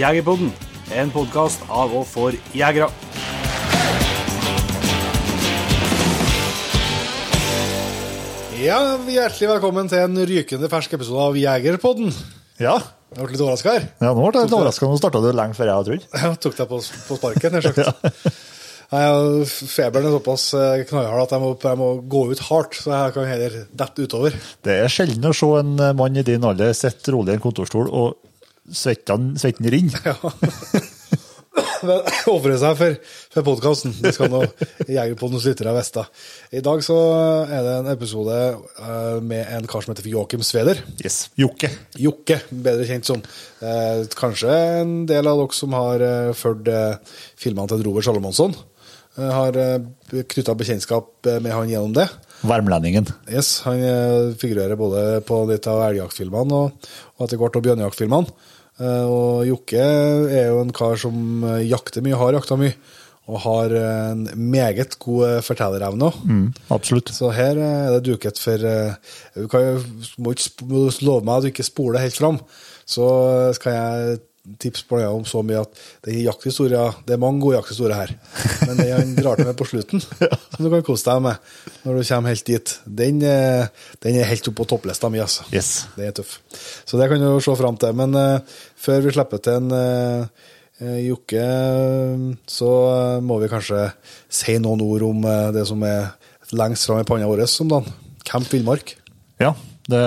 Jegerpodden, en podkast av og for jegere. Ja, Hjertelig velkommen til en rykende fersk episode av Jegerpodden. Ja, Jeg ble litt overraska her. ja nå ble jeg litt overraska. Nå starta du lenge før jeg hadde trodd. Jeg tok deg på, på sparken, nær sagt. Nei, ja, Feberen er såpass eh, knallhard at jeg må, jeg må gå ut hardt, så jeg kan heller dette utover. Det er sjelden å se en eh, mann i din alder sitte rolig i en kontorstol og svetten, svetten rinner. Men Ofre seg for, for podkasten. Det skal nå Jegerpoddens lyttere vite. I dag så er det en episode eh, med en kar som heter Joakim Sveder. Yes. Jokke. Jokke, bedre kjent som. Eh, kanskje en del av dere som har eh, fulgt eh, filmene til Robert Salomonsson, eh, har eh, knytta bekjentskap eh, med han gjennom det. Værmlendingen. Yes, Han eh, figurerer både på litt av elgjaktfilmene og, og etter hvert på bjørnejaktfilmene. Eh, og Jokke er jo en kar som eh, jakter mye, har jakta mye, og har eh, en meget god fortellerevne òg. Mm, absolutt. Så her er det duket for Du må ikke love meg at du ikke spoler helt fram. Så skal jeg tipse på deg om så mye at det er jakthistorier Det er mange gode jakthistorier her. Men den han drar til med på slutten, som du kan kose deg med når du kommer helt dit, den, eh, den er helt oppe på topplista mi. Altså. Yes. Den er tøff. Så det kan du se fram til. Men eh, før vi slipper til en eh, Jokke, så må vi kanskje si noen ord om det som er lengst fram i panna vår om dagen. Camp Villmark. Ja, det,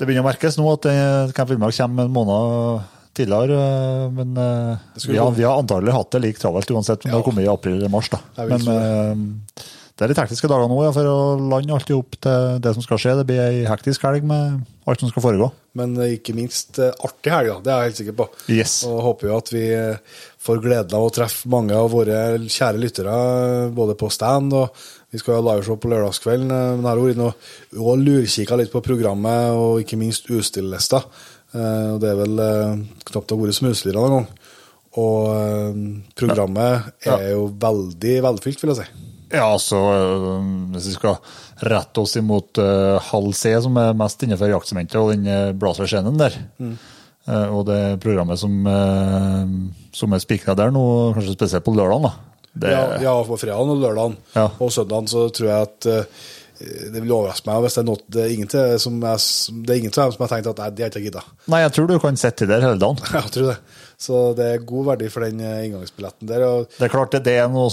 det begynner å merkes nå at det- Camp Villmark kommer en måned tidligere. eh, Men eh, vi har, vi har antagelig hatt det like travelt uansett om det har kommet i april eller mars. da. Men eh, det er litt hektiske dager nå ja, for å lande alt i til det som skal skje. Det blir ei hektisk helg med alt som skal foregå. Men eh, ikke minst eh, artig helg, da. Det er jeg helt sikker på. Yes. Og håper jo at vi eh, får gleden av å treffe mange av våre kjære lyttere, eh, både på stand og vi skal ha liveshow på lørdagskvelden. Men jeg har vært inne og, lurkikka litt på programmet, og ikke minst utstillelista. Eh, og Det er vel eh, knapt det har vært smusligere noen gang. Og eh, programmet er jo veldig velfylt, vil jeg si. Ja, altså, hvis vi skal rette oss imot uh, halv C, som er mest innenfor jaktsementet, og den uh, blazerscenen der, Eh, og det programmet som, uh, som er spikra der nå, kanskje spesielt på lørdagen, da. Det, Ja, ja, på fredagen og lørdagen Ja. og søndagen så tror jeg at eh, det vil overraske meg hvis det er noe det er ingen til som jeg, det til dem som har tenkt at nei, det jeg ikke gidda. Nei, jeg tror du kan sitte der hele dagen. Jeg tror det. Så det er god verdi for den eh, inngangsbilletten der. Og Det er klart det, det det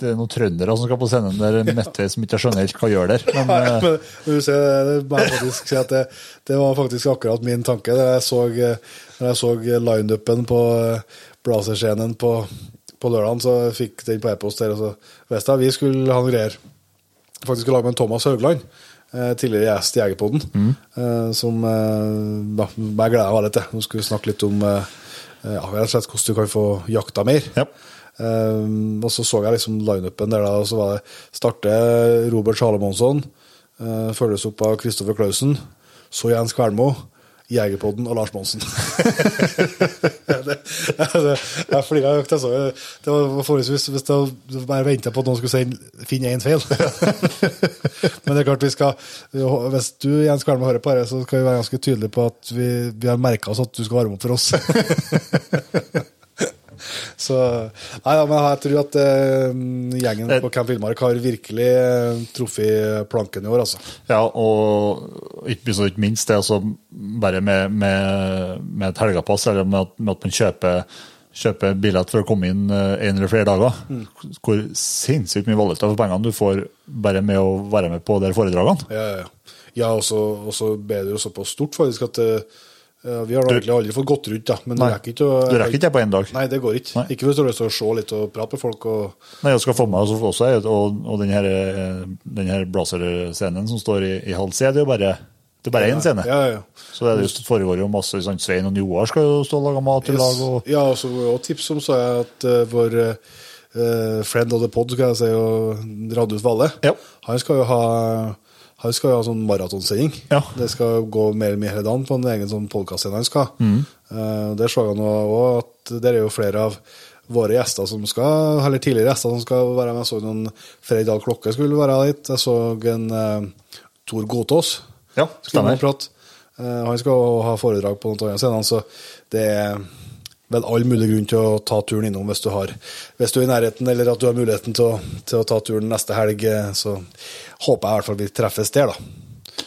det er noen trøndere som skal på scenen der midtveis som ikke skjønner helt hva gjør der. Men eh, men du ser, det må jeg faktisk si at det, det var faktisk akkurat min tanke da jeg så, eh, når jeg så lineupen på eh, Blazerscenen på, på lørdagen, så fikk den på e-post der, og så visste at vi skulle ha noen greier. Faktisk skulle lage med en Thomas Haugland, eh, tidligere gjest i Jegerpodden, eh, som eh, ja, gleder meg veldig til. Nå skulle vi snakke litt om eh, ja, rett og slett hvordan du kan få jakta mer. Ja. Um, og så så jeg liksom lineupen da, og så var det starte Robert Salomonsson, uh, følges opp av Kristoffer Clausen, så Jens Kvernmo, Jegerpodden och Lars Monsen. det, altså, jeg flira høyt. det. Alltså. Det var forholdsvis hvis jag bara väntade på att någon skulle säga, finna en fel. Men det är klart vi ska, om du Jens Kvernmo hör på det, så ska vi vara ganska tydliga på att vi, vi har märkt oss att du ska vara emot för oss. Så Nei, ja, men jeg tror at eh, gjengen på Camp Villmark har virkelig eh, truffet planken i år, altså. Ja, og ikke, minst det altså bare med, med, med et helgepass, eller med at, med at man kjøper, kjøper billett for å komme inn eh, en eller flere dager. Hvor sinnssykt mye valuta for pengene du får bare med å være med på de foredragene. Ja, ja, ja. ja og så ble det jo såpass stort, faktisk, at eh, ja, vi har egentlig aldri fått gått rundt, da. Men Nei, det rekker ikke å Du rekker ikke det på én dag. Nei, det går ikke. Nei. Ikke hvis du har lyst til å se litt og prate med folk og Nei, jeg skal få med oss også, og, og den her, eh, den her blazerscenen som står i, i halv C, det er jo bare det er bare én scene. Ja, ja, ja. Så det, er just, foregår jo masse sånn, Svein og Joar skal jo stå og lage mat i lag. og Ja, og så det også tips om så jeg at eh, vår eh, friend of the pod, skal jeg si, og Radius Valle, Ja. han skal jo ha han skal jo ha sånn maratonsending. Ja. Det skal gå mer eller mindre hele dagen på en egen sånn podkast-scene han skal. Mm. Eh, der så han òg at der er jo flere av våre gjester som skal, eller tidligere gjester som skal være med. Jeg så noen Frei Dahl Klokke skulle være litt. Jeg så en uh, Tor Godtås. Ja, stemmer. og prate. Eh, han skal ha foredrag på noen andre scener, så det er vel all mulig grunn til å ta turen innom hvis du, har, hvis du er i nærheten, eller at du har muligheten til å, til å ta turen neste helg. eh, Så håper jeg i hvert fall vi treffes der, da.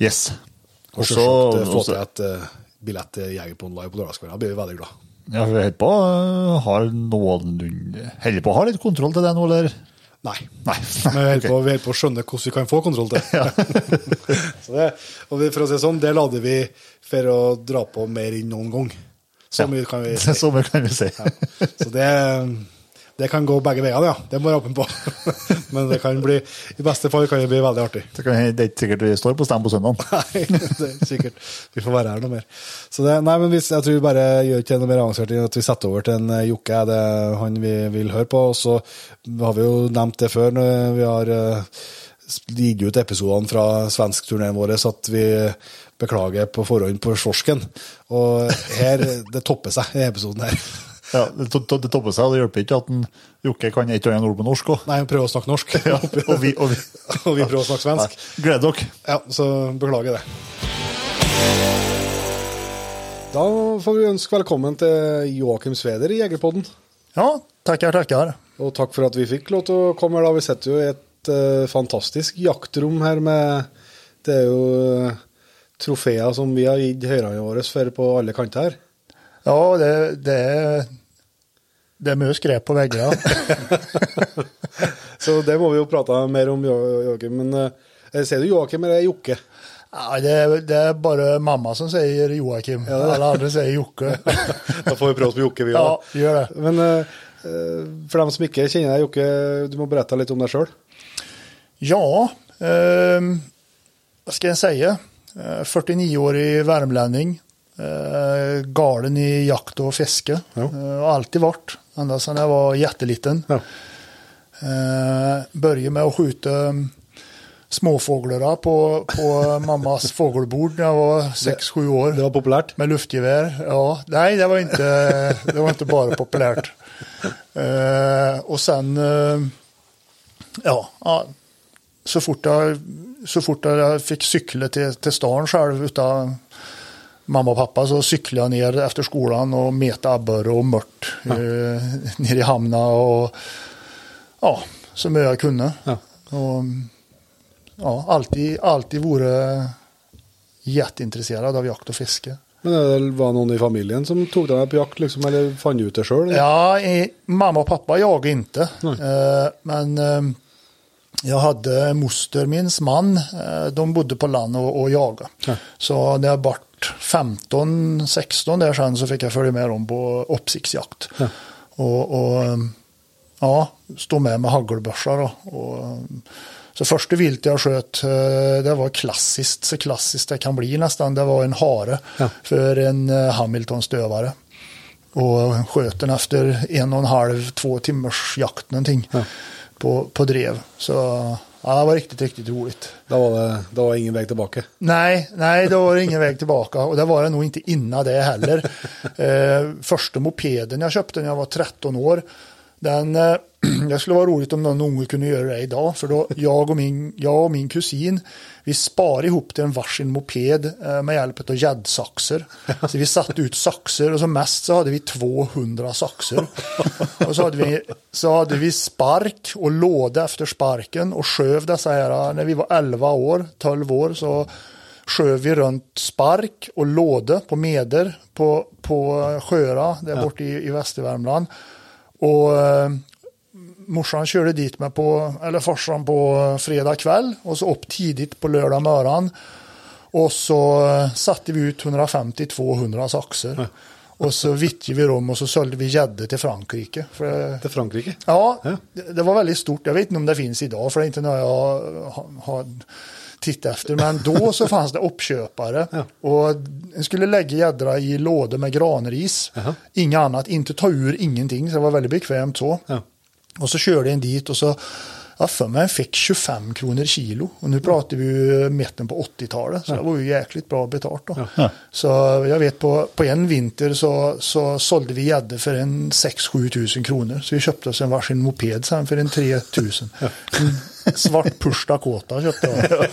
Yes. Og eh, få til et eh, billett til Jegerpodden live på lørdagskvelden. Da blir vi veldig glad. Ja, vi holder på å ha noenlunde Holder på å ha litt kontroll til det nå, eller? Nei. Nei. Men vi holder Ok. på, å skjønne hvordan vi kan få kontroll til så det og for å si det sånn, det lader vi for å dra på mer enn noen gang. Så mye kan vi si. Så mye kan vi si. Så det, det kan gå begge veiene, ja. Det jeg være åpen på. Men det kan bli, i beste fall kan det bli veldig artig. Det, kan, det er ikke sikkert vi står på stem på søndag. Nei, det er sikkert. Vi får være her noe mer. Så det, nei, men hvis, jeg tror vi bare gjør ikke noe mer avansert enn at vi setter over til en eh, Jokke. Er det han vi vil høre på? Og så har vi jo nevnt det før når vi har eh, gitt ut episodene fra svenskturneen vår, så at vi beklager på forhånd på svorsken. Og her, det topper seg i episoden her. Ja, det, det topper seg, og det hjelper ikke at en Jokke kan et eller annet ord på norsk òg. Nei, han prøver å snakke norsk. Ja, og vi- og vi- og vi prøver å snakke svensk. Gled dere. Ja, så beklager det. Da får vi ønske velkommen til Joakim Sveder i Jegerpodden. Ja, tackar, tackar. Og takk for at vi fikk lov til å komme her. da. Vi sitter jo i et eh, fantastisk jaktrom her med Det er jo eh, trofeer som vi har gitt høyrene våre for på alle kanter. Ja, det, det, är, det är mye skräp på väggarna. Så det må vi jo prate mer om, Jo- Joakim. Men eh, ser du Joakim eller Jokke? ja, det, är, det är bara mamma som säger Joakim. Alla andra säger Jocke. Da får vi prøve oss på Jokke, vi ja, gör det. Men eh, eh, for dem som ikke kjenner deg, Jokke, du må berette litt om deg sjøl. Ja, ehm, vad ska jag säga? Eh, 49-årig värmlänning. Eh, galen i jakt och fiske. Ja. Eh, alltid varit. Ända sedan jag var jätteliten. Ja. Eh, började med att skjuta mm, småfåglar på, på mammas fågelbord när jag var 6-7 år. Det var populært. Med luftgevär? Ja, nej det var inte, det var inte bara populärt. Eh, och sen, eh, ja, ja, så fort jag, så fort jag fick cykla till, till stan själv utan mamma och pappa så cyklade jag ner efter skolan och meta abborre och mört eh, ner i hamna och ja, så mycket jag kunde. Ja. Och, ja, alltid, alltid vore jätteintresserad av jakt och fiske. Men det var noen i familien som deg med på jakt, liksom, eller fant du ut det sjøl? Ja, eh, mamma och pappa jagade inte. Eh, men eh, jag hade moster, minns man, eh, de bodde på land och, och jagade. Ja. Så när jag vart 15, 16 där sen så fick jag följa med dem på uppsiktsjakt. Ja. Och, och eh, ja, stå med med hagelbössa då. Och, eh, så första vilt jag sköt, eh, det var klassiskt, så klassiskt det kan bli nästan. Det var en hare Ja. för en eh, Hamilton-stövare. Och sköt den efter en och en halv, två timmars jakt någonting Ja. På, på drev. Så ja, det var riktigt, riktigt roligt. Da var det var ingen vei tilbake. Nej, nej, det var ingen väg tillbaka och det var det nog inte innan det heller. Eh, första mopeden jag köpte när jag var 13 år, den, eh, det skulle vara roligt om någon unge kunde göra det idag, för då jag och min, jag och min kusin, vi sparade ihop till en varsin moped eh, med hjälp av gäddsaxer. Så vi satte ut saxer och som mest så hade vi 200 saxer. Och så hade vi, så hade vi spark och låda efter sparken och sköv dessa här, när vi var 11 år, 12 år, så sköv vi runt spark och låde på Meder på, på Sjöra, där borta i, i Västervärmland. Och eh, morsan körde dit mig på, eller farsan på fredag kväll och så upp tidigt på lördag morgon. Och så eh, satte vi ut 150-200 saxer. Och så vittjade vi dem och så sålde vi gädde till Frankrike. För det, Til Frankrike. Ja, Ja. det, det var väldigt stort. Jag vet inte om det finns idag, för det är inte något jag har, har tittat efter. Men då så fanns det uppköpare. Och en skulle lägga gäddra i lådor med granris. Jaha. Inget annat, inte ta ur ingenting. Så det var väldigt bekvämt så. Ja. Och så körde en dit och så jag för mig fick 25 kronor kilo. Och nu pratar vi ju mitten på 80-talet. Så det var ju jäkligt bra betalt då. Ja. Så jag vet på, på en vinter så, så sålde vi gädde för en 6-7 tusen kronor. Så vi köpte oss en varsin moped sen för en 3 tusen. Svart Dakota köpte jag.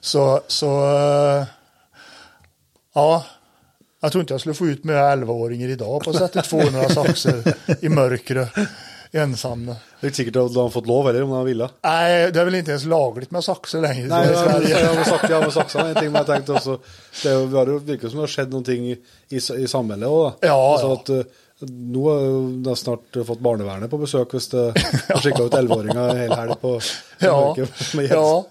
Så, så eh, ja, jag tror inte jag skulle få ut med 11-åringar idag på att sätta 200 saxer i mörkret ensam. Det är inte säkert att de har fått lov heller om de ville. Nej, det är väl inte ens lagligt med saxer längre Nej, jag, jag, Sverige. jag, har sagt, jag har sagt en ting, jag tänkte också, det har virket som det har skett någonting i, i, samhället också. Ja, alltså ja. Att, eh, nu har de snart fått barnevernet på besök hvis det har skickat ut 11-åringar en hel helg på Ja, mörker med ja.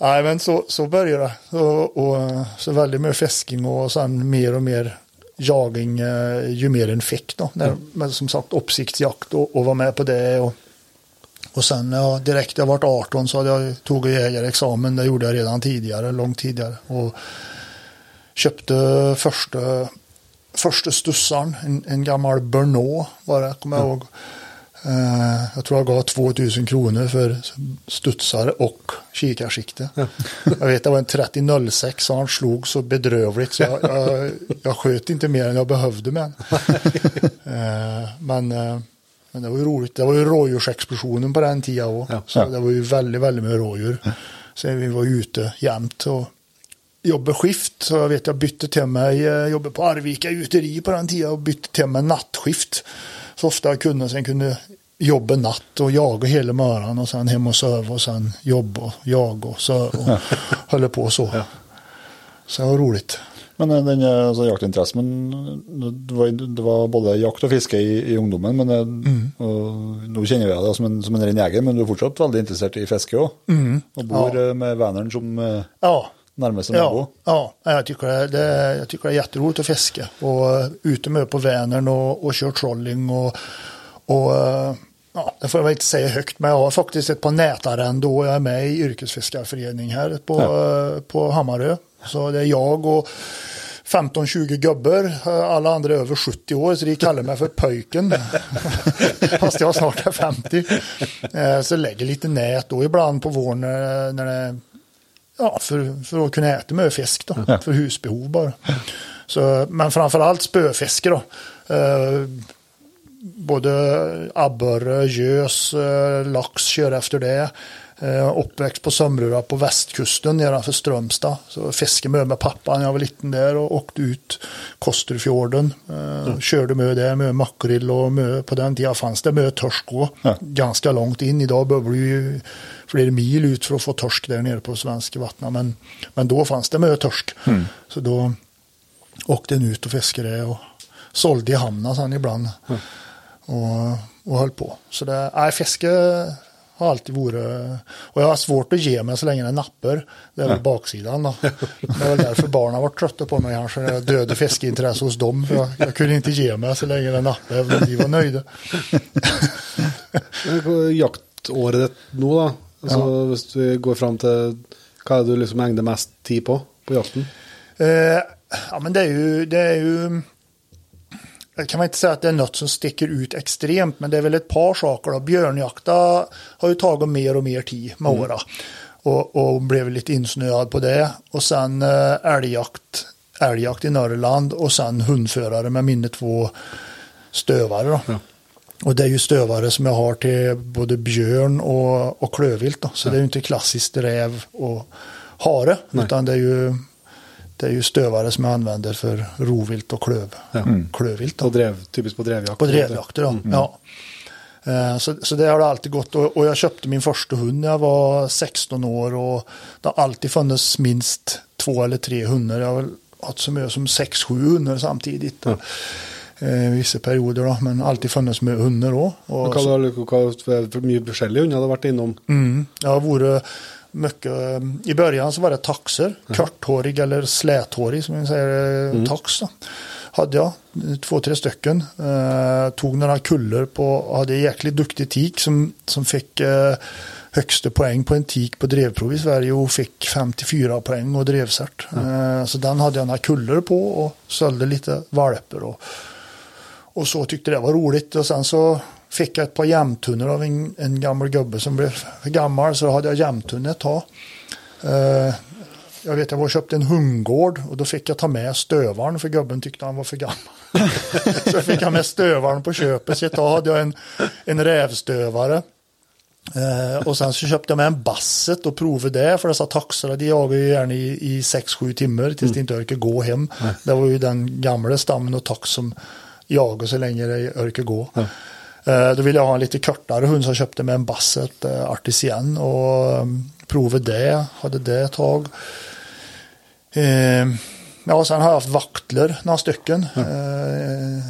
Nej, men så, så började det. Och, och, så väldigt mycket fisking och sen mer och mer jaging eh, ju mer en fick. Då. När, Men som sagt uppsiktsjakt och, och var med på det. Och, och sen ja, direkt jag vart 18 så hade jag tagit jägarexamen. Det gjorde jag redan tidigare, långt tidigare. Och köpte första, första stussaren, en, en gammal Bernaux var det, kommer jag ihåg. Eh, jag tror jag gav 2000 kronor för studsare och kikarsikte. Jag vet det var en 3006 och han slog så bedrövligt så jag, jag, jag sköt inte mer än jag behövde med. Eh, men, eh, men det var ju roligt. Det var ju rådjursexplosionen på den tiden också. Ja. Så det var ju väldigt, väldigt mycket rådjur. Så vi var ute jämt och jobbade skift. Så jag vet jag bytte till mig, jag jobbade på Arvika gjuteri på den tiden och bytte till mig nattskift. Så ofta jag kunde, sen kunde jobba natt och jaga hela morgonen och sen hem och sova och sen jobba och jaga och så och hålla på så. Så det var roligt. Men eh, den eh, altså, jaktinteressen men det, var, det var både jakt og fiske i, i ungdommen. men eh, og, Nå kjenner jeg deg som en, som en ren jeger, men du er fortsatt veldig interessert i fiske òg. Og bor eh, med venneren som eh, Ja, nærmeste nabo. Ja, ja jag, tycker det, det, jag tycker det är jätteroligt att fiska. Och uh, ute med på Vänern och, och kört trolling. Och, och uh, ja, det får jag väl inte säga högt, men jag har faktiskt ett par nätarrenden och jag är med i yrkesfiskarförening här på, uh, på Hammarö. Så det är jag och 15-20 gubbar, alla andra är över 70 år, så de kallar mig för pöjken. Fast jag snart är 50. Eh, Så lägger lite nät då ibland på våren när det Ja, för, för att kunna äta med fisk då. För husbehov bara. Så, men framförallt spöfiske då. Eh, både abborre, gös, eh, lax kör efter det. Eh, uppväxt på Sömrura på västkusten nedanför Strömstad. Så fiskade med med pappa när jag var liten där och åkte ut Kosterfjorden. Eh, Körde med där med makrill och med, på den tiden fanns det med torsk också. Ja. Ganska långt in. Idag behöver du ju flera mil ut för att få torsk där nere på svenska vattnet. Men, men då fanns det med torsk. Så då åkte den ut och fiskade och sålde i hamnen sen ibland. Och, och höll på. Så det, nej, fiske har alltid varit, och jag har svårt att ge mig så länge det nappar. Det är väl baksidan då. Det är väl därför barnen har varit trötta på mig kanske. Jag dödade fiskeintresse hos dem. För jag, jag kunde inte ge mig så länge det nappade, även om de var nöjda. Jaktåret nå, da. Altså, Hvis vi går fram til Hva er det du liksom egner mest tid på på jakten? Eh, ja, men det är ju, det är ju, jag kan man inte säga att det är något som sticker ut extremt, men det är väl ett par saker. Då. Björnjakta har ju tagit mer och mer tid med åren och, och blev lite insnöad på det. Och sen eh, älgjakt, älgjakt i Norrland och sen hundförare med mina två stövare. Då. Och det är ju stövare som jag har till både björn och, och klövvilt. Då. Så det är ju inte klassiskt räv och hare, utan det är ju det är ju stövare som jag använder för rovvilt och klöv, klövvilt. Då. På drev, typiskt på drevjakt? På drevjakter då, ja. Eh, Så, så det har det alltid gått och, och jag köpte min första hund när jag var 16 år och det har alltid funnits minst två eller tre hundar. Jag har väl haft så mycket som sex, sju hundar samtidigt. då. Eh, vissa perioder då, men alltid funnits med hundar då. Och Hva, hva, hva, hvor mye forskjellige hunder hadde vært innom? Mm, jag har varit mycket, I början så var det taxer, korthårig eller släthårig som man säger, tax. Då. Hade jag, två, tre stycken. Eh, tog några kuller på, hade en jäkligt duktig tik som, som fick eh, högsta poäng på en tik på drevprov i Sverige och fick 54 poäng och drevcert. Eh, så den hade jag några kuller på och sålde lite valper. Och, och så tyckte det var roligt. Och sen så fick jag ett par jämtunnor av en, en gammal gubbe som blev för gammal. Så hade jag jämtunne ett tag. Eh, jag vet jag var och köpte en hundgård och då fick jag ta med stövaren för gubben tyckte han var för gammal. så fick jag med stövaren på köpet. Så ett tag hade jag en, en rävstövare. Eh, och sen så köpte jag med en Basset och provade det för dessa taxar. De jagar ju gärna i, i 6-7 timmar tills de inte orkar gå hem. Det var ju den gamla stammen och tax som jagar så länge de orkar gå. Eh, då ville jag ha en lite kortare hund så jag köpte med en Basset eh, Artisan och um, provade det. Hade det ett tag. Eh, ja, sen har jag haft vaktler, några stycken. Eh,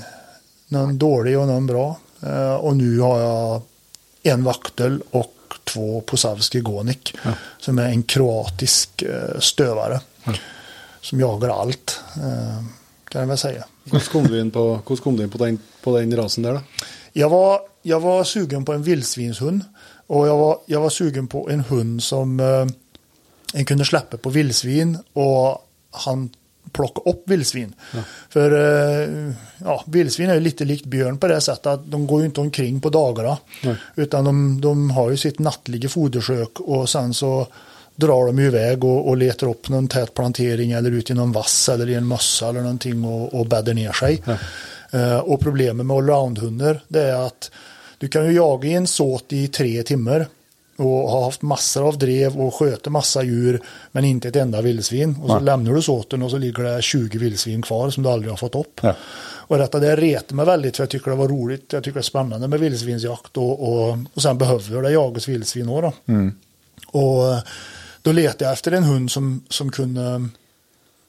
någon dålig och någon bra. Eh, och nu har jag en vaktel och två Posavski Gonik. Som är en kroatisk eh, stövare. Som jagar allt, eh, kan jag väl säga. Hvordan kom du inn på, kom du inn på, den, på den rasen der, da? Jag var, jag var sugen på en vildsvinshund. Och jag var, jag var sugen på en hund som eh, en kunde släppa på vildsvin och han plocka upp vildsvin. För eh, ja, vildsvin är lite likt björn på det sättet att de går ju inte omkring på dagarna. Utan de, de har ju sitt nattliga fodersök och sen så drar de iväg och, och letar upp någon tät plantering eller ut i någon vass eller i en mössa eller någonting och, och bäddar ner sig. Eh, och problemet med allroundhundar det är att du kan ju jaga i en såt i tre timmar och har haft massor av drev och sköter massa djur men inte ett enda vildsvin. Och så lämnar du såten och så ligger det 20 vildsvin kvar som du aldrig har fått upp. Ja. Och detta det retar mig väldigt för jag tycker det var roligt. Jag tycker det är spännande med vildsvinsjakt och, och, och sen behöver det jagas vildsvin också då. Och eh, då letade jag efter en hund som, som kunde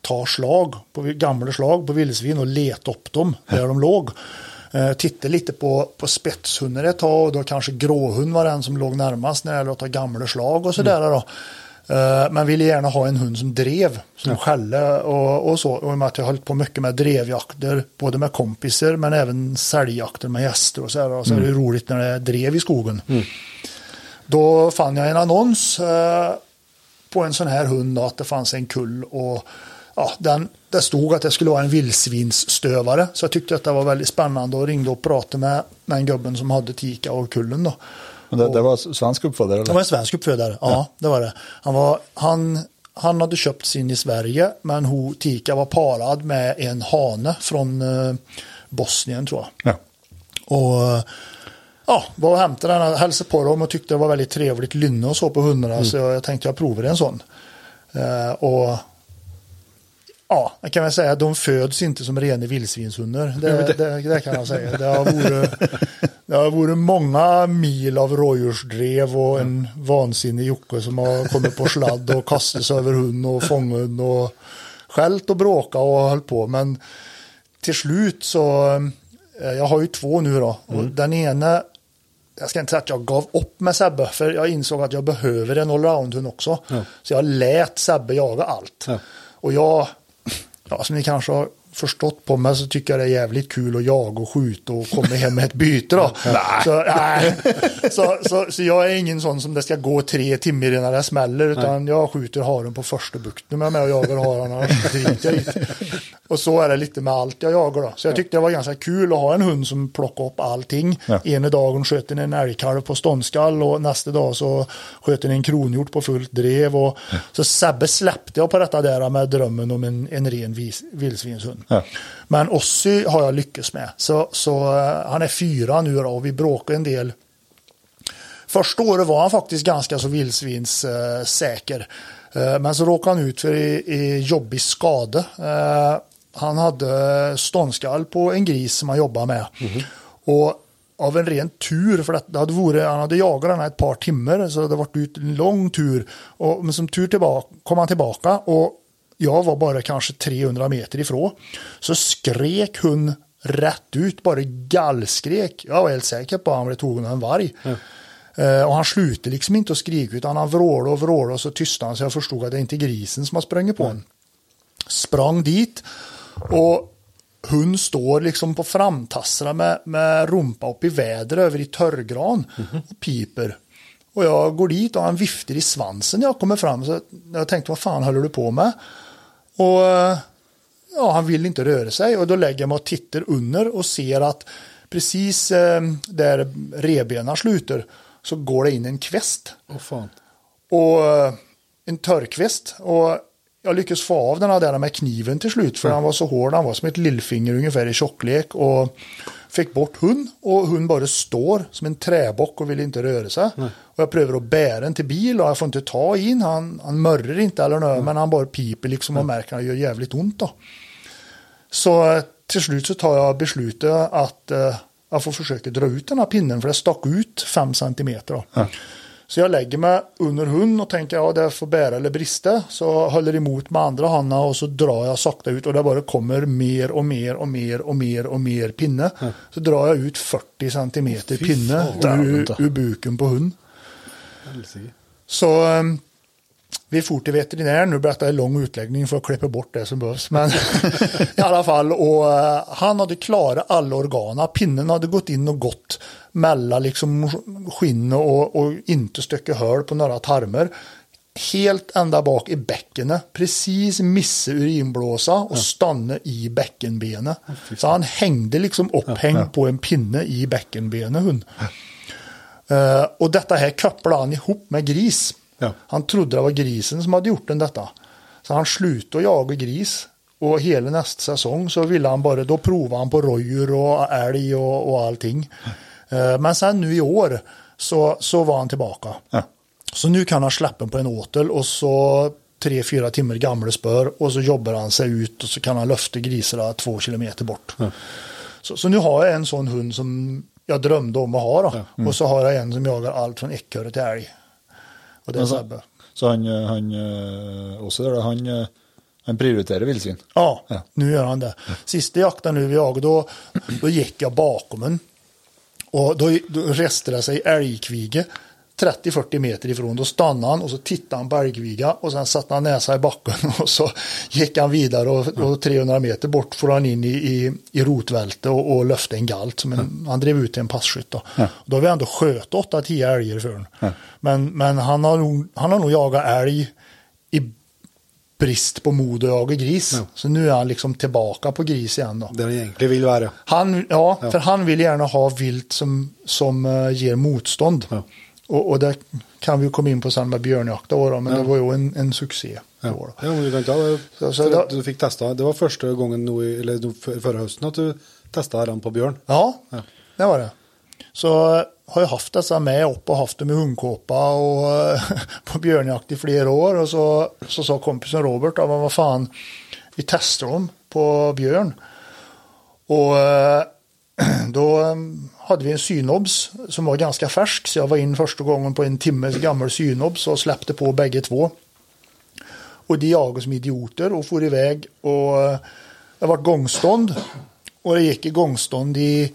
ta slag, på gamla slag på vildsvin och leta upp dem där de låg. Eh, tittade lite på, på spetshundar ett tag och då kanske gråhund var den som låg närmast när det gäller att ta gamla slag och sådär. Då. Eh, men ville gärna ha en hund som drev, som skällde och, och så. Och i och med att jag har hållit på mycket med drevjakter, både med kompisar men även säljjakter med gäster och så, här, och så är det roligt när det är drev i skogen. Då fann jag en annons eh, på en sån här hund då, att det fanns en kull och ja, den, det stod att det skulle vara en vildsvinsstövare. Så jag tyckte att det var väldigt spännande och ringde och pratade med, med en gubben som hade Tika och kullen då. Men det, det var svensk uppfödare? Det var Eller? en svensk uppfödare, ja, det var det. Han, var, han, han hade köpt sin i Sverige men ho, Tika var parad med en hane från eh, Bosnien tror jag. Ja. Och ja, var och hämtade den, hälsade på dem och tyckte det var väldigt trevligt lynne och så på hundarna. Så jag tänkte jag provar en sån. Eh, och ja, jag kan väl säga att de föds inte som rena vildsvinshundar. Det, det, det kan jag säga. Det har varit, det har varit många mil av rådjursdrev och en vansinnig Jocke som har kommit på sladd och kastat sig över hund och fångat hund och skällt och bråkat och hållit på. Men till slut så, eh, jag har ju två nu då. Och den ena, jag ska inte säga att jag gav upp med Sebbe, för jag insåg att jag behöver en allroundhund också. Så jag lät Sebbe jaga allt. Ja. Och jag, ja, som ni kanske har förstått på mig så tycker jag det är jävligt kul att jaga och skjuta och komma hem med ett byte då. Så, nej. Så, så, så jag är ingen sån som det ska gå tre timmar innan det smäller utan jag skjuter haren på första bukten med mig och jagar hararna. Och så är det lite med allt jag jagar då. Så jag tyckte det var ganska kul att ha en hund som plockar upp allting. Ja. Ena dagen sköt den en älgkalv på ståndskall och nästa dag så sköt den en kronhjort på fullt drev. Och, Så Sebbe släppte jag på detta där med drömmen om en, en ren vis, vildsvinshund. Ja. Men Ossi har jag lyckats med. Så, så eh, han är fyra nu då och vi bråkar en del. Första året var han faktiskt ganska så vildsvinssäker. Eh, Men så råkade han ut för i, i jobbig skada. Eh, Han hade ståndskall på en gris som han jobbade med. Och av en ren tur, för det hade varit, han hade jagat den här ett par timmar, så det hade varit ut en lång tur. Och, men som tur tillbaka, kom han tillbaka och jag var bara kanske 300 meter ifrån. Så skrek hon rätt ut, bara gallskrek. Jag var helt säker på att han blev tagen av en varg. Eh, och han slutade liksom inte att skrika utan han vrålade och vrålade och så tystnade han så jag förstod att det inte är grisen som har sprungit på honom. Sprang dit och hon står liksom på framtassarna med, med rumpa upp i väder över i törrgran och piper. Och jag går dit och han viftar i svansen när jag kommer fram. Så jag tänkte, vad fan håller du på med? Och ja, han vill inte röra sig och då lägger jag mig och tittar under och ser att precis eh, där rebenen slutar så går det in en kvist Å, faen. och eh, en törrkvist. Och jag lyckades få av den där med kniven till slut för han var så hård. Han var som ett lillfinger ungefär i tjocklek. Och Fick bort hund och hund bara står som en träbock och vill inte röra sig. Och jag prövar att bära den till bil och jag får inte ta in. Han, han mörrar inte eller något, men han bara piper liksom och märker att det gör jävligt ont då. Så eh, till slut så tar jag beslutet att eh, jag får försöka dra ut den här pinnen för det stack ut fem centimeter. Då. Så jag lägger mig under hund och tänker ja det får bära eller brista. Så jag håller emot med andra handen och så drar jag sakta ut och det bara kommer mer och mer och mer och mer och mer pinne. Så drar jag ut 40 centimeter pinne ur, ur buken på hund. Så um, vi for till veterinär, nu berättar jag en lång utläggning för att klippa bort det som behövs. Men i alla fall, och uh, han hade klarat alla organen. Pinnen hade gått in och gått mellan liksom skinnet och, och inte stöcka hål på några tarmar. Helt ända bak i bäckenet, precis missa urinblåsa och stanna i bäckenbenet. Så han hängde liksom upphängd på en pinne i bäckenbenet. Hund. Uh, och detta här kopplade han ihop med gris. Ja. Han trodde det var grisen som hade gjort den detta. Så han slutade jaga gris. Och hela nästa säsong så ville han bara, då provade han på rådjur och älg och, och allting. Eh, Men sen nu i år så, så var han tillbaka. Ja. Så nu kan han släppa på en åtel och så tre, fyra timmar gamla spör och så jobbar han sig ut och så kan han löfta grisarna två kilometer bort. Så, så nu har jag en sån hund som jag drömde om att ha då. Och så har jag en som jagar allt från ekorre till älg. Och det är Sebbe. Så han, eh, han eh, också där, han, han prioriterar vildsvin. Ja, Ja. nu gör han det. Sista jakten nu vi jagade, då, då gick jag bakom en. Och då, då det sig älgkvige 30-40 meter ifrån. Då stannade han och så tittade han på älgkviga och sen satte han näsa i backen och så gick han vidare och, och 300 meter bort får han in i, i, i rotvälte och, och löfte en galt. Som en, Han drev ut en passkytt. Då. då har vi ändå sköt 8-10 älgar för honom. Men, men han, har nog, han har nog jagat älg brist på mod att jaga gris. Så nu är han liksom tillbaka på gris igen då. Det han egentligen vill vara. Han, ja, för han vill gärna ha vilt som, som eh, ger motstånd. Ja. Och, och det kan vi ju komma in på sen med björnjakt då, då men det var ju en, en succé. Ja. Då, då. Ja, men du det. Så- så att du fick testa. Det var första gången nu, eller förra hösten att du testade den på björn. Ja, Ja. det var det. Så har jag haft dessa med upp och haft dem i hundkåpa och eh, på björnjakt i flera år. Och så, så sa kompisen Robert, ja, men vad fan, vi testar dem på björn. Och eh, då eh, hade vi en synobs som var ganska färsk, så jag var in första gången på en timmes gammal synobs och släppte på bägge två. Och de jagade som idioter och for iväg och det var gångstånd. Och det gick i gångstånd i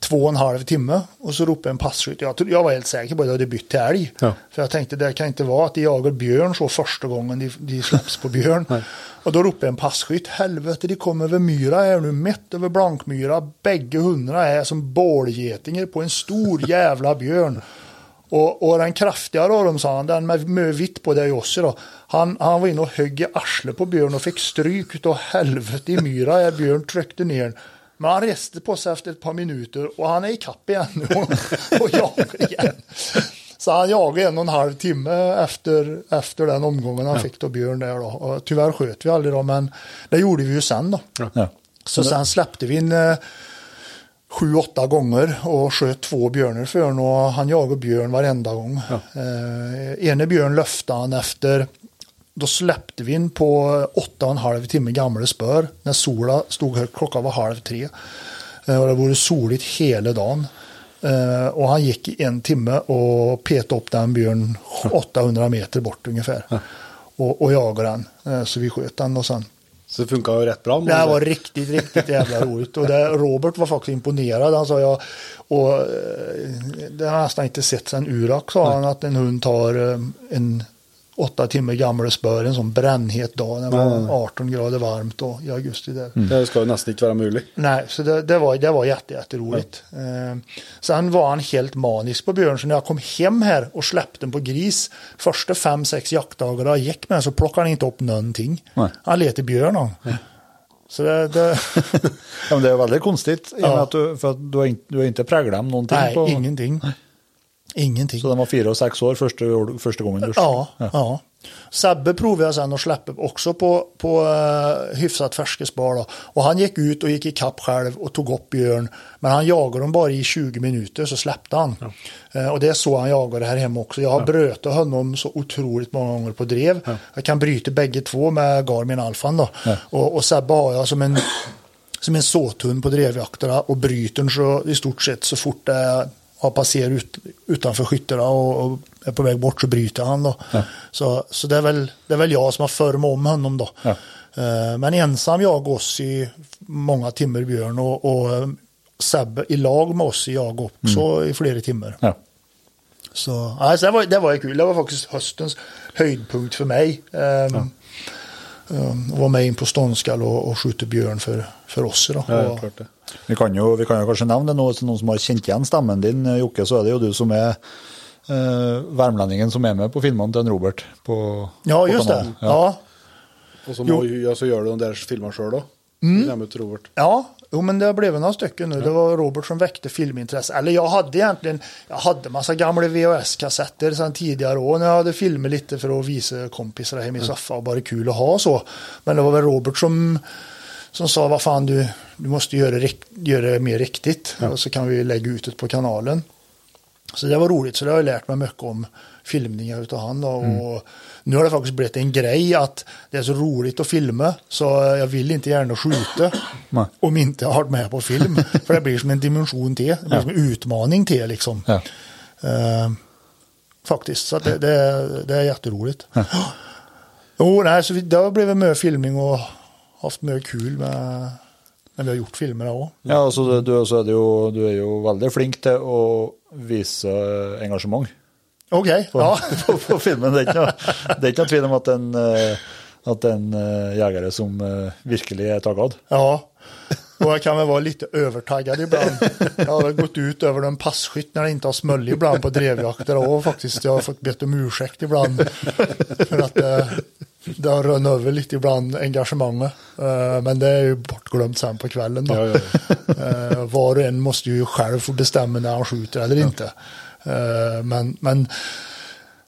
två och en halv timme och så ropade en passkytt. Jag, jag var helt säker på att det hade bytt till älg. Ja. För jag tänkte det kan inte vara att de jagar björn så första gången de, de släpps på björn. och då ropade en passkytt. Helvete de kommer över myra här nu. Mätt över blankmyra. Bägge hundarna är som bålgetingar på en stor jävla björn. Och, och den kraftigare av dem sa han, den med, med vitt på det i oss då. Han, han var inne och högg i arslet på björn och fick stryk utav helvete i myra. Björn tryckte ner. Men han reste på sig efter ett par minuter och han är i kapp igen nu och, och jagar igen. Så han jagade en och en halv timme efter, efter den omgången han fick då Björn där då. Och tyvärr sköt vi aldrig då, men det gjorde vi ju sen då. Ja. Så sen släppte vi en eh, sju, åtta gånger och sköt två björnar för honom och han jagade björn varenda gång. Eh, ene björn löfte han efter, då släppte vi in på åtta och en halv timme gamla spör när sola stod högt, klockan var halv tre. Eh, och det vore soligt hela dagen. Eh, och han gick i en timme och petade upp den björn 800 meter bort ungefär. Och, och jagade den. Eh, så vi sköt den och sen Så det funkar ju rätt bra. det här var riktigt, riktigt jävla roligt. Och det, Robert var faktiskt imponerad. Han sa jag, och eh, det har jag nästan inte sett sedan Urak sa han att en hund tar eh, en åtta timmar gammal spör en sån brännhet dag. när Det var 18 grader varmt och i augusti där. Det ska nästan inte vara möjligt. Nej, så det, det var, det var jätte, jätteroligt. Eh, sen var han helt manisk på björn, så när jag kom hem här och släppte den på gris, första fem, sex jaktdagar jag gick med så plockade han inte upp någonting. Nej. Han letade björn han. Så det, det Ja, men det är väldigt konstigt, Ja. att du, för att du har inte, du har inte präglat dem någonting. nej, på, ingenting. Ingenting. Så de var fyra och sex år första, första gången du Ja, ja. Sebbe provade jag sen att släppa också på, på uh, hyfsat färska spår. Då. Och han gick ut och gick i kapp själv och tog upp björn. Men han jagade dem bara i 20 minuter så släppte han. Ja. Uh, och det är så han jagade här hemma också. Jag har ja. bröt honom så otroligt många gånger på drev. Ja. Jag kan bryta bägge två med Garmin Alfan då. Ja. Och, och Sebbe har jag som en som en såthund på drevjakterna och bryter den så i stort sett så fort det har passerat ut, utanför skyttarna och, och, är på väg bort så bryter han då. Ja. Så, så det, är väl, det är väl jag som har format om honom då. Ja. Uh, men ensam jag oss i många timmar björn och, och eh, Sebbe i lag med oss jag också mm. i flera timmar. Ja. Så, alltså det, var, det var kul. Det var faktiskt höstens höjdpunkt för mig. Um, ja. um, vara med in på Ståndskall och, och skjuta björn för, för oss. Då. Ja, klart det. Vi kan jo, vi kan kanskje nevne noe til noen som har kjent igjen stemmen din, Jokke. Så er det jo du som er eh, värmlänningen som är med på filmen till Robert. På, ja, just det. Ja. ja. Och så, må, gör du de där filmerna själv då? Mm. Robert. Ja, jo, men det blev några stycken nu. Det var Robert som väckte filmintresse. Eller jag hade egentligen, jag hade massa gamla VHS-kassetter sedan tidigare år när jag hade filmer lite för att visa kompisar hem i soffan och bara kul att ha så. Men det var väl Robert som som sa vad fan du, du måste göra, göra det mer riktigt ja. och så kan vi lägga ut det på kanalen. Så det var roligt, så det har jag lärt mig mycket om filmningar utav han. Då. Mm. Nu har det faktiskt blivit en grej att det är så roligt att filma så jag vill inte gärna skjuta Nej. om inte jag har varit med på film. För det blir som en dimension till, det blir ja. som en utmaning till liksom. Ja. Uh, faktiskt, så det, det, det, är jätteroligt. Ja. Oh, nej, så vi, det har blivit mycket filmning och haft mycket kul med när vi har gjort filmer också. Ja, alltså, du, alltså, du, du är ju väldigt flink till att visa engagemang. Okej, okay, ja. På, på, filmen. Det är inte det är inte tvil om att en, eh, att en eh, jägare som eh, verkligen är taggad. Ja, och jag kan väl vara lite övertaggad ibland. Jag har gått ut över en passkytt när det inte har smullit ibland på drevjakter och faktiskt jag har fått bett om ursäkt ibland. För att det har runnit över lite ibland engagemanget. Uh, men det är ju bortglömt sen på kvällen då. Ja, ja, ja. uh, var och en måste ju själv få bestämma när han skjuter eller inte. Eh, men, men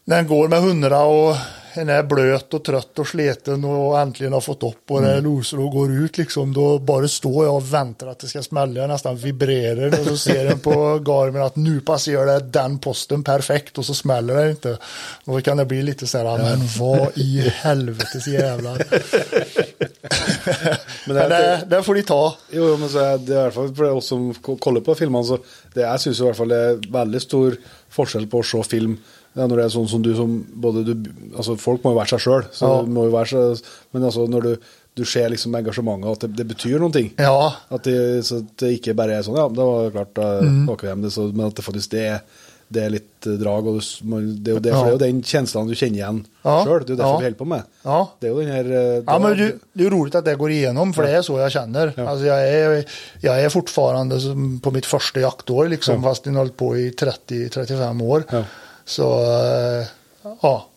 när går med hundra och en är blöt och trött och sleten och äntligen har fått upp och det losar och går ut liksom. Då bara står jag och väntar att det ska smälla. Jag nästan vibrerar och så ser den på Garmin att nu passerar det den posten perfekt och så smäller det inte. Då kan det bli lite så här, men vad i helvetes jävlar. men det, det, det, får de ta. Jo, men så är det i alla fall för oss som kollar på filmen så det, jag syns i alla fall är väldigt stor skillnad på att se film ja, när det är sån som du som både du, alltså folk må ju vara sig själv, så ja. må men alltså när du, du ser liksom engagemanget, att det, det betyder någonting. Ja. Att det, det inte bara är sån, ja det var klart, mm. hem, det, så, men att det faktiskt det är det är lite drag och det, är det, ja. det är ju den känslan du känner igen ja. själv. Det är därför ja. vi håller på med. Ja. Det är ju den här... Eh, ja, men det, det är roligt att det går igenom för ja. det är så jag känner. Ja. Alltså jag, är, jag är fortfarande på mitt första jaktår liksom, fast jag har hållit på i 30-35 år. Så eh, ja,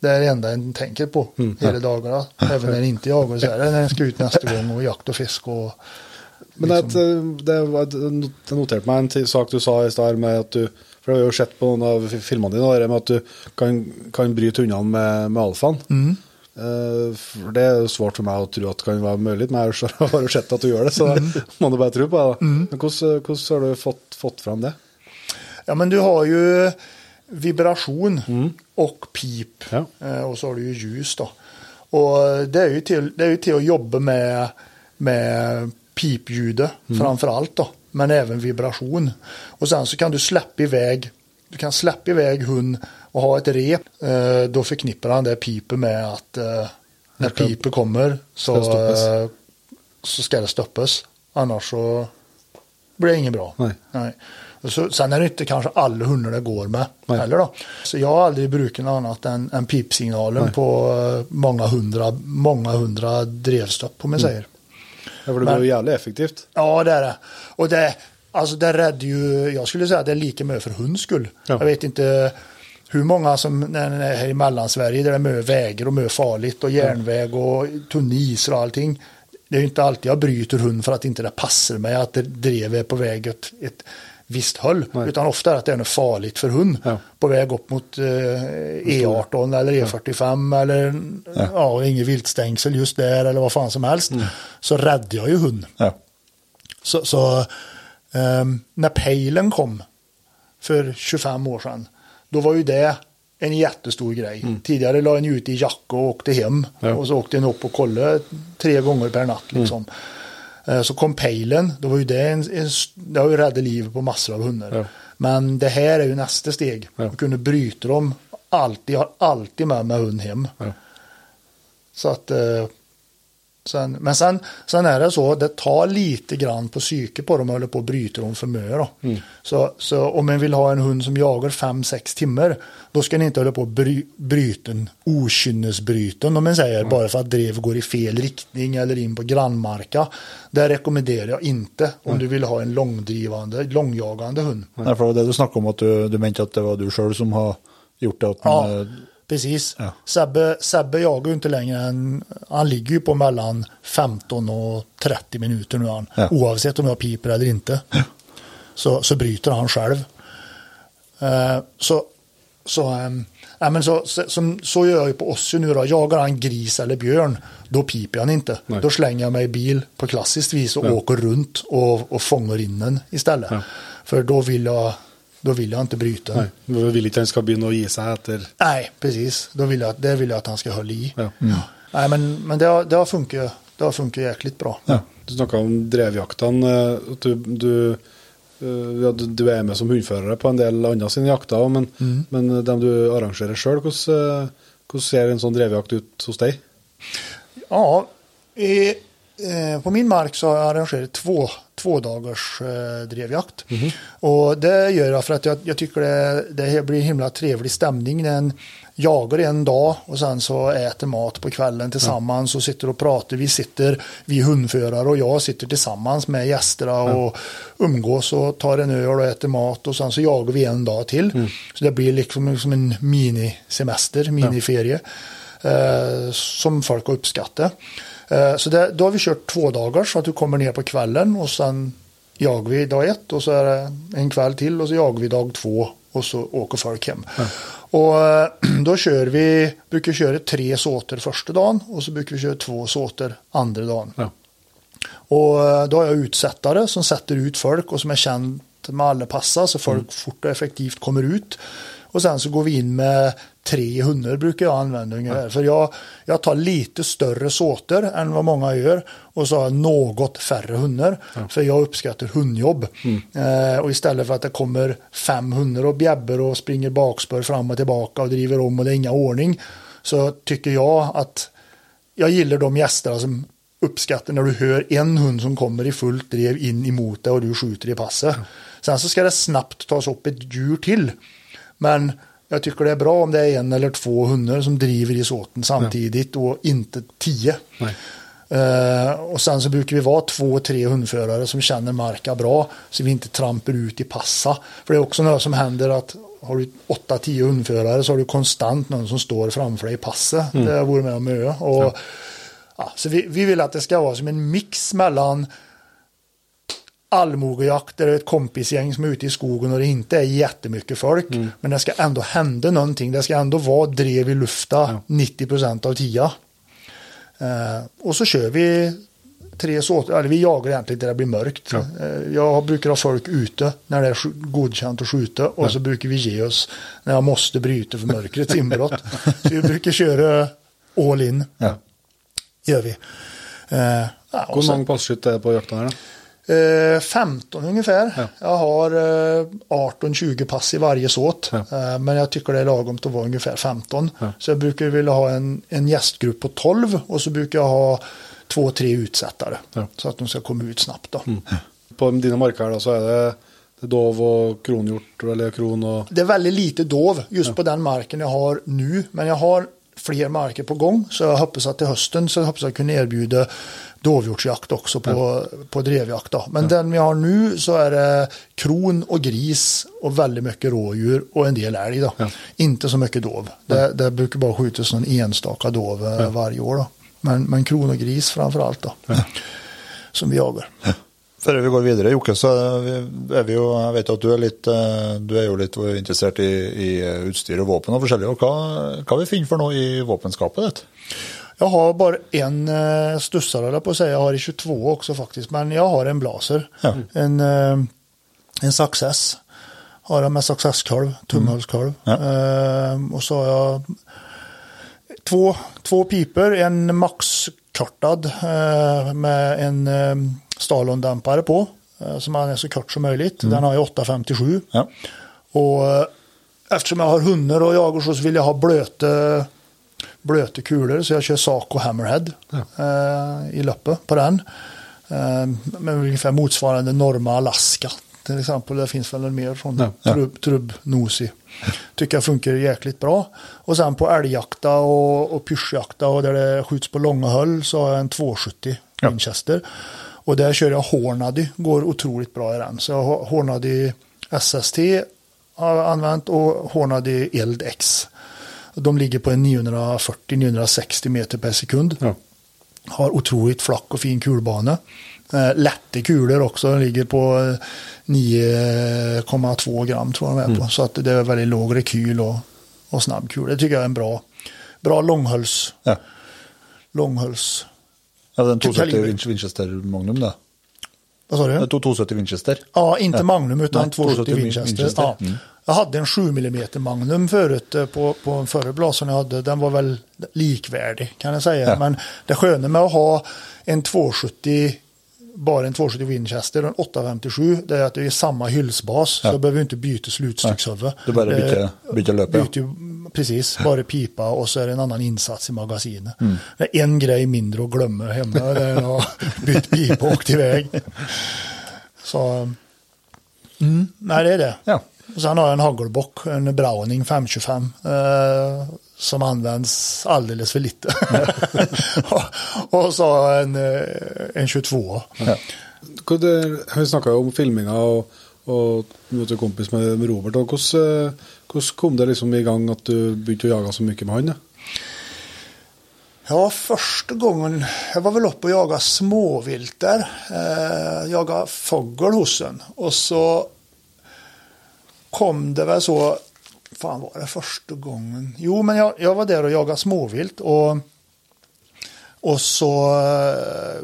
det är det enda en tänker på mm. hela dagarna. Även när inte jagar så är det när en ska ut nästa gång och jakt och fisk och men liksom. det, det, var, det noterte meg en sak du sa i stad med at du For jeg har jo sett på noen av filmene dine det med at du kan, kan bryte hundene med, med alfaen. Mm. Uh, for det er jo svårt for meg å tro at det kan være mulig, men jeg har jo sett at du gjør det, så mm. må du bare tro på det. Mm. Men hvordan, hvordan, har du fått, fått fram det? Ja, men du har ju vibration mm. och pip. Ja. Eh, och så har du ju ljus då. Och det är ju till, det är ju till att jobba med, med pipljudet mm. framför allt då. Men även vibration. Och sen så kan du släppa iväg du kan släppa iväg hund och ha ett rep. Eh, då förknippar han det piper med att eh, när piper kommer så ska, så ska det stoppas. Annars så blir det inget bra. Nej. Nej. Så, sen är det inte kanske alla hundar det går med Nej. heller då. Så jag har aldrig brukat något annat än, än pipsignalen Nej. på eh, många hundra, många hundra drevstopp om man mm. säger. Ja, för det blir ju jävligt effektivt. Ja, det är det. Och det, alltså det räddar ju, jag skulle säga att det är lika mycket för hunds skull. Ja. Jag vet inte hur många som när är här i Mellansverige där det är mycket vägar och mycket farligt och järnväg och tunn is och allting. Det är ju inte alltid jag bryter hund för att inte det passar mig att det drev är på väg ett, ett visst höll. Nej. Utan ofta att det är något farligt för hund. Ja. På väg upp mot eh, E18 eller E45 eller ja. inget viltstängsel just där eller vad fan som helst. Så räddade jag ju hund. Ja. Så, så ehm, när pejlen kom för 25 år sedan, då var ju det en jättestor grej. Tidigare la ni ut i jacka och åkte hem. Ja. Och så åkte ni upp och kollade tre gånger per natt. Liksom. Eh, Så kom pejlen, då var ju det en, en, det har ju räddat livet på massor av hundar. Ja. Men det här är ju nästa steg. Ja. Att kunna bryta dem. Alltid, jag har alltid med mig hund hem. Ja. Så att, eh, sen, men sen, sen är det så, det tar lite grann på psyke på dem och håller på att bryta dem för mycket. Mm. Så, så om man vill ha en hund som jagar 5-6 timmar, då ska ni inte hålla på att bry, bryta en okynnesbryten om man säger, bara för att drev går i fel riktning eller in på grannmarka. Det rekommenderar jag inte om du vill ha en långdrivande, långjagande hund. Nej, för det du snackade om, att du, du menade att det var du själv som har gjort det. Att Ja, man, eh, precis. Ja. Sebbe, Sebbe jagar ju inte längre än, han ligger ju på mellan 15 och 30 minuter nu han. Ja. Oavsett om jag piper eller inte. Så, så bryter han själv. Eh, så, så, ehm, ja, men så, så, som, så gör jag ju på Ossi nu då. Jagar han gris eller björn, då piper han inte. Nej. Då slänger jag mig i bil på klassiskt vis och Ja. åker runt och, och fångar in den istället. Ja. För då vill jag, då vill jag inte bryta. Nej, vi vill inte att den ska å gi seg etter Nej, precis. Då vill jag, det vill jag att han ska hålla i. Ja. Nej, men, men det, har, det, har funkat, det har funkat jäkligt bra. ja. Du snakka om drevjaktene. eh, du, du, eh, ja, du, du er med som hundførere på en del andre sine jakter men, men dem du arrangerer sjøl, hvordan, eh, ser en sånn drevjakt ut hos deg? Ja, i, eh, på min mark så har jag två, två dagars eh, drevjakt. Och det gör jag för att jag, jag tycker det, det blir himla trevlig stämning när en jagar en dag och sen så äter mat på kvällen tillsammans och sitter och pratar. Vi sitter, vi hundförare och jag sitter tillsammans med gästerna och umgås och tar en öl och äter mat och sen så jagar vi en dag till. Så det blir liksom, liksom en minisemester, miniferie eh, som folk har uppskattat. Eh, så det, då har vi kört två dagar så att du kommer ner på kvällen och sen jagar vi dag ett och så är det en kväll till och så jagar vi dag två och så åker folk hem. Och eh, då kör vi, brukar köra tre såter första dagen och så brukar vi köra två såter andra dagen. Ja. Och då har jag utsättare som sätter ut folk och som är känt med alla passar så folk fort och effektivt kommer ut. Och sen så går vi in med tre hundar brukar jag använda ungefär. För jag, jag tar lite större såter än vad många gör. Och så har jag något färre hundar. För jag uppskattar hundjobb. Eh, och istället för att det kommer fem hundar och bjäbbar och springer bakspår fram och tillbaka och driver om och det är inga ordning. Så tycker jag att jag gillar de gästerna som uppskattar när du hör en hund som kommer i fullt drev in emot dig och du skjuter i passet. Sen så ska det snabbt tas upp ett djur till. Men jag tycker det är bra om det är en eller två hundar som driver i såten samtidigt och inte tio. Eh, och sen så brukar vi vara två, tre hundförare som känner marka bra så vi inte trampar ut i passa. För det är också något som händer att har du åtta, tio hundförare så har du konstant någon som står framför dig i passet. Det vore med om ö. Och, ja, så vi, vi vill att det ska vara som en mix mellan allmogejakt eller ett kompisgäng som är ute i skogen och det inte är jättemycket folk. Men det ska ändå hända någonting. Det ska ändå vara drev i lufta 90 av tiden. Eh, och så kör vi tre såter, eller vi jagar egentligen där det blir mörkt. Ja. Eh, jag brukar ha folk ute när det är godkänt att skjuta och så brukar vi ge oss när jag måste bryta för mörkrets inbrott. så vi brukar köra all in, Ja. gör vi. Eh, ja, sen- mange passkytt det på jakta her, da? Eh, 15 ungefär. Ja. Jag har eh, 18-20 pass i varje såt. Ja. Eh, men jag tycker det är lagom att vara ungefär 15. Ja. Så jag brukar vilja ha en, en gästgrupp på 12 och så brukar jag ha två, tre utsättare. Så att de ska komma ut snabbt. Då. På dine marker så er det, det dov og kronhjort, eller kron og Det är väldigt lite dov just på den marken jag har nu. Men jag har fler marker på gång. Så jag hoppas att till hösten så hoppas jag kunna erbjuda dovhjortsjakt också på, på drevjakt. Då. Men den vi har nu så är det kron och gris och väldigt mycket rådjur och en del älg. Då. Ja. Inte så mycket dov. Det, det brukar bara skjutas någon enstaka dov eh, varje år. Då. Men, men kron och gris framför allt då. Som vi jagar. Før vi går videre, Jokke, så er vi jo Jeg vet at du litt, eh, du er jo litt interessert i, i utstyr våpen og forskjellig. og Hva, hva vi finner for noe i våpenskapet ditt? Jag har bara en uh, stussare, på att säga. Jag har i 22 också faktiskt. Men jag har en blaser. Ja. En, uh, en Success. Har jag med Success-kolv, tumhölskolv. Ja. Eh, och så har jag två, två piper, en maxkortad eh, med en eh, Stalon-dämpare på. Eh, som är så kort som möjligt. Den har jag 857. Ja. Och eh, eftersom jag har hundar och jagar så vill jag ha blöte, blöte kulor så jag kör Saco Hammerhead eh, i loppet på den. Eh, med ungefär motsvarande Norma Alaska till exempel. Det finns väl en mer från Ja. Trubb, Trubb Nosi. Tycker jag funkar jäkligt bra. Och sen på älgjakta och, och pyrschjakta och där det skjuts på långa höll så har jag en 270 Ja. Winchester. Och där kör jag Hornady, går otroligt bra i den. Så jag har Hornady SST har jag använt och Hornady Eld X. De ligger på en 940-960 meter per sekund. Ja. Har otroligt flack och fin kulbana. Eh, lätta kulor också, den ligger på eh, 9,2 gram tror jag de är på. Så att det är väldigt låg rekyl och, och snabb kula. Det tycker jag är en bra, bra långhölls. Ja. långhölls. ja den 270 Kaliber. Winch- Winchester Magnum, da. Vad sa du? Det er 270 Winchester. Ja, inte Magnum utan Nej, 270 270 Winchester. Winchester. Ja. Mm. Jag hade en 7 mm Magnum förut eh, på, på en förre blasen jag hade. Den var väl likvärdig kan jag säga. Ja. Men det sköna med att ha en 270 bara en 270 Winchester och en 857 det är att det är samma hylsbas. Så jag behöver inte byta slutstyckshuvud. Du bara Det- byter löp, ja. byter ju- Precis, bara pipa och så är det en annan insats i magasinet. Mm. Det är en grej mindre att glömma hemma. Det är att ha bytt pipa och åkt iväg. Så, mm, nej det är det. Ja. Och sen har jag en hagelbock, en Browning 525. Eh, som används alldeles för lite. och, och så en, eh, en 22. Ja. Vi snakka jo om filminga vet, du er kompis med Robert. og Hvordan eh, kom det liksom i gang at du å jage så mye med da? Ja, första gången, jag var väl uppe och jagade småvilt där. Eh, jagade fågel hos en. Och så kom det väl så, fan var det första gången? Jo, men jag, jag var där och jagade småvilt. Och, och så eh,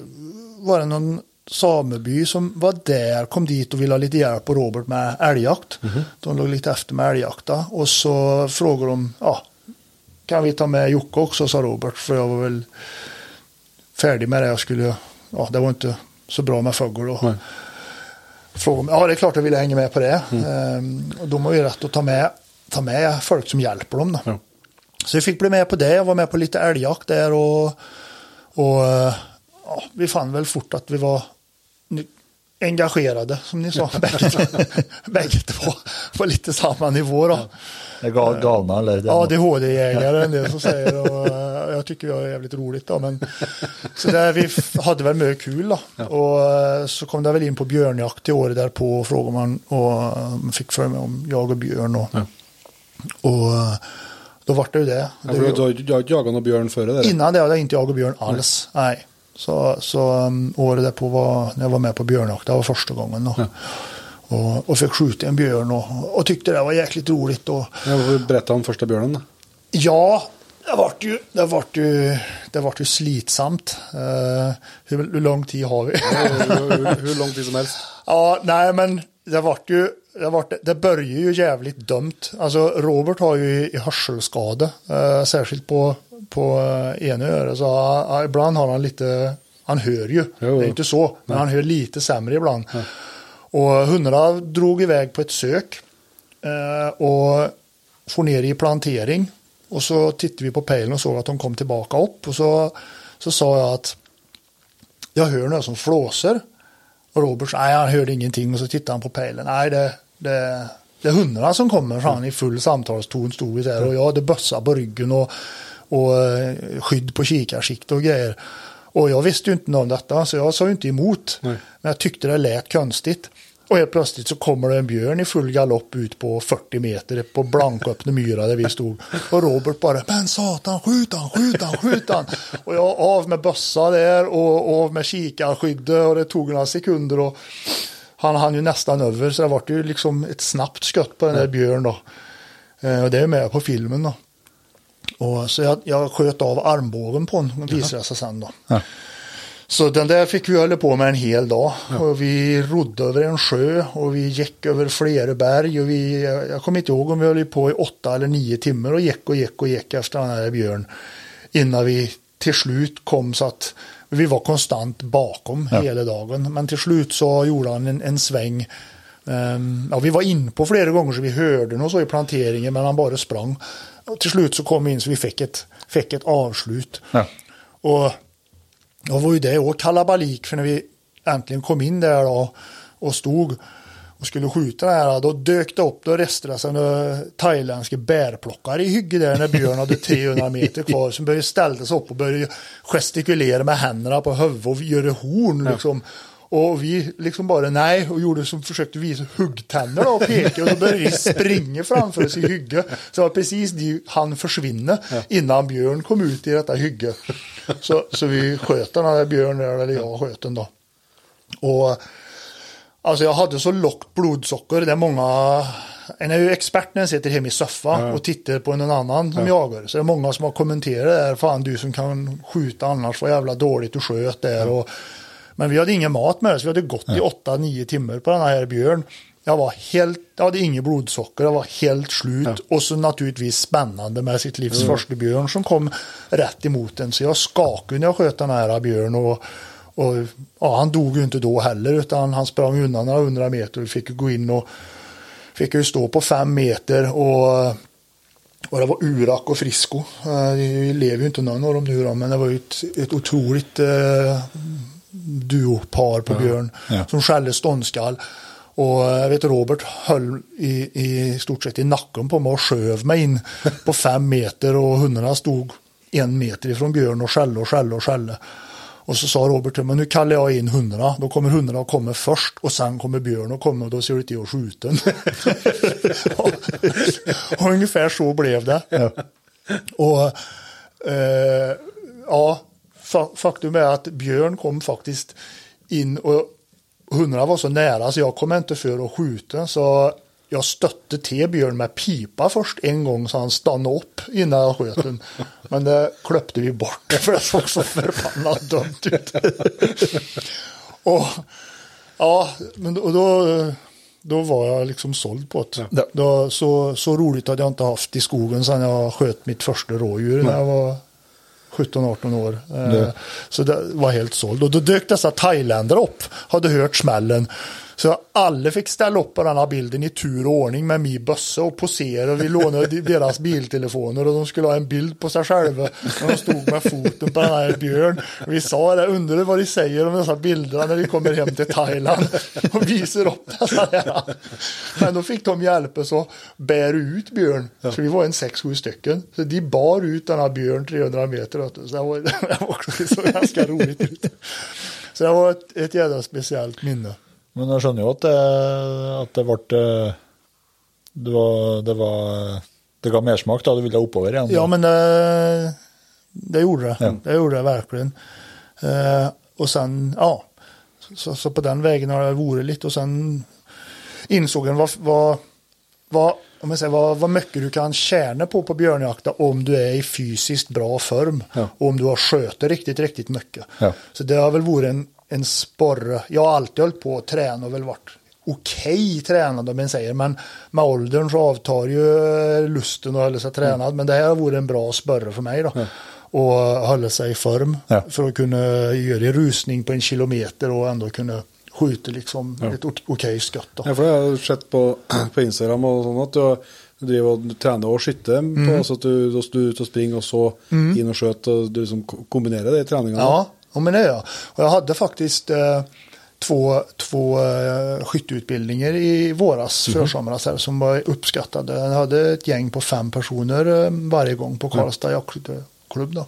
var det någon sameby som var där, kom dit och ville ha lite hjälp på Robert med älgjakt. De låg lite efter med älgjakta. Och så frågade de, ja, kan vi ta med Jocke också, sa Robert. För jag var väl färdig med det. Jag skulle, ja, det var inte så bra med fågel då. Nej. Frågade ja det är klart jag ville hänga med på det. Ehm, och de har ju rätt att ta med, ta med folk som hjälper dem då. Ja. Så jag fick bli med på det. Jag var med på lite älgjakt där och, och eh, ja, vi fann väl fort att vi var engagerade, som ni sa, bägge, bägge två, på lite samma nivå då. Er gal, galna, eller? Det er Ja, noe- ADHD-jägare en del som säger och eh, jag tycker jag är jävligt roligt då. Men, så där vi hade väl mycket kul då. Och eh, så kom det väl in på björnjakt till året därpå och frågade man och eh, man fick för mig om jag och björn och, och eh, då var det ju det. Ja, det for du har du har ikke jaga noe bjørn før det? Innan det hade jag inte jagat björn alls. Nej. Så, så um, året därpå var när jag var med på björnjakt, det var första gången då. Och, och fick skjuta en björn och, och tyckte det var jäkligt roligt. Och, Ja, Berätta om första björnen. Ja, det vart ju, det vart ju, det vart ju slitsamt. Eh, hur, hur lång tid har vi? hur, hur lång tid som helst. ja, nej men det vart ju, det, vart, det börjar ju jävligt dumt. Alltså Robert har ju i hörselskada, eh, särskilt på, på eh, ena örat. Så han, ibland har han lite, han hör ju, Jo, det är inte så, men han hör lite sämre ibland. Och hundarna drog iväg på ett sök eh, och får ner i plantering. Och så tittade vi på pejlen och såg att de kom tillbaka upp. Och så, så sa jag att jag hör några som flåser. Och Robert sa, nej han hörde ingenting. Och så tittade han på pejlen. Nej det, det, det är hundarna som kommer. Så han i full samtalston stod vi där. Och jag hade bössa på ryggen och, och eh, skydd på kikarsikte och grejer. Och jag visste ju inte något om detta. Så jag sa ju inte emot. Nej. Men jag tyckte det lät konstigt. Och helt plötsligt så kommer det en björn i full galopp ut på 40 meter på blanköppna myra där vi stod. Och Robert bara, men satan, skjut han, skjut han, skjut han. Och jag av med bössa där och av med kikarskyddet och det tog några sekunder och han hann ju nästan över så det var ju liksom ett snabbt skott på den där björn då. Eh, Och det är med på filmen då. Och så jag, jag sköt av armbågen på honom visade sig sen då. Ja. Så den där fick vi hålla på med en hel dag. Och vi rodde över en sjö och vi gick över flera berg. Och vi, jag kommer inte ihåg om vi höll på i åtta eller nio timmar och gick och gick och gick efter den här björn. Innan vi till slut kom så att vi var konstant bakom Ja. hela dagen. Men till slut så gjorde han en, en sväng. Ehm, ja, vi var in på flera gånger så vi hörde något så i planteringen men han bara sprang. Och till slut så kom vi in så vi fick ett, fick ett avslut. Ja. Och då var ju det och kalabalik för när vi äntligen kom in där då och stod och skulle skjuta den här, då dök det upp, då resterade sig några thailändska bärplockare i hygge där när Björn hade 300 meter kvar som började ställa sig upp och började gestikulera med händerna på huvudet och göra horn liksom. Och vi liksom bara nej och gjorde som försökte visa huggtänder då och peka och så började vi springa framför oss i hygge. Så det var precis det han försvinna innan Björn kom ut i detta hygge. Så, så vi sköt den här Björn där, eller jag sköt den då. Och alltså jag hade så lågt blodsocker, det är många en är ju expert när en sitter hemma i soffan och tittar på någon annan som jagar. Så det är många som har kommenterat det här. Fan du som kan skjuta annars, vad jävla dåligt du sköt där. Och, men vi hade ingen mat med så vi hade gått i 8-9 timmar på den här björn. Jag var helt, jag hade inget blodsocker, jag var helt slut. Och så naturligtvis spännande med sitt livs första björn som kom rätt emot en. Så jag skakade när jag sköt den här björn. Och, och ja, han dog ju inte då heller, utan han sprang undan några hundra meter och vi fick gå in och fick ju stå på fem meter och, och det var urak och frisko. Eh, Det lever ju inte någon av dem nu då, men det var ju ett, ett otroligt eh, duopar på Björn Ja. som skällde ståndskall. Och eh, jag vet Robert höll i, i stort sett i nacken på mig och sköv mig in på fem meter och hundarna stod en meter ifrån Björn och skällde och skällde och skällde. Och så sa Robert till mig, nu kallar jag in hundarna. Då kommer hundarna att komma först och sen kommer Björn och kommer och då ser det till att skjuta och, och ungefär så blev det. Och eh, ja, fa- faktum är att Björn kom faktiskt in och hundarna var så nära så jag kom inte för att skjuta. Så jag stötte till Björn med pipa först en gång så han stannade upp innan jag sköt den. Men det klöpte vi bort för det såg så förbannat dumt ut. och ja, men då, och då, då var jag liksom såld på det. Ja. Då, så, så roligt hade jag inte haft i skogen sedan jag sköt mitt första rådjur när jag var 17-18 år. Eh, Det- Så det var helt såld. Och då dök dessa thailändare upp, hade hört smällen. Så alla fick ställa upp på den här bilden i tur och ordning med min bössa och posera. Vi lånade deras biltelefoner och de skulle ha en bild på sig själva när de stod med foten på den här björn. Vi sa det, undrar vad de säger om dessa bilderna när de kommer hem till Thailand och visar upp dessa där. Men då fick de hjälp att bära ut björn. Så vi var en sex, sju stycken. Så de bar ut den här björn 300 meter. Så det var, det var också det såg ganska roligt ut. Så det var ett, ett jävla speciellt minne. Men jeg skjønner jo at det, at det ble eh, det var, det var Det ga mersmak da du ville oppover igjen. Ja, men det, det gjorde det. Ja. Det gjorde det verkligen. Eh, och sen, ja, så, så på den vägen har det varit lite och sen insåg jag vad, vad, vad, om jag säger, vad, vad mycket du kan tjäna på på björnjakta om du är i fysiskt bra form Ja. och om du har sköter riktigt, riktigt mycket. Ja. Så det har väl varit en, en sporre. Jag har alltid hållit på att träna och väl varit okej tränad om man säger. Men med åldern så avtar ju lusten att hålla sig tränad. Men det här varit en bra sporre för mig då. Och hålla sig i form Ja. för att kunna göra rusning på en kilometer och ändå kunna skjuta liksom ett ok- okej skott. Då. Ja, for det har sett på, på Instagram og sånn at du, og du trener og skytter. Mm. På, altså at du, da skal du ut og springe, og så inn og skjøte. Og du liksom ko- kombinerer det i treninga. Ja, det är jag. Och jag hade faktiskt eh, två, två eh, skytteutbildningar i våras, försomras här, som var uppskattade. Jag hade ett gäng på fem personer eh, varje gång på Karlstad jaktklubb då.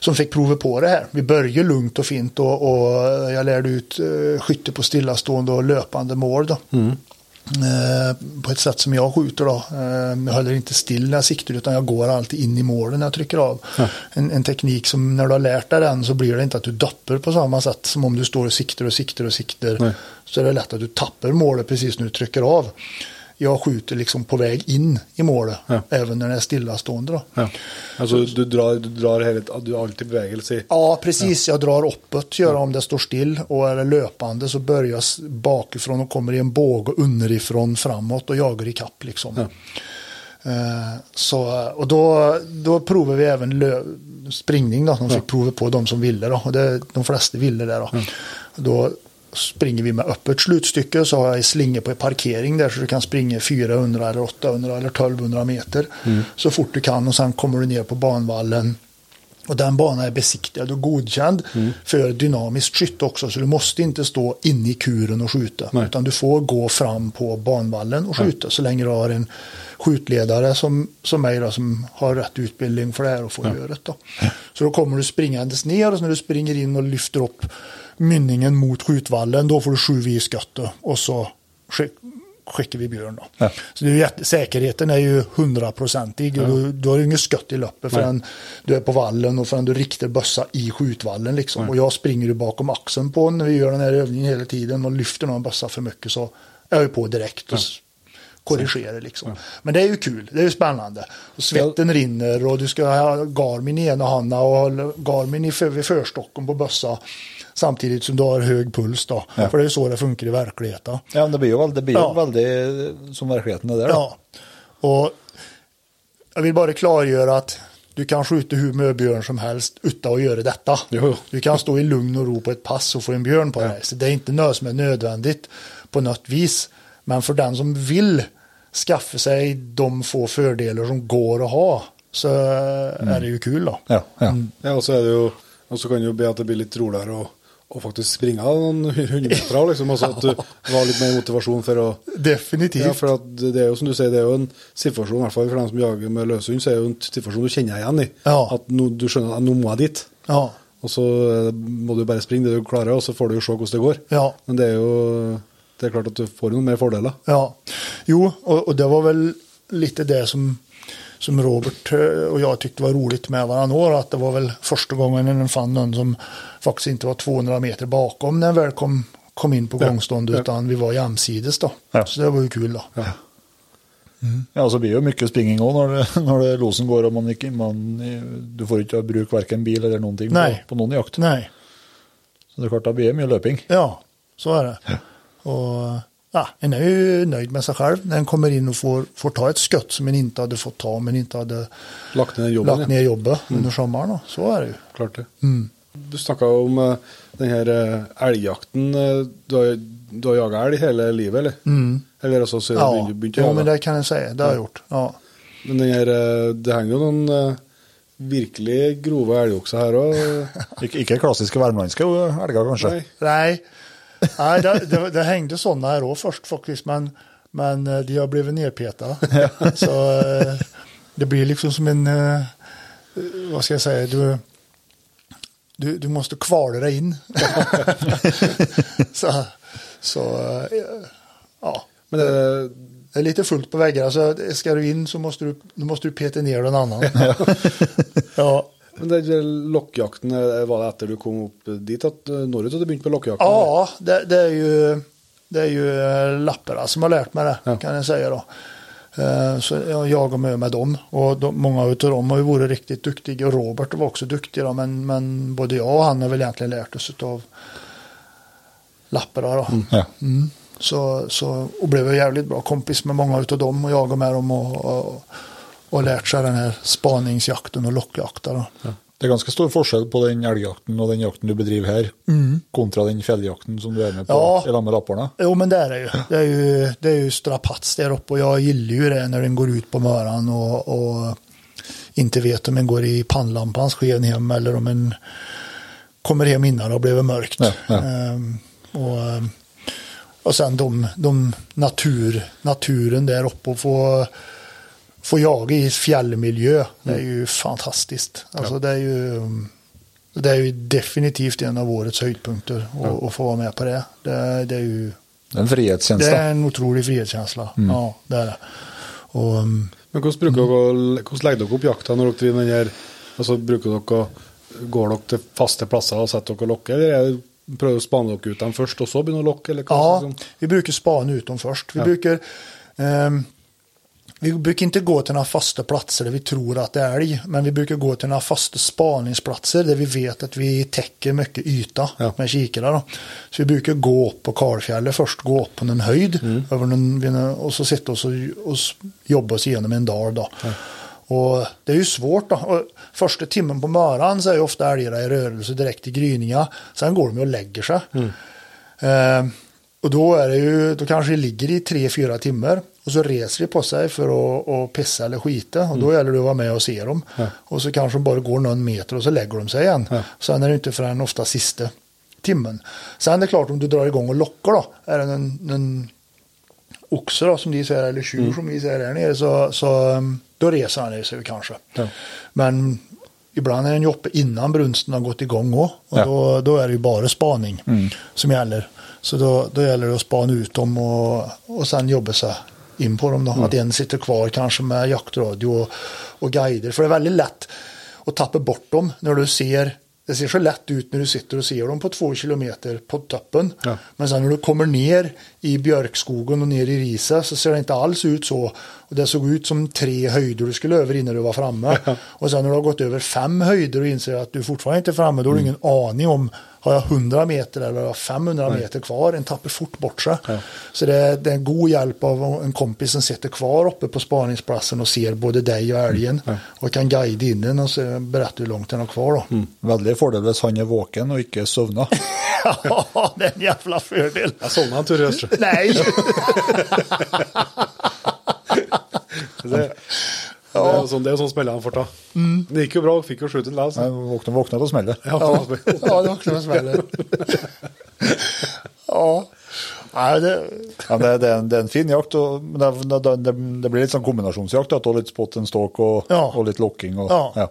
Som fick prova på det här. Vi började lugnt och fint och, och jag lärde ut uh, skytte på stillastående och löpande mål då. Eh, på ett sätt som jag skjuter då. Eh, jag håller inte still när jag siktar utan jag går alltid in i målen när jag trycker av. En, en teknik som när du har lärt dig den så blir det inte att du doppar på samma sätt som om du står och siktar och siktar och siktar. Nej. Så är det lätt att du tappar målet precis när du trycker av. Jag skjuter liksom på väg in i målet Ja. även när det är stillastående då. Ja. Alltså du drar, du drar hela, du har alltid bevegelse i. Ja, precis. Jag drar uppåt, gör om det står still. Och är det löpande så börjar jag bakifrån och kommer i en båge underifrån framåt och jagar i kapp liksom. Ja. Eh, Så, och då, då provar vi även lö, springning då. De fick prova på de som ville då. Och det, de flesta ville det då. Då springer vi med öppet slutstycke så har jag slingor på parkering där så du kan springa 400 eller 800 eller 1200 meter så fort du kan och sen kommer du ner på banvallen och den banan är besiktigad och godkänd för dynamiskt skytte också. Så du måste inte stå inne i kuren och skjuta. Nej. Utan du får gå fram på banvallen och skjuta så länge du har en skjutledare som, som mig då, som har rätt utbildning för det här och får göra det. Då. Så då kommer du springandes ner och när du springer in och lyfter upp mynningen mot skjutvallen då får du sju i skottet och så skick, skickar vi björn. Då. Ja. Så det är jätte, säkerheten är ju hundraprocentig. Du, du har ju inget skott i loppet förrän du är på vallen och förrän du riktar bössa i skjutvallen. Liksom. Och jag springer ju bakom axeln på när vi gör den här övningen hela tiden och lyfter någon bössa för mycket så är jag ju på direkt och s- korrigerar liksom. Men det är ju kul, det är ju spännande. Och svetten rinner och du ska ha Garmin i ena handen och Garmin i för, vid förstocken på bössa. Samtidigt som du har hög puls då. Ja. För det är ju så det funkar i verkligheten. Ja, det blir veldig, det blir Ja. veldig som verkligheten er der. da. Ja, och jag vill bara klargöra att du kan skjuta hur mycket björn som helst utan att göra detta. Jo. Du kan stå i lugn och ro på ett pass och få en björn på dig. Så det är inte något som är nödvändigt på något vis. Men för den som vill skaffa sig de få fördelar som går att ha så är det ju kul då. Ja, ja. Ja, och så är det ju, och så kan det ju bli att det blir lite roligare och, och faktiskt springa någon hundmeter liksom. Alltså att du har lite mer motivation för att Definitivt. Ja, för att det är ju som du säger, det är ju en situation, i alla fall för den som jagar med löshund, så är det ju en situation du känner igen i. Ja. Att nu, du skjønner at nå må jeg dit. Ja. Og så eh, må du bare springe det du klarer, og så får du jo se hvordan det går. Ja. Men det er jo det er klart at du får noen mer fordeler. Ja, jo, och, och det var väl lite det som, som Robert eh, och jag tyckte var roligt med varandra år, att det var väl första gången en fann någon som faktiskt inte var 200 meter bakom när väl kom, kom in på Ja, gångstånd, ja. utan vi var jämsides då. Ja. Så det var ju kul då. Ja. Ja, og så blir det jo mye springing òg når, det- når det losen går og man ikke man, Du får ikke bruke verken bil eller noen ting på, på noen jakt. Nej, Så det er klart, da blir det mye løping. ja, så är det. Och ja, en är ju nöjd med sig själv när en kommer in och får, får ta ett skott som en inte hade fått ta, men inte hade Lagt ned jobben. lagt ner jobbet under sommaren. Då. Så är det ju. Klart det. Mm. Du snakka om eh, den her eh, elgjakten. eh, Du har, du har jaga elg hele livet, eller? Mm. Eller altså, så Ja, begynte å jo, jage. men det kan jag säga. Det har jag gjort. Ja. Men den eh, det henger jo noen eh, virkelig grove elgokser her òg. Ikke, ikke klassiske värmländska elger, kanskje. Nei. Nej, Nej det, det, det hängde sådana här då först faktiskt, men, men eh, de har blivit nerpetade. Så eh, det blir liksom som en, eh, vad ska jag säga, du, du, du måste kvala dig in. så så eh, ja, Men det, det är lite fullt på väggarna, så ska du in så måste du, då måste du peta ner någon annan. ja. Men det der lokkjakten, var det etter du kom opp dit at eh, når du begynte med lokkjakten? Ja, det, det är ju, det är ju eh, lapparna som har lärt mig det Ja. kan jag säga då. Eh, Så jag jagar med, med dem och de, många av dem har ju varit riktigt duktiga Robert var också duktig då, men, men både jag och han har väl egentligen lärt oss av lapparna då. Ja. Mm. Så, så, och blev jag jävligt bra kompis med många av dem och jagade med dem och, och, och lärt sig den här spaningsjakten och lockjakten. Då. Det er ganske stor forskjell på den elgjakten og den jakten du bedriver her, kontra den fjelljakten som du er med på Ja. i lag med. Jo, men det är det ju. Det är ju, det är ju strapats där uppe och jag gillar ju det när den går ut på morgonen och, och inte vet om den går i pannlampans sken hem eller om en kommer hem innan det har blivit mörkt. Ja, ja. Ehm, och, och sen de, de natur, naturen där uppe och få, få jaga i fjällmiljö, det är ju fantastiskt. Alltså det är ju det är ju definitivt en av årets höjdpunkter att, att få vara med på det. Det, det är ju en frihetskänsla. det är en otrolig frihetskänsla. Ja, det är det. Och, um, Men hvordan, bruker dere, å- hvordan legger dere opp jakta når dere driver med den her altså, bruker dere, å- Går dere til faste plasser og setter dere og lokker, eller er spane dere ut dem først, og så å lokke? Eller Ja, liksom? vi brukar spana ut dem först. Vi, brukar, ehm, vi brukar inte gå till några fasta platser där vi tror att det är älg, men vi brukar gå till några fasta spaningsplatser där vi vet att vi täcker mycket yta Ja. med kikare. Då. Så vi brukar gå upp på Karlfjället först, gå upp på någon höjd över någon, och så sitta och, och s- jobba oss igenom en dag. Då. Och det är ju svårt. Då. Och första timmen på morgonen så är ju ofta älgarna i rörelse direkt i gryningar. Sen går de och lägger sig. Eh, och då är det ju, då kanske det ligger i tre, fyra timmar och så reser de på sig för att, att pissa eller skita och då gäller det att vara med och se dem. Och så kanske de bara går någon meter och så lägger de sig igen. Sen är det inte förrän ofta sista timmen. Sen är det klart om du drar igång och lockar då, är det en, en oxe då, som de säger, eller tjur som vi säger där nere, så, så um, då reser han sig kanske. Ja. Men ibland är den ju uppe innan brunsten har gått igång också, och Ja. då, då är det ju bara spaning som gäller. Så då, då gäller det att spana ut dem och, och sen jobba sig in på dem. Då. Att en sitter kvar kanske med jaktradio och, och guider. För det är väldigt lätt att tappa bort dem när du ser det ser så lätt ut när du sitter och ser dem på två kilometer på toppen. Ja. Men sen när du kommer ner i björkskogen och ner i riset så ser det inte alls ut så. Och det såg ut som tre höjder du skulle över innan du var framme. Och sen när du har gått över fem höjder och inser att du fortfarande inte är framme, då har du ingen aning om har jag 100 meter eller har jag 500 meter kvar? En tappar fort bort sig. Så det är, det är en god hjälp av en kompis som sitter kvar uppe på spaningsplatsen och ser både dig och älgen. Och kan guida in den och så berätta hur långt den har kvar. Då. Veldig fordel hvis han er våken og ikke sovna. Ja, det är en jävla fördel. Tur i Østre. Nej, Det, det er jo sånn, det jo sånn smeller han får ta. Det gikk jo bra, sju til Jeg deg. våkna, våkna på smellet. Ja, ja, det också en smäller. Ja, nej, det, Ja, det, det, er en, det en fin jakt, men det, det, det, det blir litt sånn kombinasjonsjakt. At du har litt spot and stalk og, Ja. og litt lokking. Og, Ja. ja.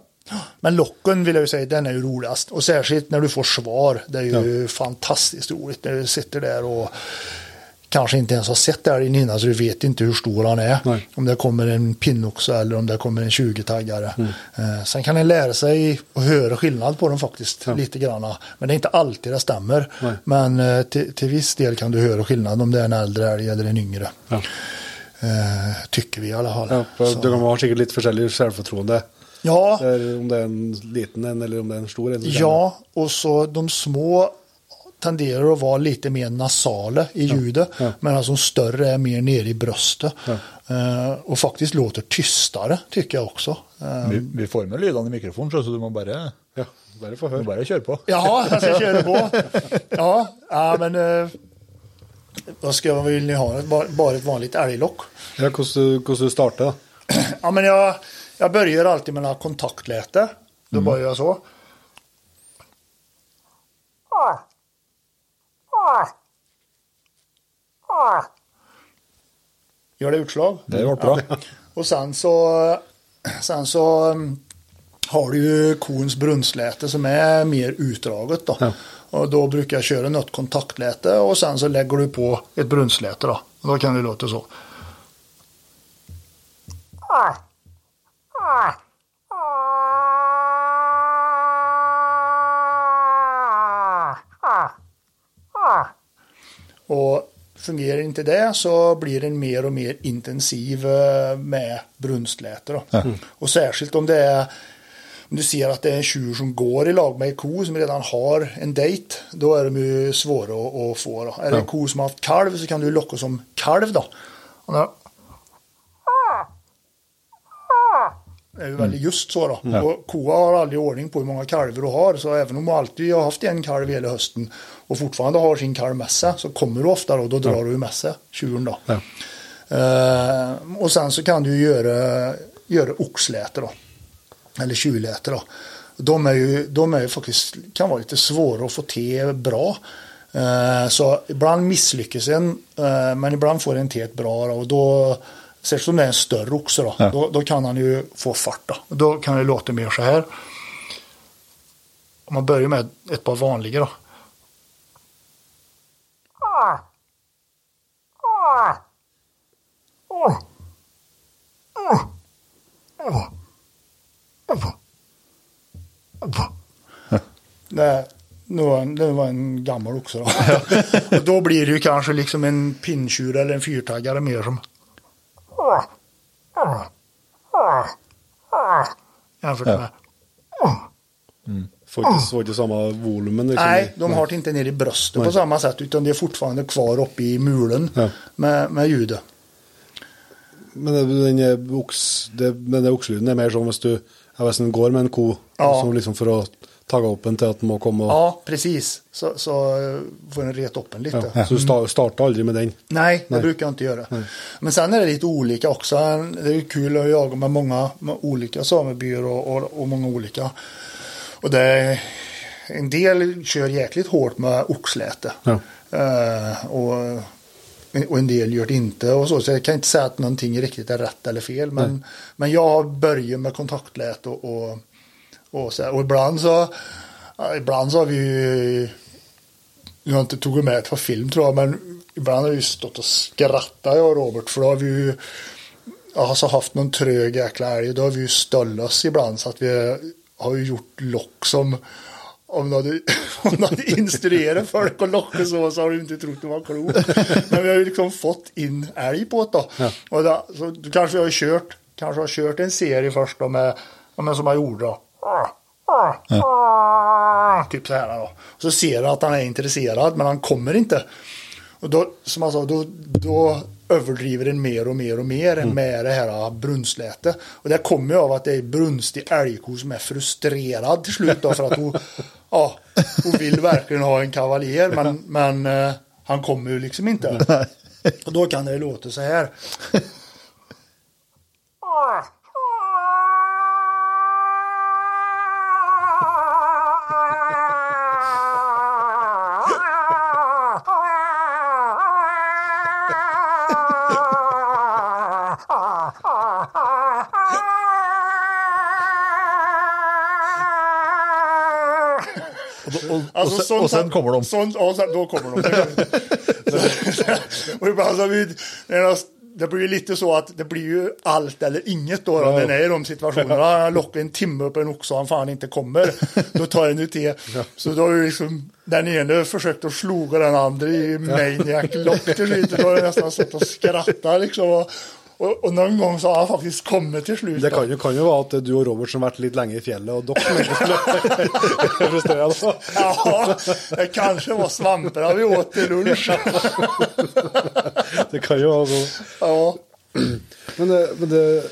Men locken vill jag ju säga, den är ju roligast. Och särskilt när du får svar. Det är ju fantastiskt roligt när du sitter där och kanske inte ens har sett älgen innan så du vet inte hur stor han är. Nej. Om det kommer en pinnoxe eller om det kommer en 20-taggare. Eh, sen kan en lära sig att höra skillnad på dem faktiskt lite grann. Men det är inte alltid det stämmer. Nej. Men eh, till, till viss del kan du höra skillnad om det är en äldre älg eller en yngre. Ja. Eh, tycker vi i alla fall. Ja, Så- du har sikkert litt forskjellig selvfortroende. ja, om det er en liten en, eller om det er en stor en. Ja, och så de små tenderar att vara lite mer nasala i ljudet. ja. Medan de större är mer nere i bröstet. Eh, och faktiskt låter tystare tycker jag också. Eh, Vi, vi får med lydene i mikrofonen, så du må bare, Ja, bare få må høre. bare kjøre på. Jaha, jag ska köra på. Ja, ja men eh, vad ska vad vill ni ha? Bara, bara ett vanligt älglock? Ja, hvordan du starter, da. Ja, men jag, jag börjar alltid med några kontaktläte. Då börjar jag så. Gör det utslag? Det ble bra. Och sen så, sen så um, har du ju kons brunnsläte som är mer utdraget då. Och då brukar jag köra något kontaktläte och sen så lägger du på ett brunnsläte då. Och då kan det låta så. Och fungerar inte det så blir den mer och mer intensiv eh, med brunstläte. Då. Och särskilt om det är om du ser att det är en tjur som går i lag med en ko som redan har en dejt, då är de ju svåra att, att få. Då. Är det en ko som har haft kalv så kan du locka som kalv då. Ju väldigt just så då. Och koa har aldrig ordning på hur många kalvar du har. Så även om du alltid har haft en kalv hela hösten och fortfarande har sin kalv med sig så kommer du ofta då, då drar du med sig tjuren då. Eh, och sen så kan du göra, göra oxläte då. Eller tjurläte då. De är ju, de är ju faktiskt, kan vara lite svåra att få till bra. Eh, så ibland misslyckas en, eh, men ibland får en till ett bra då, och då Särskilt om det är en större oxe då. Ja. då. Då kan han ju få fart då. Då kan det låta mer så här. Om man börjar med ett par vanliga då. Det, det, var en, gammal oxe då. då blir det ju kanske liksom en pinntjur eller en fyrtaggare mer som jämfört med Får inte, får inte samma volumen. Liksom. Nej, de har det inte ner i bröstet på samma sätt utan det är fortfarande kvar uppe i mulen Ja. med, med ljudet. Men det- den är ox, det, den där oxlyden är mer som om du jag vet, inte, går med en ko Ja. som liksom för att tagga upp en till att komma och, Ja, precis. Så, så eh, får den reta upp en lite. ja. Så du sta- startar aldrig med den. Nej, det Nej. brukar jag inte göra. Men sen är det lite olika också. Det är ju kul att jaga med många med olika samebyar och, och, och många olika. Och det är, en del kör jäkligt hårt med oxläte. Ja. Eh, och, och en del gör det inte och så. Så jag kan inte säga att någonting riktigt är rätt eller fel. Men, men jag börjar med kontaktläte och, och, och, så och ibland så ja, ibland så har vi ju jag har inte tagit med på film tror jag, men ibland har vi stått och skrattat jag och Robert för då har vi ju alltså haft någon trög jäkla älg. Då har vi ju ställt oss ibland så att vi har ju gjort lock som om de hade, om de hade instruerat folk att locka så, så har de inte trott det var klokt. Men vi har ju liksom fått in älg på det då. Och då, så då kanske jag har kört, kanske har kört en serie först då med, ja, men som jag gjorde då. Typ så här då. Så ser jag att han är intresserad men han kommer inte. Och då, som jag sa, då, då överdriver den mer och mer och mer än med det här brunstlätet. Och det kommer av att det är brunstig älgko som är frustrerad till slut då för att hon, ja, hon vill verkligen ha en kavaljer men, men eh, han kommer ju liksom inte. Och då kan det låta så här. Och, Alltså, sen, sånt och sen kommer de. Sånt, ja, sen, då kommer de. och ibland så vi, det blir ju lite så att det blir ju allt eller inget då, om den är i de situationerna. Jag lockar en timme upp en oxe och han fan inte kommer. Då tar en UT. Så då har ju liksom den ene försökt att sloga den andra i maniac lock till slut. Då har jag nästan suttit och skrattat liksom. Och, och någon gång så har han faktiskt kommit till slut. Det kan ju, kan att det är du och Robert som varit lite länge i fjället och dock som inte skulle frustrerad. Ja, det kanske var svamparna vi åt till lunch. Det kan ju vara så. Ja. Men det, men det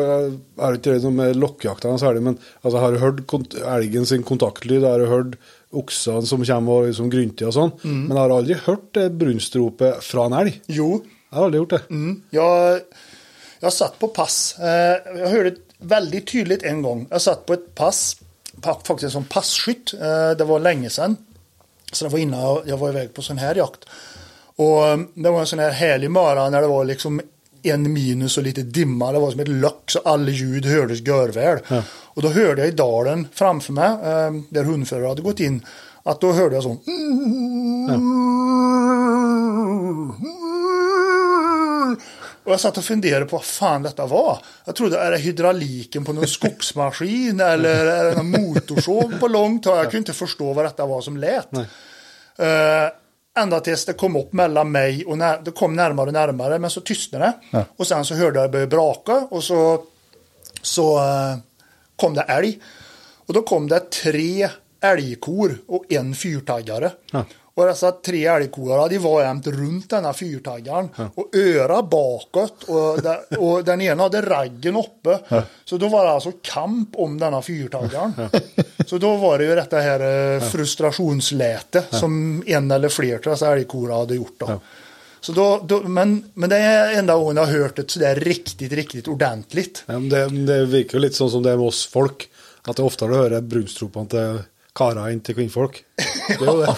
jag har inte det med är det, men alltså, har du hört kont älgen sin kontaktlyd, har du hört oxen som kommer och liksom gryntar och sånt, men har du aldrig hört det brunstropet från älg? Jo, Jag har aldrig gjort det. Mm. Jag, jag satt på pass. Eh, Jag hörde väldigt tydligt en gång. Jag satt på ett pass, pa- faktiskt som passkytt. Eh, Det var länge sedan. Så det var innan jag- var iväg på sån här jakt. Och eh, det var en sån här härlig morgon när det var liksom en minus och lite dimma. Det var som ett lock så alla ljud hördes görväl. Och då hörde jag i dalen framför mig, där hundförare hade gått in, att då hörde jag så. Och jag satt och funderade på vad fan detta var. Jag trodde, är det hydrauliken på någon skogsmaskin eller är det någon motorsåg på långt håll? Jag kunde inte förstå vad detta var som lät. Uh, ända tills det kom upp mellan mig och när, det kom närmare och närmare men så tystnade det. Och sen så hörde jag det börja braka och så, så eh, kom det älg. Och då kom det tre älgkor och en fyrtaggare. Och dessa tre älgkor hade var jämt runt denna fyrtaggaren och öra bakåt och, där, och den ena hade raggen uppe. Så då var det alltså kamp om denna fyrtaggaren. Så då var det ju detta här eh, frustrationsläte som en eller fler av dessa älgkor hade gjort. Då. Så då, då, men, men det är enda gången jag har hört det sådär riktigt, riktigt ordentligt. Ja, det, det virker ju lite som det är med oss folk. Att det oftare hører brunstropene til karer enn til kvinnfolk. Det er jo det.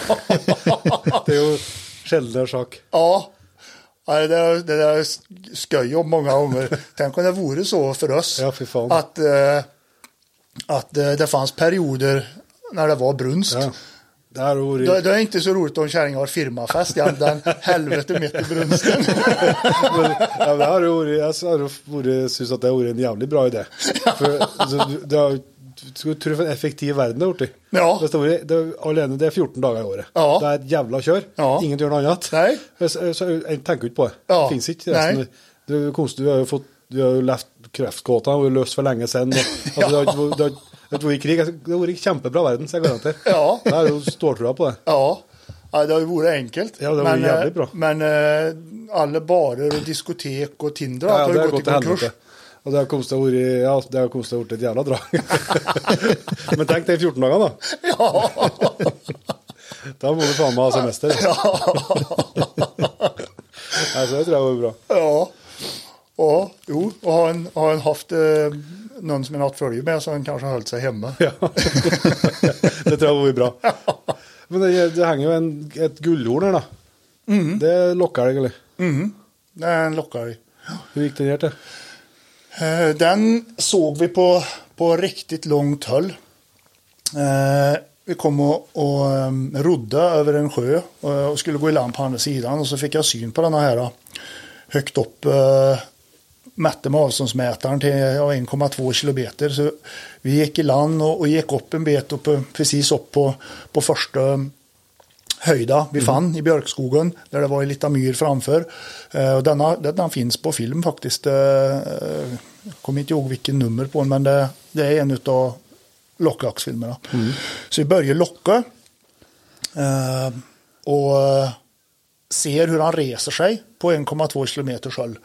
det er jo sjeldnere sak. Ja, det, där, det där skoj om många gånger. Tänk om det vore så för oss. Ja, fan. Att, eh, att eh, det fanns perioder när det var brunst. Ja. Det har Det, varit, det är inte så roligt om kärringen har firmafest. Ja, den helvete mitt i brunsten. ja, det har varit, jag varit, syns att det varit en jävligt bra idé. För, du- det har, skulle tro en effektiv värld det har gjort. Ja. Det, står, det, är- alene, det är 14 dagar i året. Ja. Det är ett jävla kör. Ja. Ingen gör något annat. Nej. Så, så, jag tänker inte på det. Ja. Det finns inte. Nej. Resten. Du, konstigt, du har ju fått, du har ju levt kräftgåtan länge sedan. Och, alltså, det har inte varit- det har det har varit krig. Alltså, Det har varit kämpebra världen, så jag garanterar. Ja. Jag har ju ståltråd på det. Ja, ja det har ju varit enkelt. Ja, det har varit men, eh, bra. Men eh, alla barer och diskotek och Tinder Ja, har det ju har gått i konkurs. Och det har kostat varit, ja, det har kostat varit ett jävla drag. Men tänk dig 14 dagar då. Ja. Då må du fan ha semester. alltså, det tror jag var bra. ja. Ja, jo. Och har en, har en haft eh, någon som en haft följe med så har en kanske hållit sig hemma. Ja. det tror jag var bra. Men det, det hänger ju en, ett guldhorn här då. Det lockar dig eller? Den lockar i. Hur gick det ner till? Eh, den såg vi på, på riktigt långt höll. Eh, vi kom och, och ehm, rodde över en sjö eh, och, skulle gå i land på andra sidan och så fick jag syn på den här högt upp. Mätte med avståndsmätaren till 1,2 kilometer. Så vi gick i land och, och gick upp en bit upp, precis upp på, på första höjda vi fann i björkskogen där det var en liten myr framför. Eh, denna, denna finns på film faktiskt. Eh, jag kommer inte ihåg vilken nummer på den men det, det är en av lockjaktfilmerna. Så vi börjar locka eh, och eh, ser hur han reser sig på 1,2 kilometer sköld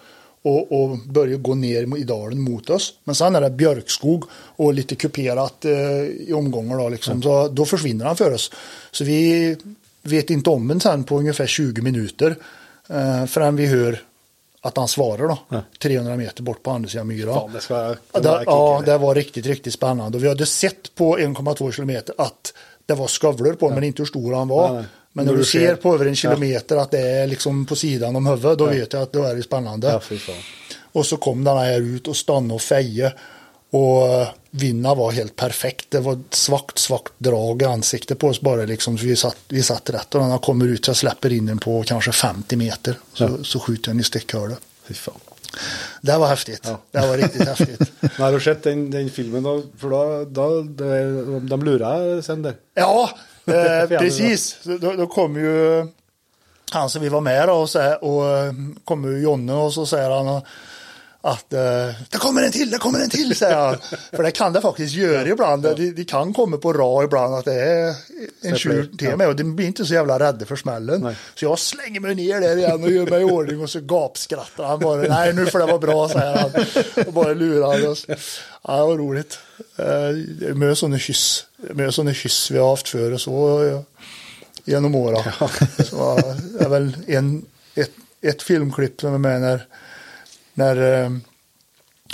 och, och börjar gå ner i dalen mot oss. Men sen är det björkskog och lite kuperat eh, i omgångar då, liksom. så då försvinner han för oss. Så vi vet inte om den sen på ungefär 20 minuter eh, förrän vi hör att han svarar då, 300 meter bort på andra sidan myra. Fan, det ska Ja, det det, var ja, det var riktigt, riktigt spännande. Och vi hade sett på 1,2 kilometer att det var skavlor på, men inte hur stor han var. Nej, nej. Men När när du ser ser- på över en kilometer att det är liksom på sidan om huvudet, då vet jag att då är det spännande. Ja. Och så kom den här ut och stannade och feje. Och eh, vinna var helt perfekt. Det var ett svagt, svagt drag i ansiktet på oss bara liksom. Så vi satt, vi satt rätt och när han kommer ut så jag släpper in den på kanske 50 meter. Så, så skjuter jag den i stickhörde. Det var häftigt. Ja. Det var riktigt häftigt. Har du sett den, den filmen då? För då, då det, de lurar sen där. Ja, eh, precis. Då, då kommer ju han som vi var med då och, så här, och eh, kommer ju Jonne och så säger han att eh, det kommer en till, det kommer en till, säger han. För det kan det faktiskt göra ibland. Det, det kan komma på ra ibland att det är en tjur till mig och det blir inte så jävla rädda för smällen. Nej. Så jag slänger mig ner där igen och gör mig i ordning och så gapskrattar han bara. Nej, nu får det vara bra, säger han. Och bara lurar oss. Ja, det var roligt. Eh, Med sådana kyss, med sådana kyss vi har haft för och så eh, genom åren. Så eh, det är väl en, ett, ett filmklipp som är med när, när eh,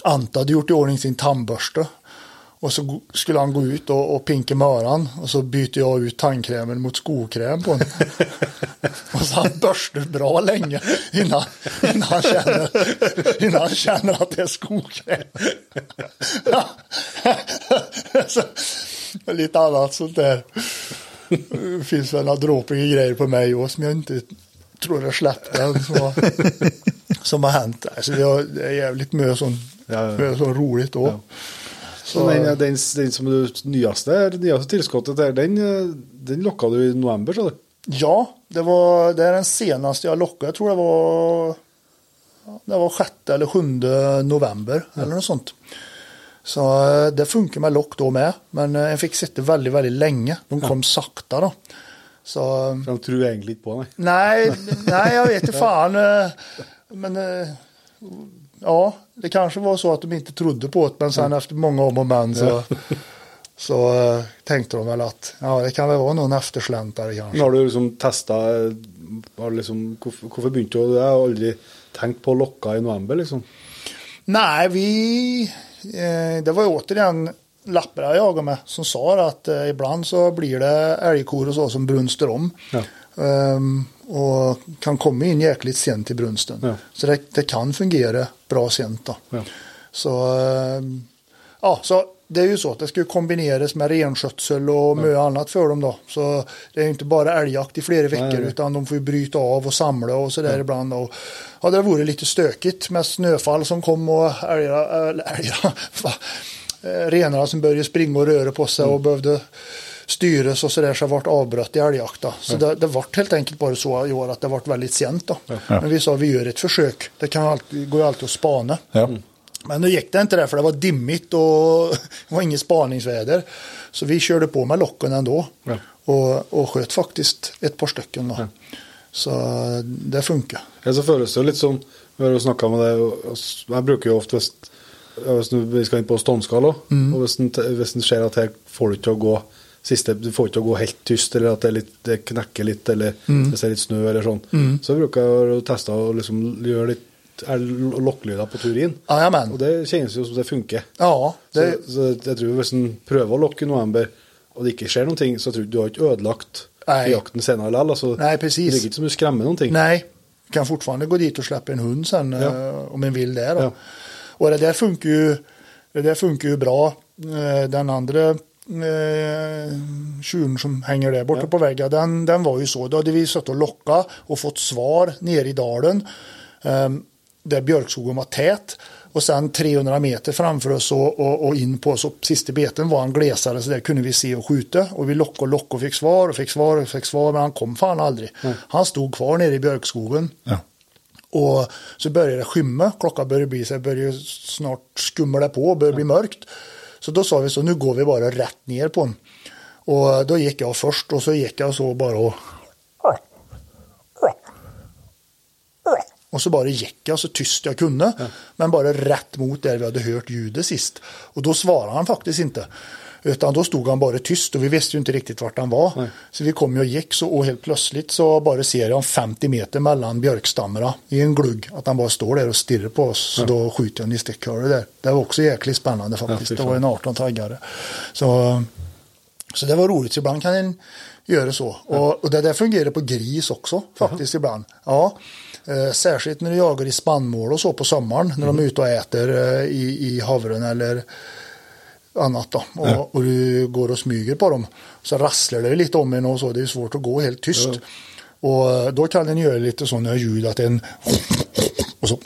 Ante hade gjort i ordning sin tandbörste. Och så skulle han gå ut och, och pinka med öran och så byter jag ut tandkrämen mot skokräm på honom. och så han borstar bra länge innan, innan, han känner, innan han känner att det är skokräm. så, lite annat sånt där. Det finns väl några dråpliga grejer på mig också som jag inte tror jag släppte än. Som har, som har hänt. Alltså det, är jävligt mycket sånt, Ja, ja. så roligt då. Ja. Så, Så den, den, den som du nyaste, det nyaste tillskottet där, den, den lockade du i november du? Ja, det, var, det är den senaste jag lockade. Jag tror det var, det var 6 eller 7 november eller något sånt. Så eh, det funkar med lock då med. Men eh, jag fick sitta väldigt, väldigt länge. De kom sakta då. Så För de tror egentligen inte på mig. nej, nej, jag vet inte fan. eh, Men eh, ja, det kanske var så att de inte trodde på det. Men sen efter många om och men så, så eh, tänkte de väl att ja, det kan väl vara någon eftersläntare kanske. Har du liksom testat, har liksom, hvorfor begynte du? Jeg har aldri tenkt på å lokke i november, liksom. Nej, vi... Eh, det var återigen lappar jag jagade med som sa att eh, ibland så blir det älgkor och så som brunstar om. Ja. Ehm, och kan komma in jäkligt sent i brunsten. Ja. Så det, det kan fungera bra sent då. Ja. Så, ehm, ja, så det är ju så att det ska kombineras med renskötsel och mycket annat för dem då. Så det är ju inte bara älgjakt i flera veckor nej. utan de får ju bryta av och samla och sådär ibland. Och, ja, det vore lite stökigt med snöfall som kom och älgar, älgar, renarna som började springa och röra på sig och behövde styres och sådär så det vart avbrott i älgjakten. Så det, det vart helt enkelt bara så i år att det vart väldigt sent då. Men vi sa vi gör ett försök. Det kan alltid, går ju alltid att spana. Ja. Men nu gick det inte där för det var dimmigt och det var inget spaningsväder. Så vi körde på med locken ändå. Ja. Och, och sköt faktiskt ett par stycken då. Så det funkar. Ja, så jo litt sånn Vi har snakka med det og- og s- Jeg vi skal inn på ståndskall òg. Og hvis en, hvis en ser at her får du ikke å gå siste, du får ikke å gå helt tyst, eller at det, litt, det knekker litt, eller det ser litt snø, eller sånn. Så bruker jeg å teste og liksom gjøre litt er lokkelyder på tur inn. Jajamän. Og det kjennes jo som det funker. Ja, det, Så, så jeg tror hvis en prøver å lokke i november, og det ikke skjer noen ting, så tror jeg du har ikke ødelagt Nei. jakten senere likevel. Altså, Nei, precis. Det er ikke som du skremmer noen ting. Nej, kan fortfarande gå dit och släppa en hund sen Ja. eh, om en vill det. Då. Ja. Och det där funkar ju, det där funkar ju bra. Eh, Den andra eh, tjuren som hänger där borta Ja. på väggen, den, den var ju så. Då hade vi suttit och lockat och fått svar nere i dalen. Eh, där björkskogen var tät. Och sen 300 meter framför oss och, och, och in på så sista beten var han glesare så där kunde vi se och skjuta. Och vi lockade och lockade och fick svar och fick svar och fick svar men han kom fan aldrig. Han stod kvar nere i björkskogen. Ja. Och så började det skymma, klockan började bli så började snart skumma det på började bli mörkt. Så då sa vi så nu går vi bara rätt ner på den. Och då gick jag först och så gick jag så bara och Och så bara gick jag så tyst jag kunde. Men bara rätt mot där vi hade hört ljudet sist. Och då svarade han faktiskt inte. Utan då stod han bara tyst och vi visste ju inte riktigt vart han var. Så vi kom ju och gick så och helt plötsligt så bara ser jag 50 meter mellan björkstammarna i en glugg. Att han bara står där och stirrar på oss. Så då skjuter jag i stickhålet där. Det var också jäkligt spännande faktiskt. fy det var en 18 taggare. Så, så det var roligt. Så ibland kan en göra så. Och, och det där fungerar på gris också faktiskt ibland. Ja. Eh, särskilt när du jagar i spannmål och så på sommaren. När de är ute och äter eh, i, i havren eller annat då. Och, och du går och smyger på dem. Så rasslar det lite om en och så. Det är svårt att gå helt tyst. Och eh, då kan den göra lite sådana ljud att en och så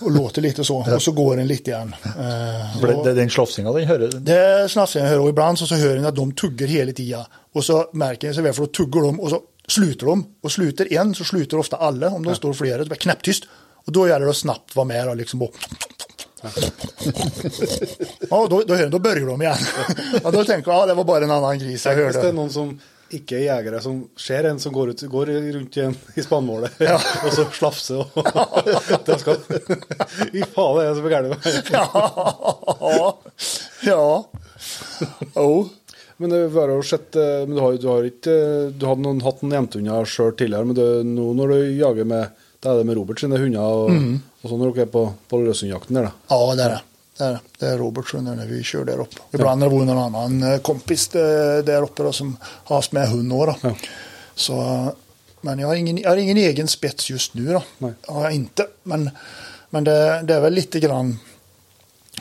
och låter lite så. Och så går den lite igen. Eh, det, det, den slafsinga den hører det snafsar jag hör och ibland så, så hör ni att de tuggar hela tiden. Och så märker ni sig väl för då tuggar de och så slutar de. Och slutar en så slutar ofta alla om de står flera. Det blir knäpptyst. Och då gäller det att snabbt vara med och liksom och... Ja, då, då, då börjar de igen. Ja, då tänker jag, ja det var bara en annan gris jag hvis det hörde. noen som ikke er jegere, som ser en som går, ut, går rundt i, en, i spannmålet, Ja. og så slafser og De skal Fy faen, det er så gærent. Ja. Ja. Jo. Men det var jo sett Men du har, du har ikke Du hadde noen, hatt noen jentehunder sjøl tidligere, men det, nå når du jager med Da er det med Robert sine hunder og, og sånn når dere er på, på løshundjakten der, da. Ja, det är det. Det är, det. det är Robert när vi kör där uppe. Ibland har det varit någon annan eh, kompis eh, där uppe då, som har haft med hund då. Ja. Så, men jag har, ingen, jag har ingen egen spets just nu då. Nej. Det har jag inte. Men, men det, det är väl lite grann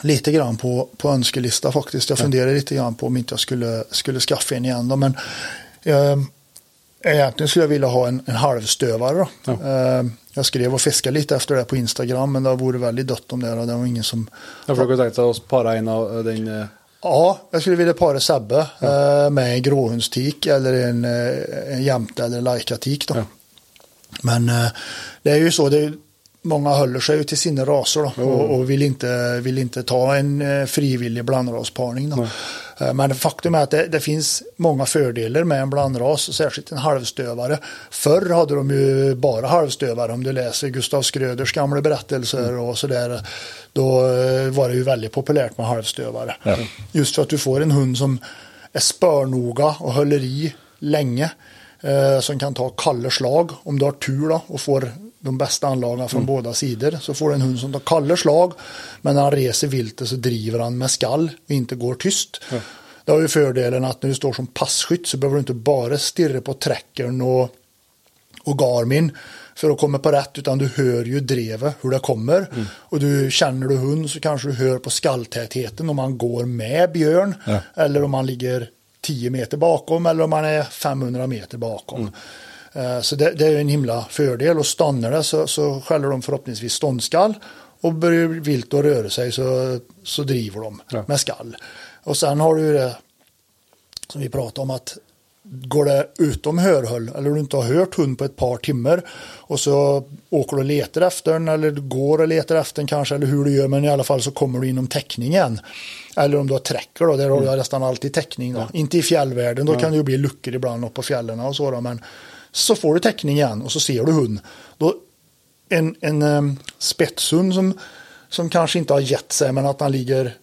lite grann på, på önskelista faktiskt. Jag funderar lite grann på om inte jag skulle, skulle skaffa en igen då. Men eh, egentligen skulle jag vilja ha en, en halvstövare då. Ja. Eh, jag skrev och fiskade lite efter det på Instagram men det vore väldigt dött om det. Och det var ingen som... Ja, har tenkt deg å pare en av den eh, Ja, jag skulle vilja para Sebbe eh, med en gråhundstik eller en, eh, en jämte eller lajkatik. Ja. Men eh, det är ju så, det är, många håller sig till sina raser då, och, och vill, inte, vill inte ta en eh, frivillig blandrasparning. Då. Eh, Men faktum är att det, det finns många fördelar med en blandras, särskilt en halvstövare. Förr hade de ju bara halvstövare, om du läser Gustav Skröders gamla berättelser och sådär. Då eh, var det ju väldigt populärt med halvstövare. Just för att du får en hund som är spörnoga och håller i länge. Eh, som kan ta kalla slag om du har tur då, och får de bästa anlagarna från båda sidor. Så får du en hund som tar kalla slag men när han reser viltet så driver han med skall och inte går tyst. Det har ju fördelen att när du står som passkytt så behöver du inte bara stirra på trackern och, och Garmin för att komma på rätt utan du hör ju drevet hur det kommer. Och du känner du hund så kanske du hör på skalltätheten om man går med björn Ja. eller om man ligger 10 meter bakom eller om man är 500 meter bakom. Eh, Så det, det är en himla fördel och stannar det så, så skäller de förhoppningsvis ståndskall och börjar vilt att röra sig så, så driver de Ja. med skall. Och sen har du ju det som vi pratade om att går det utom hörhåll eller du inte har hört hund på ett par timmar och så åker du och letar efter den eller du går och letar efter den kanske eller hur du gör men i alla fall så kommer du inom täckningen. Eller om du har tracker då, där har du nästan alltid täckning då. Inte i fjällvärlden, då kan det ju bli luckor ibland upp på fjällen och så då, men så får du täckning igen och så ser du hund. Då, en en um, spetshund som, som kanske inte har gett sig men att han ligger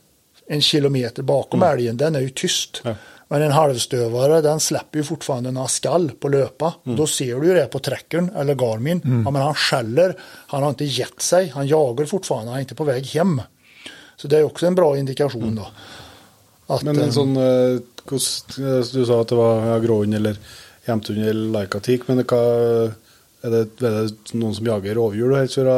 en kilometer bakom älgen, den är ju tyst. Ja. Men en halvstövare den släpper ju fortfarande några skall på löpa. Då ser du ju det på trackern eller Garmin. Ja, men han skäller, han har inte gett sig, han jagar fortfarande, han är inte på väg hem. Så det är också en bra indikation då. Att, Men en sånn eh, hvordan- eh, Du sa at det var ja, gråhund eller hjemtehund eller laikatik, men hva, er, det, er det noen som jager rovdjur du helst vil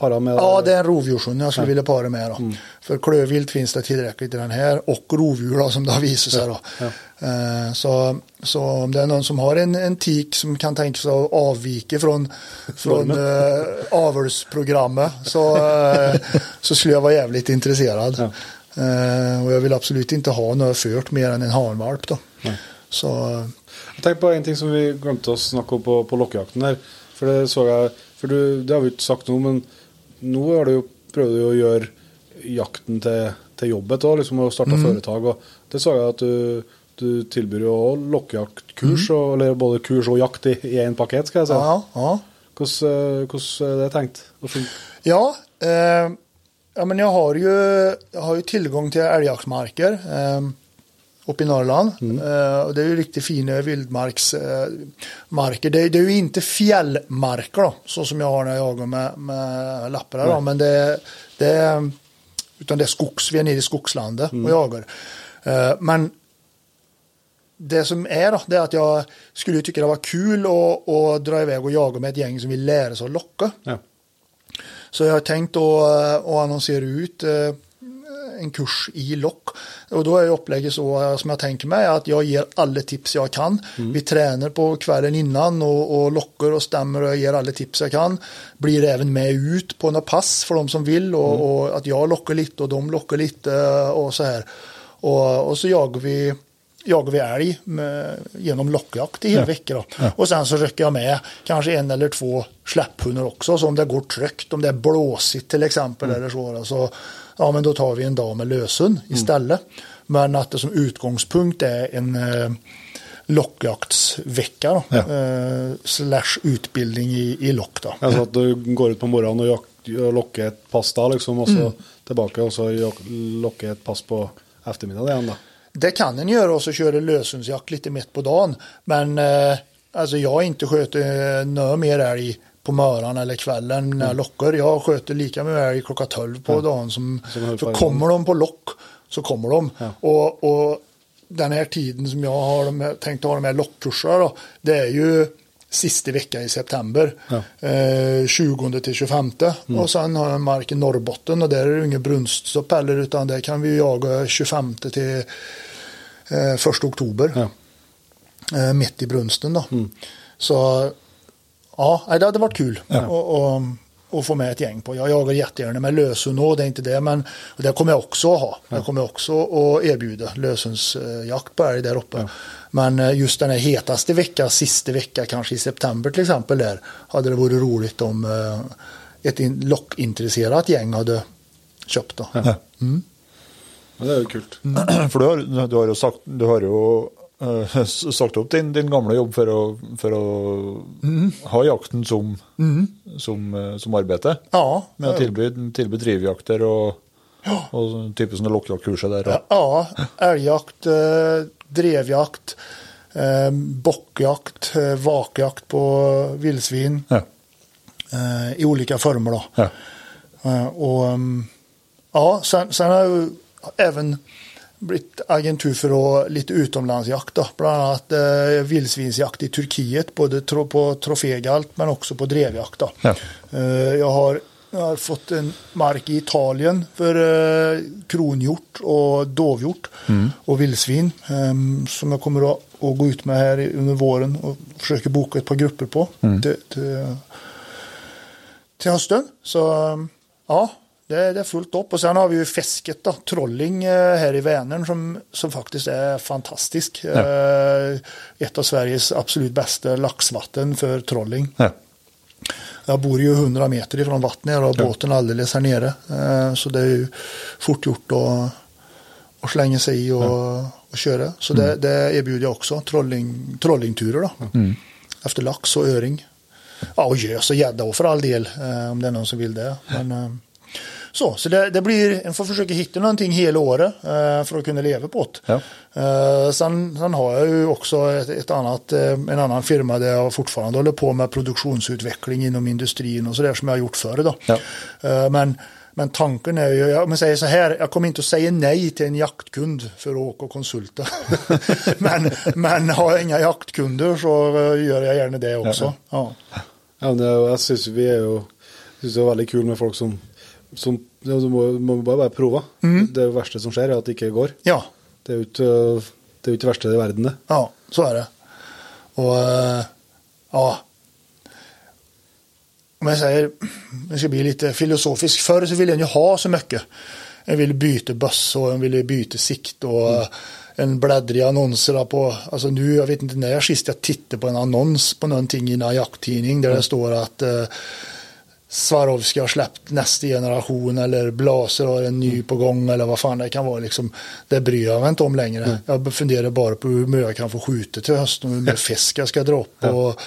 para med? Ja, det är en rovdjurshund jag skulle vilja para med. Då. Mm. För klövvilt finns det tillräckligt i den här och rovdjur då, som det har visat sig. Då. Ja. Eh, Så, så om det är någon som har en, en tik som kan tänka sig att avvika från, från uh, avelsprogrammet så, eh, så skulle jag vara jävligt intresserad. Ja. Eh, och jag vill absolut inte ha något fört mer än en hanvalp. Då. Så Jeg tenker på en ting som vi glemte å snakke om på, på lokkejakten der. For det så jeg For du, det har vi ikke sagt noe, men nå har du jo, prøvde du å gjøre jakten til, til jobbet òg, liksom å starte foretak. Og det så jeg at du, du tilbyr jo lokkejaktkurs, og- eller både kurs og jakt i én pakket, skal jeg si. ja, ja. Hvordan, eh, hvordan er det tenkt? Ja, eh, ja men jag har ju, jag har ju tillgång till älgjaktsmarker eh, uppe i Norrland. Eh, och det är ju riktigt fina vildmarksmarker. Marker. det, det är ju inte fjällmarker då, så som jag har när jag jagar med, med lappar. Då, men det, det utan det är skogs, vi är nere i skogslandet och jagar. Eh, men det som är då, det är att jag skulle tycka det var kul att, att dra iväg och jaga med ett gäng som vill lära sig att locka. Ja. Så jag har tänkt att, eh, att annonsera ut en kurs i lock. Och då är upplägget så eh, som jag tänker mig att jag ger alla tips jag kan. Vi tränar på kvällen innan och, och lockar och stämmer och ger alla tips jag kan. Blir även med ut på några pass för de som vill och, och att jag lockar lite och de lockar lite eh, och så här. Och, och så jagar vi jagar vi älg med, genom lockjakt i hela Ja. veckor. Då. Ja. Och sen så rycker jag med kanske en eller två släpphundar också. Så om det går trögt, om det är blåsigt till exempel eller så, då, så ja, men då tar vi en dag med lösen istället. Men att det som utgångspunkt är en eh, lockjaktsvecka då, Ja. eh, slash utbildning i, i lock. Då. Altså at du går ut på morgenen og, jak- og lokker et pass da, liksom, og så tilbake, og så jak- lokker et pass på ettermiddagen igjen, da. Det kan en göra och så köra löshundsjakt lite mitt på dagen. Men eh, alltså jag inte skjutit eh, några mer älg på morgonen eller kvällen när jag lockar. Jag sköter lika med älg klockan 12 på dagen. Som, Som i kommer de på lock så kommer de. Ja. Och, och den här tiden som jag har de här, tänkt ha de här lockkurserna då, det är ju sista vecka i september. Ja. Eh, 20 till 25. Och sen har jag en mark i Norrbotten och där är det ingen brunststopp heller utan där kan vi jaga 25 till eh, 1 oktober. Ja. Eh, mitt i brunsten då. Så ja, det hade varit kul Ja. att- att- att få med ett gäng på. Jag jagar jättegärna med löshund och det är inte det men det kommer jag också att ha. Jag kommer också att erbjuda löshundsjakt på älg där uppe. Men eh, just den här hetaste veckan, sista vecka kanske i september till exempel där hade det varit roligt om eh, ett in- lockintresserat gäng hade köpt då. Ja. Men det er jo kult. For du har, du har jo sagt Du har eh, s- sagt opp din, din gamle jobb for å, for å ha jakten som, som, eh, som arbeide. Ja, Med tilby, tilby drivjakter og sånn type sånne lokkjaktkurser der. Og, Ja, älgjakt, eh, drevjakt, eh, bockjakt, eh, vakjakt på vildsvin ja. eh, i olika former. Då. Ja. Eh, och, mm, ja, sen, sen har jag ju även blivit agentur för lite utomlandsjakt. Då. Bland annat eh, vildsvinsjakt i Turkiet, både tro, på trofégalt men också på drevjakt. Då. Ja. Eh, jag, har, jag har fått en mark i Italien för eh, kronhjort och dovhjort och vildsvin eh, som jag kommer att, att gå ut med här under våren och försöker boka ett par grupper på till, till, till hösten. Så um, ja, det, det är fullt upp. Och sen har vi ju fisket då, trolling eh, här i Vänern som, som faktiskt är fantastisk. Eh, ett av Sveriges absolut bästa laxvatten för trolling. Ja. Jag bor ju 100 meter ifrån vattnet och har Ja. båten alldeles här nere. Eh, Så det är ju fort gjort att, att slänga sig i och, och köra. Så det, det erbjuder jag också, trolling, trollingturer då. Efter lax och öring. Ja, och gös och gädda och för all del, om det är någon som vill det. Men, så, så det, det blir, en får försöka hitta någonting hela året eh, för att kunna leva på det. Ja. Eh, sen, sen har jag ju också ett, ett annat, eh, en annan firma där jag fortfarande håller på med produktionsutveckling inom industrin och sådär som jag har gjort förr. Då. Ja. Eh, men, men tanken är ju, jag, om jag säger så här, jag kommer inte att säga nej till en jaktkund för att åka och konsulta. men, men har jag inga jaktkunder så eh, gör jag gärna det också. Ja. Ja, men det, jag syns vi är ju det är väldigt kul med folk som, som ja, du må, må bara, bara prova. Det värsta som sker är att det inte går. ja, Det det, är ju inte det värsta i världen det. Ja, så är det. Och eh, ja. Om jag säger, det ska bli lite filosofisk. Förr så ville jag ju ha så mycket. Jag ville byta buss och jag ville byta sikt och Mm. eh, en bläddrig annonser på, alltså nu, jag vet inte när sist jag tittade på en annons på någonting i en jakttidning där det står att eh, Swarovski har släppt nästa generation eller Blaser har en ny på gång eller vad fan det kan vara. Liksom, det bryr jag mig inte om längre. Jag funderar bara på hur mycket jag kan få skjuta till hösten och hur mycket fisk jag ska dra upp. Och,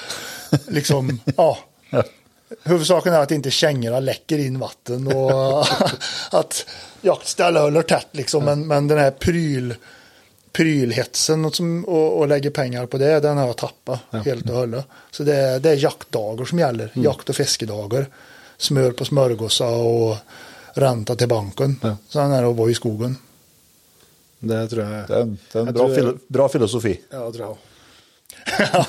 liksom, ja. Ja. Huvudsaken är att inte kängorna läcker in vatten och att jaktstället håller tätt. Liksom. Men, men den här pryl, prylhetsen och, som, och, och lägger pengar på det, den har jag tappat helt och hållet. Så det är, det är jaktdagar som gäller. Jakt och fiskedagar. Smör på smörgåsa och ränta till banken. Ja. Sen är det att vara i skogen. Det tror jag. Det är en, det är en Jag bra, tror- filo, bra filosofi. Ja, tror jag.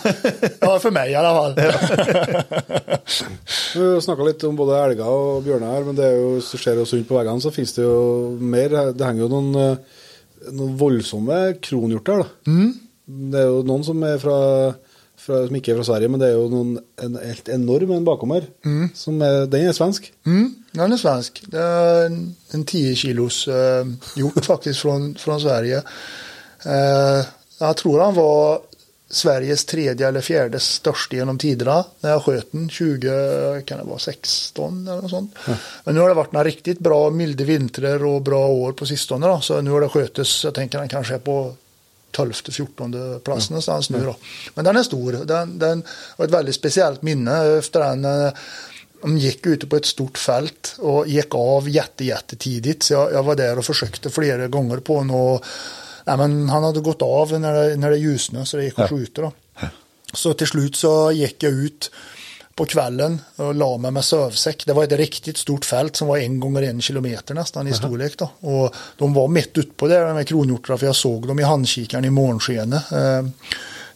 ja, för mig i alla fall. Vi har snackat lite om både älgar och björnar här, men det är ju, så ser det så ut på vägarna så finns det ju mer. Det hänger ju någon, eh, någon våldsamma kronhjortar då. Det är ju någon som är från, som inte är från Sverige, men det är ju någon, en helt enorm en bakom här. Som är, den är svensk. Mm, den är svensk. Det är en, 10 kilos eh, hjort faktiskt från, från Sverige. Eh, jag tror han var Sveriges tredje eller fjärde största genom tiderna när jag sköt den 20, kan det vara 16 eller något sånt. Men nu har det varit några riktigt bra milda vintrar och bra år på sistone då, så nu har det skötts, jag tänker han kanske är på 12-14 plats någonstans nu då. Men den är stor, den, den har ett väldigt speciellt minne efter den. eh, De gick ute på ett stort fält och gick av jätte, jättetidigt. Så jag, jag var där och försökte flera gånger på honom. Nej, men han hade gått av när det, när det ljusnade så det gick att skjuta. Då. Så till slut så gick jag ut på kvällen och la mig med sövsäck. Det var ett riktigt stort fält som var en gånger en kilometer nästan i storlek. Då. Och de var mitt ute på det, de här kronhjortarna, för jag såg dem i handkikaren i morgonskenet. Eh,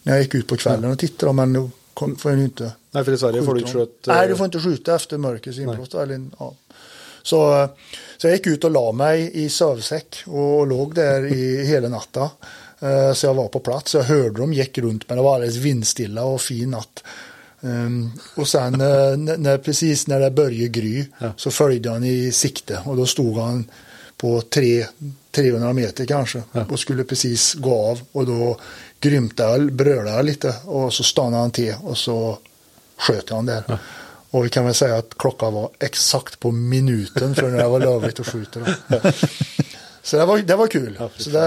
när jag gick ut på kvällen och tittade, men nu kom, får jag inte Nej, för i Sverige får du inte skjuta. Nej, du får inte skjuta efter mörkrets inbrott. Eller, ja. så, så jag gick ut och la mig i sövsäck och, och låg där i hela natten. Eh, Så jag var på plats. Jag hörde dem gick runt men det var alldeles vindstilla och fin natt. Ehm, och sen eh, när, precis när det började gry så följde han i sikte. Och då stod han på tre, 300 meter kanske och skulle precis gå av. Och då grymtade brölade lite och så stannade han till och så sköt han där. Och vi kan väl säga att klockan var exakt på minuten för när det var lövligt att skjuta. Så det var, det var kul. så det,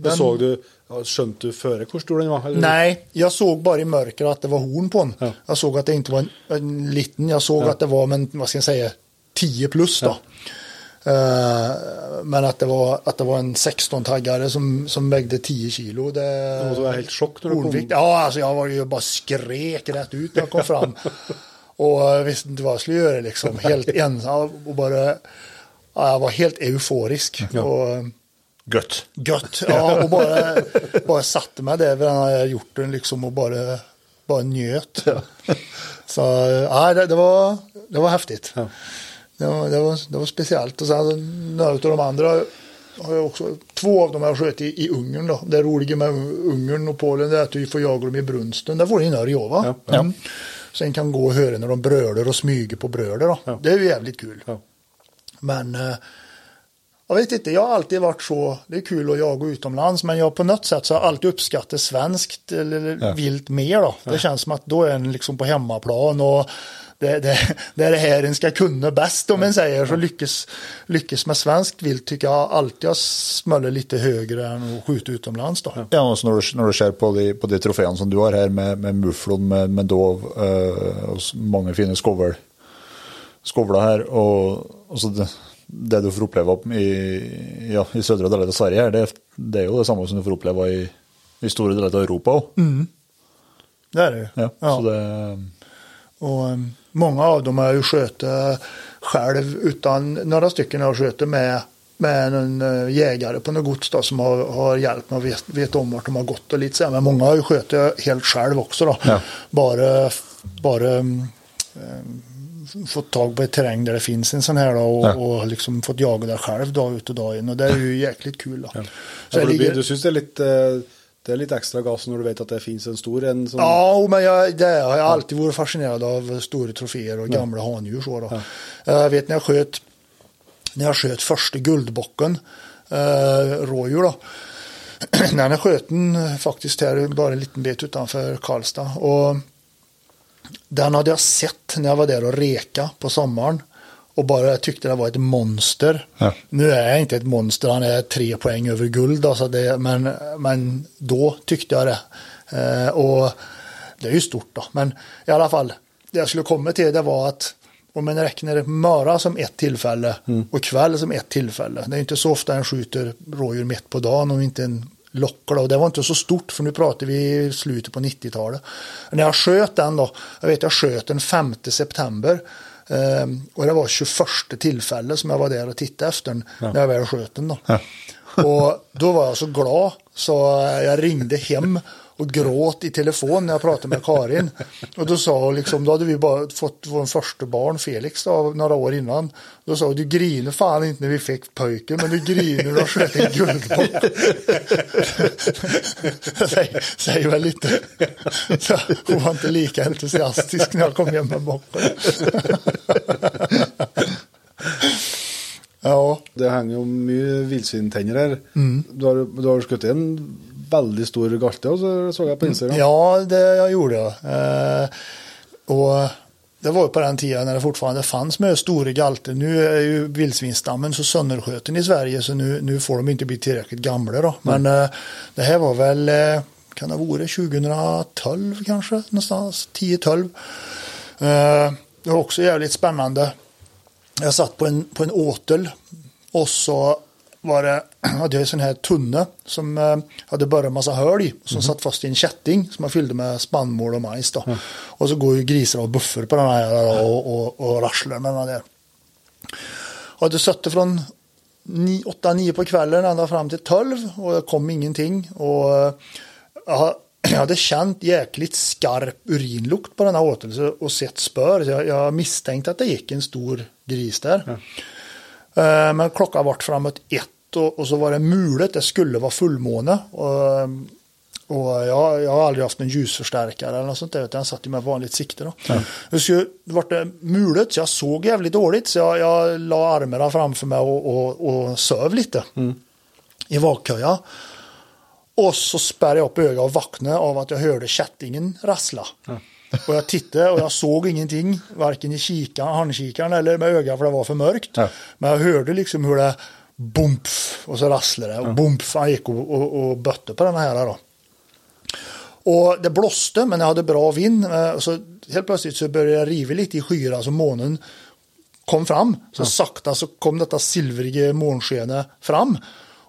den- såg du, ja, skönte du före den var? Eller? Nej, jag såg bara i mörker att det var horn på den. Ja. Jag såg att det inte var en, en liten, jag såg att det var, men vad ska jag säga, 10 plus då. Eh, men att det var, att det var en 16-taggare som, som vägde 10 kilo. Det, måste vara helt chock när du kom. Ja, alltså jag var ju bara skrek rätt ut när jag kom fram. och jag visste inte vad jag skulle göra liksom. Helt ensam och bara, ja, jag var helt euforisk. Och, Gött. gött. Ja, och bara, bara satte mig där vid den här hjorten liksom och bara, bara njöt. Så ja, det, det, var, det var häftigt. Det, var, det, var, det var speciellt. Och sen några av de andra har jag också, två av dem har jag skjutit i, i Ungern då. Det roliga med Ungern och Polen är att du får jaga dem i brunsten. Där får du in Örjova. Ja. Mm. Sen kan gå och höra när de bröder och smyger på bröder då. Ja. Det är ju jävligt kul. Ja. Men eh, jag vet inte, jag har alltid varit så, det är kul att jaga utomlands, men jag på något sätt så har alltid uppskattat svenskt eller Ja. vilt mer då. Det känns som att då är en liksom på hemmaplan och det, det, det är det här en ska kunna bäst om en säger. Så lyckas, lyckas med svenskt vilt tycker jag alltid har smällt lite högre än att skjuta utomlands då. Ja, også når, du, når du ser på de, på de trofeene som du har her, med, med mufflon, med, med dov eh, og s- mange fine skovl, skovler her, og altså det, det du får oppleve opp i, ja, i søndre deler av Sverige, her, det, det er jo det samme som du får oppleve i, i store deler av Europa òg. Det är det ju. Ja, Ja. Det, Och um, många av dem har ju skjutit själv utan några stycken har skjutit med med en uh, jägare på något gods då, som har, har hjälpt mig och vet, vet om vart de har gått och lite så här. Men många har ju skjutit helt själv också då. Ja. Bara, bara um, fått tag på ett terräng där det finns en sån här då och, Ja. och liksom fått jaga där själv dag ut och dag in och det är ju jäkligt kul då. Så Ja, for du, ligger- du syns det er litt eh, Det er litt ekstra gass når du vet at det finnes en stor en som Ja, men jag, det, jag har alltid varit fascinerad av stora troféer och gamla handjur. Så då. Jag vet när jag sköt, när jag sköt första guldbocken, eh, rådjur då. när jag sköt den faktiskt här bara en liten bit utanför Karlstad. Och den hade jag sett när jag var där och reka på sommaren. Och bara tyckte det var ett monster. Ja. Nu är jag inte ett monster, han är tre poäng över guld. Alltså det, men, men då tyckte jag det. Eh, och det är ju stort då. Men i alla fall, det jag skulle komma till det var att om man räknar Möra som ett tillfälle och kväll som ett tillfälle. Det är inte så ofta en skjuter rådjur mitt på dagen om inte en lockar då. Och det var inte så stort för nu pratar vi slutet på 90-talet. När jag sköt den då, jag vet jag sköt den 5 september. Eh, och det var 21 tillfälle som jag var där och tittade efter den när jag väl sköt den då. Och då var jag så glad så jag ringde hem och gråt i telefon när jag pratade med Karin. Och då sa hon liksom, då hade vi bara fått vår första barn Felix då, några år innan. Då sa hon, du griner fan inte när vi fick pojken, men du griner när du skjutit en guldbock. Säg- Säger väl lite. Så hon var inte lika entusiastisk när jag kom hem med bocken. Ja, Det henger jo mye villsvintenner her. Mm. Du har, du har skutt en veldig stor galte, og så så jeg på Instagram. Ja, det jag gjorde jag. Eh, och det var ju på den tiden när det fortfarande fanns med stora galter. Nu är ju vildsvinsstammen så sönderskjuten i Sverige så nu, nu får de inte bli tillräckligt gamla då. Men eh, det här var väl, eh, kan det varit 2012 kanske, någonstans 10-12. Eh, det var också jävligt spännande. Jag satt på en, på en åtel och så var det, hade jag en sån här tunna som eh, hade bara en massa hål i. Som satt fast i en kätting som jag fyllde med spannmål och majs. Då. Och så går ju grisar och buffer på den här och, och, och rasslar med den där. Och hade suttit från 8-9 på kvällen ända fram till 12 och det kom ingenting. Och eh, jag jag hade känt jäkligt skarp urinlukt på den här åtelsen och sett spör. Så jag, jag misstänkte att det gick en stor gris där. Eh, Men klockan vart framåt ett och, och så var det mulet, det skulle vara fullmåne. Och, och jag, jag har aldrig haft en ljusförstärkare eller något sånt där, utan jag satt ju med vanligt sikte. Då. Skulle, det vart det mulet, så jag såg jävligt dåligt, så jag, jag la armarna framför mig och, och, och söv lite i vakköja. Och så spärrade jag upp ögat och vaknade av att jag hörde kättingen rassla. Och jag tittade och jag såg ingenting, varken i kikaren, handkikaren eller med ögat för det var för mörkt. Ja. Men jag hörde liksom hur det bompf och så rasslade det och bompf, han gick och, och, och bötte på den här då. Och det blåste men jag hade bra vind. eh, Så helt plötsligt så började jag riva lite i skyarna så månen kom fram. Så sakta så kom detta silvriga månskenet fram.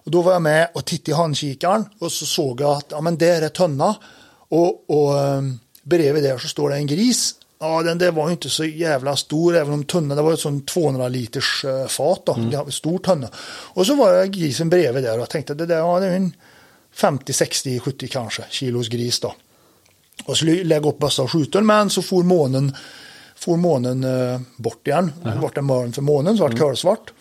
Och då var jag med och tittade i handkikaren och så såg jag att ja, men där är tunna. Och, och eh, bredvid där så står det en gris Ja, den där var ju inte så jävla stor, även om tunnan, det var ett sånt 200 liters eh, fat då, mm. stor tunna. Och så var grisen bredvid där och jag tänkte det där, ja det är en 50, 60, 70 kanske kilos gris då. Och så lägga upp bössa och skjuta men så for månen, for månen eh, bort igen. Mm. Vart det mörn för månen, så vart mm. kolsvart.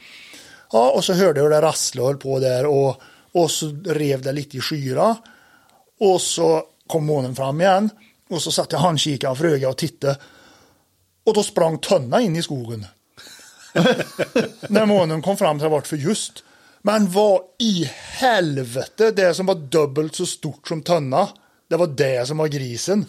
Ja, och så hörde jag hur det rasslade på där och, och så rev det lite i skyra. Och så kom månen fram igen. Och så satte jag handkikaren för ögat och tittade. Och då sprang Tönna in i skogen. När månen kom fram till vart för just. Men vad i helvete, det som var dubbelt så stort som Tönna. Det var det som var grisen.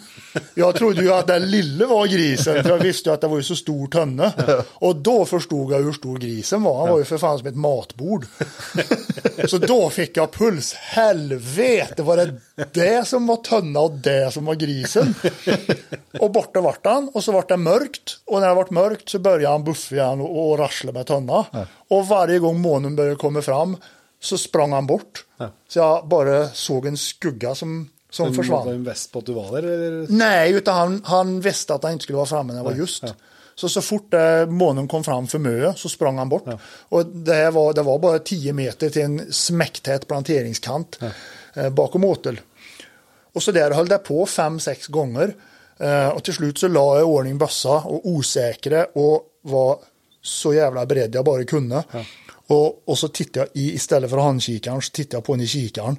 Jag trodde ju att den lille var grisen, för jag visste ju att det var ju så stor tunna. Och då förstod jag hur stor grisen var. Han var ju för fan som ett matbord. Så då fick jag puls. Helvete, var det det som var tunna och det som var grisen? Och borta vart han och så vart det mörkt. Och när det vart mörkt så började han buffa igen och, och rassla med tunna. Och varje gång månen började komma fram så sprang han bort. Så jag bara såg en skugga som som Men försvann. Var en väst på att du var där? Eller? Nej, utan han, han visste att han inte skulle vara framme när det var just. Ja. Så så fort eh, månen kom fram för Mö så sprang han bort. Ja. Och det, här var, det var bara 10 meter till en smäcktät planteringskant ja. eh, bakom åtel. Och så där höll det på fem, sex gånger. Eh, och till slut så la jag ordning bössa och osäkra och var så jävla beredd jag bara kunde. Ja. Och, och så tittade jag i, istället för handkikaren så tittade jag på den i kikaren.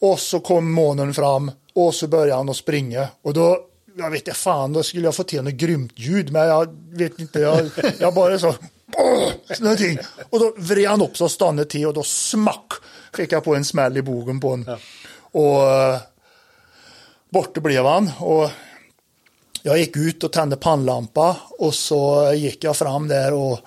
Och så kom månen fram och så började han att springa. Och då, jag vet inte fan, då skulle jag få till något grymt ljud. Men jag vet inte, jag, jag bara så, någonting. Och då vred han upp så stannade till och då smack fick jag på en smäll i bogen på honom. Ja. Och uh, borta blev han. Och jag gick ut och tände pannlampa och så gick jag fram där och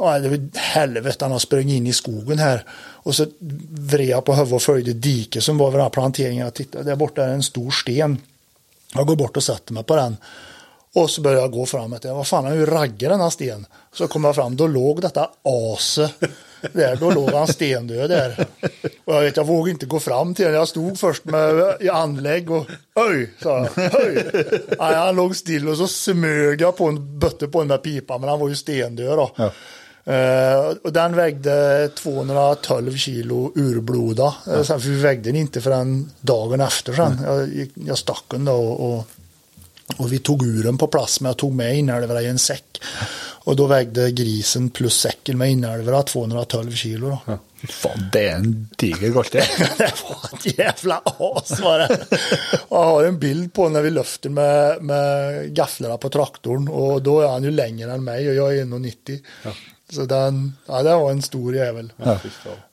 Ja, det var helvete, han har sprungit in i skogen här. Och så vred jag på huvudet och följde diket som var vid den här planteringen. Jag tittade, där borta är en stor sten. Jag går bort och sätter mig på den. Och så börjar jag gå fram. Jag tänkte, Vad fan, hur ju den här sten? Så kom jag fram, då låg detta ase där. Då låg han stendöd där. Och jag vet, jag vågade inte gå fram till honom. Jag stod först med i anlägg och Oj, sa jag. Höj. Nej, han låg still och så smög jag på en bötte på den där pipan, men han var ju stendöd då. Ja. Uh, och den vägde 212 kilo urbloda. Ja. Uh, för vi vägde den inte förrän dagen efter sen. Mm. Jag, jag stack den då och, och, och, vi tog ur den på plats men jag tog med inälvorna i en säck. Och då vägde grisen plus säcken med inälvorna 212 kilo. Då. Ja. Fan, det är en diger det. det var ett jävla as var det. jag har en bild på när vi lyfter med, med gafflarna på traktorn och då är han ju längre än mig och jag är 1,90. Ja. Så den, ja, det var en stor jävel. Ja.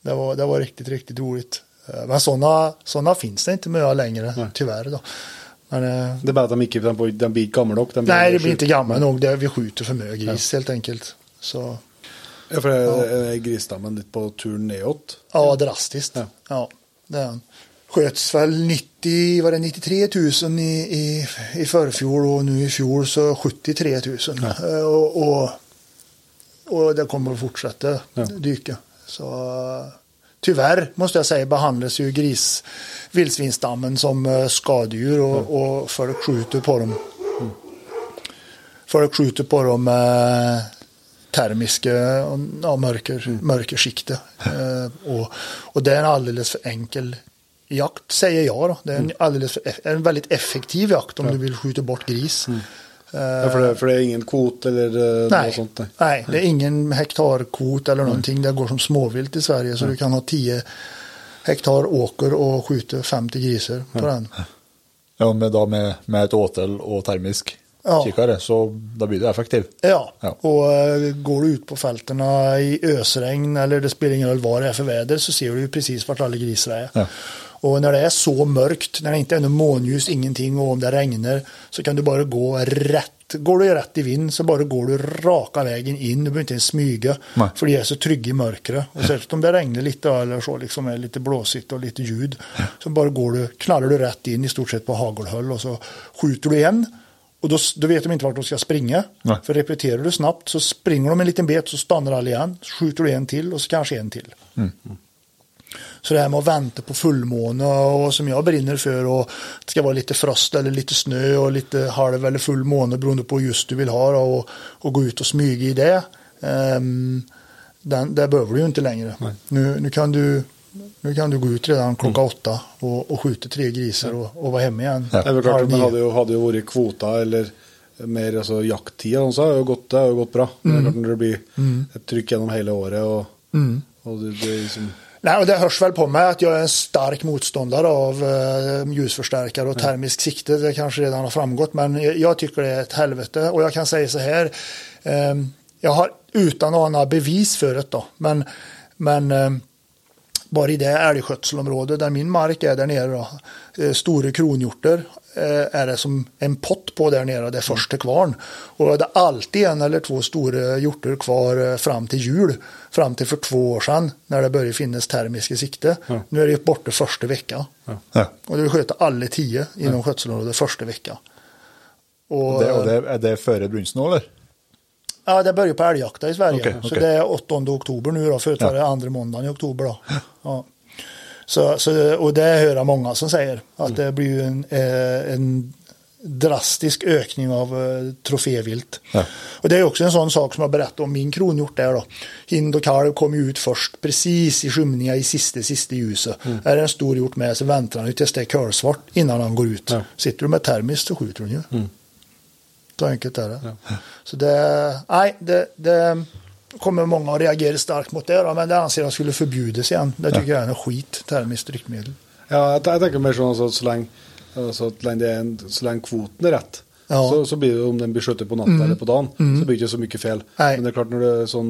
Det, var, det var riktigt, riktigt roligt. Eh, men sådana såna finns det inte med längre, Nej. tyvärr. Då. Men, eh, det är bara att de inte den, den blir gammal och den Nej, det blir inte gammal nog. Det, vi skjuter för mycket gris ja. helt enkelt. Så, ja, för är, ja. grisstammen lite på tur nedåt? Ja, drastiskt. Ja, ja det är den. Sköts väl 90, var det 93 000 i, i, i förfjol och nu i fjol så 73 000. Ja. Eh, och, och och det kommer att fortsätta ja. dyka. Så tyvärr måste jag säga behandlas ju gris, vildsvinsstammen som eh, skadedjur och, mm. och folk skjuter på dem. Mm. Folk skjuter på dem med termiska ja, mörker, mm. mörkerskikte. eh, och, och det är en alldeles för enkel jakt säger jag då. Det är en, mm. alldeles för, en väldigt effektiv jakt om ja. du vill skjuta bort gris. Mm. Ja, för, det, för det är ingen kvot eller eh, nej, något sånt? Nej. nej, det är ingen hektarkvot eller någonting. Det går som småvilt i Sverige så du kan ha 10 hektar åker och skjuta 50 grisar på den. Ja, med, då med, med ett åtel och termisk ja. kikare så då blir det effektivt. Ja, ja. och uh, går du ut på fälterna i ösregn eller det spelar ingen roll vad det är för väder så ser du ju precis vart alla grisar är. Ja. Och när det är så mörkt, när det inte är något månljus, ingenting och om det regnar så kan du bara gå rätt. Går du rätt i vind så bara går du raka vägen in. Du behöver inte ens smyga. Nej. För de är så trygga i mörkret. Och särskilt om det regnar lite eller så, liksom är lite blåsigt och lite ljud. Så bara går du, knallar du rätt in i stort sett på hagelhöll och så skjuter du igen. Och då, då vet de inte vart de ska springa. Nej. För repeterar du snabbt så springer de en liten bet så stannar alla igen. Så skjuter du en till och så kanske en till. Mm. Så det här med att vänta på fullmåne och som jag brinner för och det ska vara lite frost eller lite snö och lite halv eller full måne beroende på just du vill ha då, och, och gå ut och smyga i det. Um, den, det behöver du ju inte längre. Nu, nu, kan du, nu kan du gå ut redan klockan Mm. åtta och, och skjuta tre grisar och, och vara hemma igen. Det er vel klart, men nio. hadde jo, hadde jo vært kvota eller mer altså, jakttid, så har det gått, det har gått bra. Men det er klart når det blir et trykk gjennom hele året, og, og det, det er liksom Nej, och det hörs väl på mig att jag är en stark motståndare av eh, ljusförstärkare och termisk sikte. Det kanske redan har framgått, men jag, tycker det är ett helvete. Och jag kan säga så här, eh, jag har utan att ha några bevis för det då, men, men eh, bara i det älgskötselområde där min mark är där nere, då, eh, stora kronhjorter eh, är det som en pott på där nere, det är först till kvarn. Och det är alltid en eller två stora hjorter kvar eh, fram till jul, fram till för två år sedan när det började finnas termiska sikte. Nu är det borta första veckan. Ja. Och du sköter alla tio inom skötselområdet första veckan. Och, Det, og det, er det nå, eller? Ja, det börjar på älgjakta i Sverige. Okej, Så okej. det är 8 oktober nu då, förut var det andra måndagen i oktober då. Ja. Så, så, och det hör jag många som säger, att det blir en, eh, en drastisk ökning av eh, trofévilt. Ja. Och det är också en sån sak som jag berättade om min kronhjort där då. Hind och kalv kom ju ut först precis i skymningen i sista, sista ljuset. Mm. Är det en stor hjort med så väntar han ju tills det är kölsvart innan han går ut. Sitter du med termiskt så skjuter du ju. Mm. Så enkelt är det. Så det, nej, det, det kommer många att reagera starkt mot det då, men det anser jag skulle förbjudas igen. Det tycker jag är en skit, termiskt dryckmedel. Ja, jeg, jeg tenker mer så lenge, altså, at lenge, det er en, så lenge kvoten er rett, Ja. så, så blir det om den blir skjøttet på natta eller på dagen, så blir det ikke så mye feil. Nei. Men det er klart når det sånn,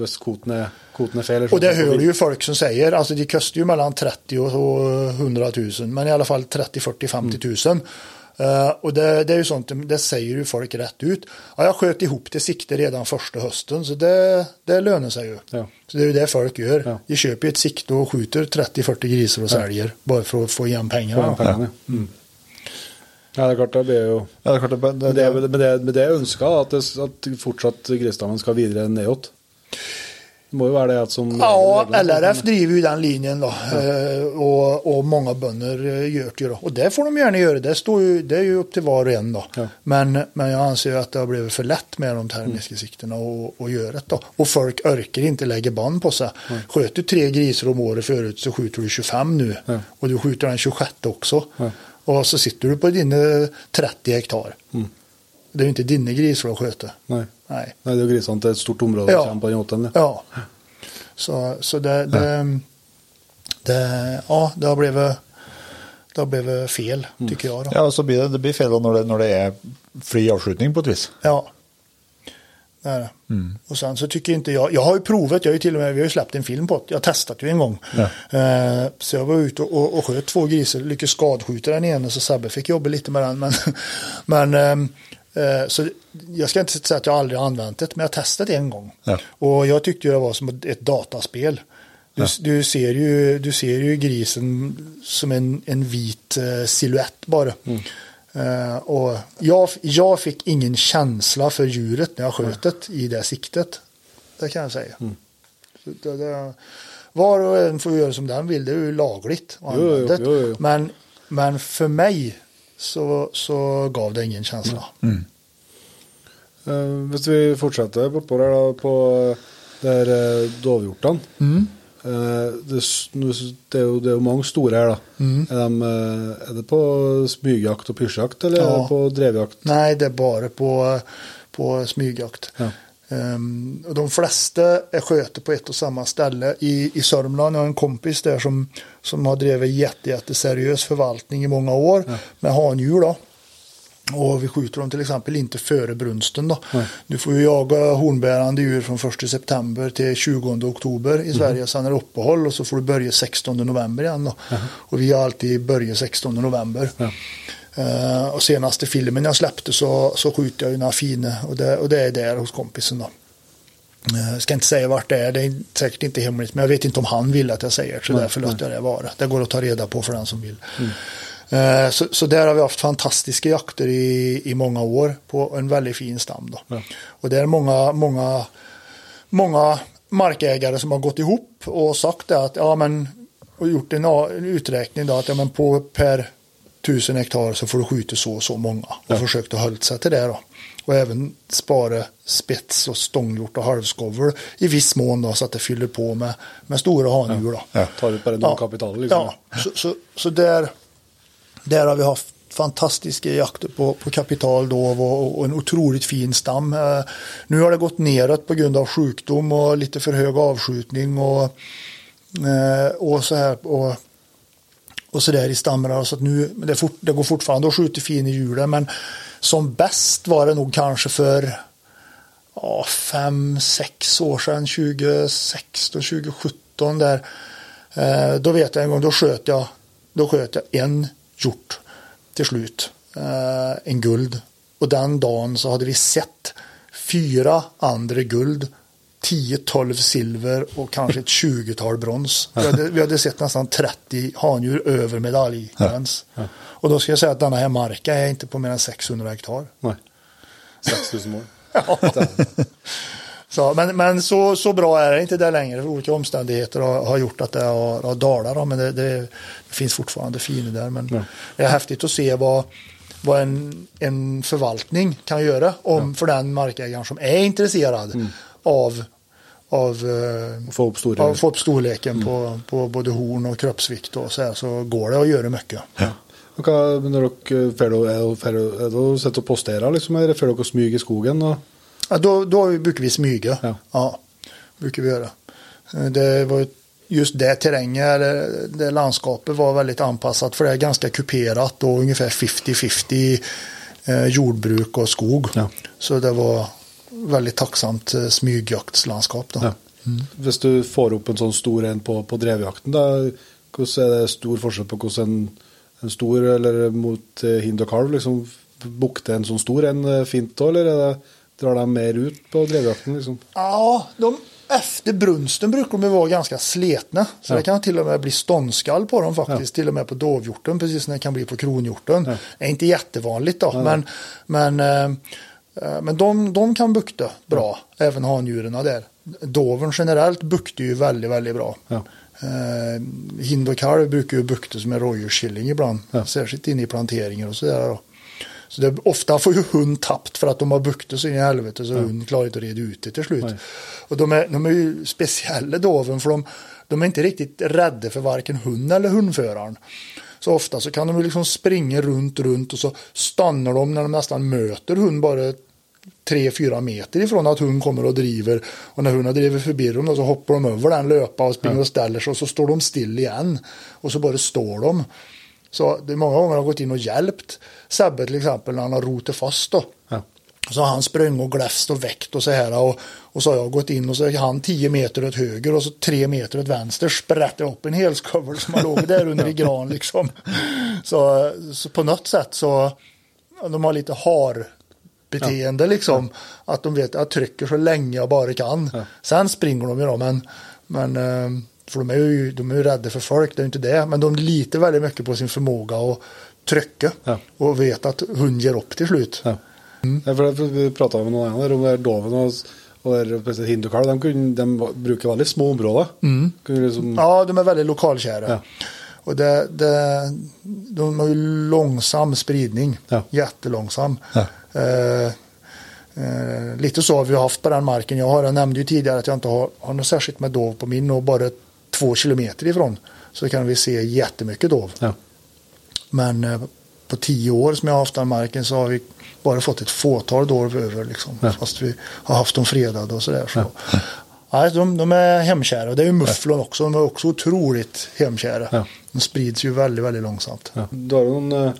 hvis kvoten kvoten feil eller Och det så hör ju folk som säger, alltså de kostar ju mellan 30 och 100 000, men i alla fall 30, 40, 50 000. Eh, och det, det är ju sånt, det säger ju folk rätt ut. Ja, jag sköt ihop det sikte redan första hösten, så det, det lönar sig ju. Ja. Så det är ju det folk gör. Ja. De köper ju ett sikte och skjuter 30-40 grisar och säljer, bara för att få igen pengarna. Ja. Mm. Ja, det er klart, det blir jo Ja, det er klart det, det vel- men det, men det er ønska at, det- at fortsatt gresstammen skal videre nedåt. Det må jo være det at som Ja, LRF driver ju den linjen då. eh, Och, och många bönder eh, gör det ju då. Och det får de gärna göra. Det, står ju, det är ju upp till var och en då. Ja. Men, men jag anser ju att det har blivit för lätt med de termiska siktena och, och göra det då. Och folk orkar inte lägga band på sig. Sköt du tre grisar om året förut så skjuter du 25 nu. Ja. Och du skjuter den 26 också. Ja. Och så sitter du på dina 30 hektar. Det är ju inte dina grisar att sköta. Nei. Nej. Nei, det er jo grisene til et stort område Ja. måten. ja. Så, så det, det, det, ja, det har blivit, det har blivit fel, tycker jag. Då. Ja, så blir det, det blir feil da når det, når det er fri avslutning på et vis. Ja. Det är det. Och sen så tycker inte jag, jag har ju provat, jag har ju till och med, vi har ju släppt en film på det, jag har testat ju en gång. Eh, så jag var ute och, och, och sköt två grisar, lyckades skadskjuta den ena så Sebbe fick jobba lite med den. Men, men eh, så jag ska inte säga att jag aldrig har använt det, men jag testat det en gång. Ja. Och jag tyckte det var som ett- dataspel. Du, du, ser ju, du ser ju grisen som en, en vit eh, silhuett bara. Eh, och jag, jag fick ingen känsla för djuret när jag sköt det i det siktet. Det kan jag säga. Så det, det, var och en får göra som den vill, det är ju lagligt. att Jo, jo, jo. Men, men för mig så, så gav det ingen känsla. Eh, hvis vi fortsetter bortpå der, da, på eh, her eh, dovhjortene eh, det, det, er jo, det er jo mange store her, da. Er, de, eh, er det på smygjakt og pysjjakt, eller er Ja. det på drevjakt? Nej, det är bara på, på smygjakt. Ja. Ehm, och de flesta är sköter på ett och samma ställe. I, i Sörmland jag har en kompis där som, som har drivit jätte, jätteseriös förvaltning i många år med handjur. Då. Och vi skjuter dem till exempel inte före brunsten. Då. Du får ju jaga hornbärande djur från 1 september till 20 oktober i Sverige. Sen är det uppehåll och så får du börja 16 november igen. Då. Och vi har alltid börjat 16 november. Eh, och senaste filmen jag släppte så, så skjuter jag ju några fina och det, och det är där hos kompisen då. Eh, Jag ska inte säga vart det är, det är säkert inte hemligt, men jag vet inte om han vill att jag säger så därför låter jag det vara. Det går att ta reda på för den som vill. Eh, Så, så där har vi haft fantastiska jakter i, i många år på en väldigt fin stam. Då. Och det är många, många, många markägare som har gått ihop och sagt att ja, men och gjort en uträkning då att ja, men på per tusen hektar så får du skjuta så och så många. Och försökt att hålla sig till det då. Och även spara spets och stångjort och halvskovel i viss mån då så att det fyller på med, med stora handjur då. Ja, tar ut bara noen kapital, liksom. Ja, så, så, så där, där har vi haft fantastiska jakter på, på kapitaldov och, och en otroligt fin stam. Eh, nu har det gått neråt på grund av sjukdom och lite för hög avskjutning och, eh, och så här. Och, och så där i stammarna. Så att nu, det, fort, det går fortfarande att skjuta fin i hjulen men som bäst var det nog kanske för ja, fem, sex år sedan, 2016, 2017 där. Eh, då vet jag en gång, då sköt jag, då sköt jag en hjort till slut. Eh, en guld. Och den dagen så hade vi sett fyra andra guld, 10-12 silver och kanske ett 20-tal brons. Vi hade, vi hade sett nästan 30 handjur över medaljgräns. Och då ska jag säga att denna här marken är inte på mer än 600 hektar. Nei. 6000 mål. Så, men men så, så bra är det inte där längre. För olika omständigheter har, har gjort att det har, har dalat. Men det, det, det finns fortfarande fina där. Men det är häftigt att se vad, vad en, en förvaltning kan göra om för den markägaren som är intresserad av, av, eh, Få store av få upp storleken på, på både horn och kroppsvikt och så, här, så går det att göra mycket. Og hva, men når dere fer dere- er dere- fer dere- er dere sitter og posterer, liksom, eller fer dere og smyger i skogen? Og... Ja, då, då brukar vi smyga. Ja. Ja. brukar vi göra. Eh, Det var ju just det terrängen, eller det landskapet var väldigt anpassat för det är ganska kuperat och ungefär 50-50 eh, jordbruk och skog. Ja. Så det var väldigt tacksamt eh, smygjaktslandskap. Då. Ja. Hvis du får opp en sånn stor en på, på drevjakten, da, hvordan er det stor forskjell på hvordan en, en stor eller mot eh, hind og kalv liksom bukter en sånn stor en eh, fint da, eller er det, drar de mer ut på drevjakten? liksom? Ja, de, efter brunsten brukar de vara ganska sletna. Så Ja. det kan till och med bli ståndskall på dem faktiskt. Till och med på dovhjorten, precis som det kan bli på kronhjorten. Det är inte jättevanligt då, men, men, men de, de kan bukta bra, även handjuren där. Doven generellt buktar ju väldigt, väldigt bra. Ja. Eh, hind och kalv brukar ju bukta som en rådjurskilling ibland, Ja. särskilt inne i planteringar och sådär. då. Så det, ofta får ju hund tappt för att de har buktat så in i helvete så hund klarar inte att reda ut det till slut. Nej. Och de är, de är ju speciella doven för de, de är inte riktigt rädda för varken hund eller hundföraren. Så ofta så kan de ju liksom springa runt, runt och så stannar de när de nästan möter hund bara tre fyra meter ifrån att hund kommer och driver. Och när hunden driver förbi dem så hoppar de över den löpa och springer och ställer sig och så står de still igen. Och så bara står de. Så det är många gånger har jag gått in och hjälpt Sebbe till exempel när han har rotat fast då. Ja. Så har han sprungit och gläfst och väckt och så här och, och så har jag gått in och så är han 10 meter åt höger och så 3 meter åt vänster sprätter upp en helskovel som har låg där under i gran liksom. Så, så på något sätt så de har lite har beteende liksom. Att de vet att jag trycker så länge jag bara kan. Sen springer de ju då men, men eh, för de är, ju, de är ju rädda för folk, det är ju inte det. Men de litar väldigt mycket på sin förmåga att trycka. Ja. Och vet att hund ger upp till slut. Ja. Ja, det- Vi prata med ganger om det der doven hind og kalv. De, de bruker veldig små områder. Kunne liksom, Ja, de är väldigt lokalkära. Ja. Och det, det, de har ju långsam spridning. Ja. Jättelångsam. Ja. Eh, eh, lite så har vi haft på den marken jag har. Jag nämnde ju tidigare att jag inte har, har något särskilt med dov på min och bara två kilometer ifrån så kan vi se jättemycket dov. ja. Men eh, på tio år som jag har haft den marken så har vi bara fått ett fåtal dov över. Liksom, Ja. Fast vi har haft dem fredade och sådär. Så. Nej, de, de är hemkära. Och det är ju mufflon också. De är också otroligt hemkära. Ja. De sprids ju väldigt, väldigt långsamt. Ja. Du har jo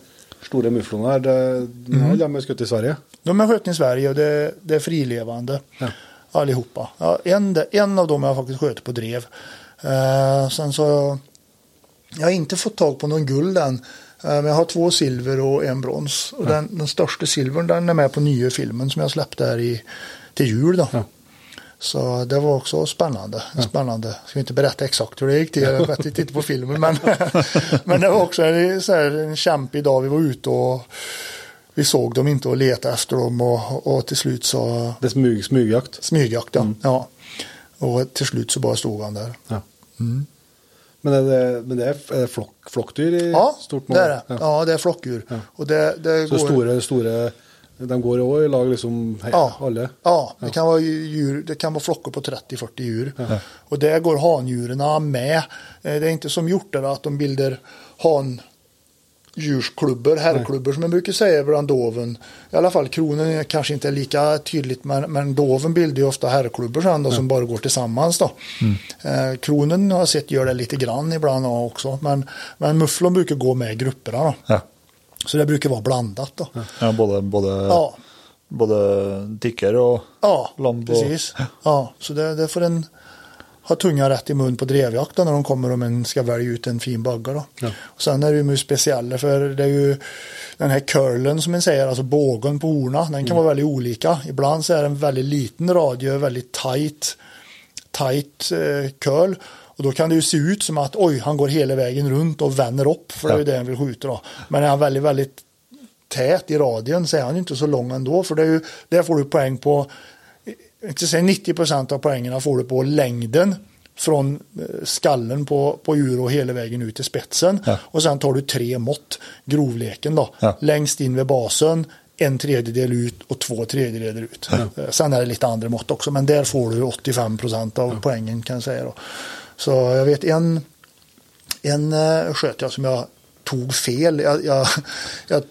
mufloner her. Det- Mm. Ja, de skutt i Sverige. De är skjutna i Sverige och det, det är frilevande Ja. allihopa. Ja, en, en av dem har jag faktiskt skjutit på drev. Eh, sen så jag, har inte fått tag på någon guld än. Eh, men jag har två silver och en brons. Och den, den största silvern den är med på nya filmen som jag släppte här i, till jul. Då. Ja. Så det var också spännande. spännande. Jag ska inte berätta exakt hur det gick till. Jag vet inte på filmen. Men, men det var också en, så här, en kämpig dag. Vi var ute och vi såg dem inte och letade efter dem. Och, och till slut så Det er smyg, smygjakt. smygjakt. Ja. ja. Och till slut så bara stod han där. Ja. Men är det, men det är, är flock, flockdyr i Ja, stort mål? det är det. Ja. Ja, det är flockdjur. Och det, det Så går... stora, stora, de går också i lag liksom, he- Ja, alla? ja det, Kan vara djur, det kan vara flockar på 30-40 djur. Och där går handjuren med. Eh, Det är inte som hjortar att de bildar handjursklubbor, herrklubbor som man brukar säga bland doven. I alla fall kronen är kanske inte lika tydligt men, men doven bildar ju ofta herrklubbor sen då, som bara går tillsammans. Då. Eh, kronen har jag sett gör det lite grann ibland också men, men mufflon brukar gå med i grupperna. Då. Ja. Så det brukar vara blandat. Då. Ja, både, både, Ja. både ticker och Ja. Och, precis. Ja, så det, det får en ha tungan rätt i mun på drevjakt då när de kommer om en ska välja ut en fin bagge. Då. Och sen är det ju speciella för det är ju den här curlen som man säger, alltså bågen på horna, den kan vara väldigt olika. Ibland så är det en väldigt liten radie, väldigt tight, tight eh, curl. Och då kan det ju se ut som att oj, han går hela vägen runt och vänder upp, för det är ju det han vill skjuta då. Men är han väldigt, väldigt tät i radien så är han inte så lång ändå, för det är ju, där får du poäng på inte säga 90 procent av poängen får du på längden från eh, skallen på, på djur och hela vägen ut till spetsen. Ja. Och sen tar du tre mått, grovleken då. Ja. Längst in vid basen, en tredjedel ut och två tredjedelar ut. Eh, Sen är det lite andra mått också, men där får du 85 procent av poängen kan jag säga. Då. Så jag vet en, en uh, sköt jag som jag tog fel. Jag, jag, jag,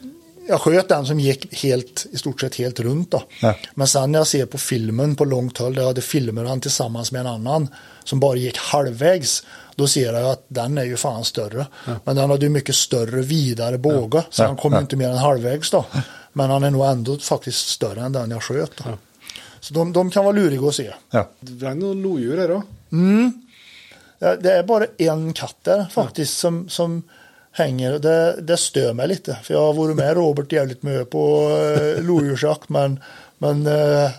jag sköt den som gick helt, i stort sett helt runt. Då. Ja. Men sen när jag ser på filmen på långt håll, där jag hade filmer han tillsammans med en annan som bara gick halvvägs. Då ser jag att den är ju fan större. Men den hade ju mycket större, vidare båge. Så Ja. han kom Ja. inte mer än halvvägs då. Men han är nog ändå faktiskt större än den jag sköt. Då. Så de, de kan vara luriga att se. ja. Det är några lodjur här då. Ja, Det är bara en katt där faktiskt som, som hänger. Det, det stör mig lite. För jag har varit med Robert jävligt mycket på eh, lodjursjakt. Men, men eh,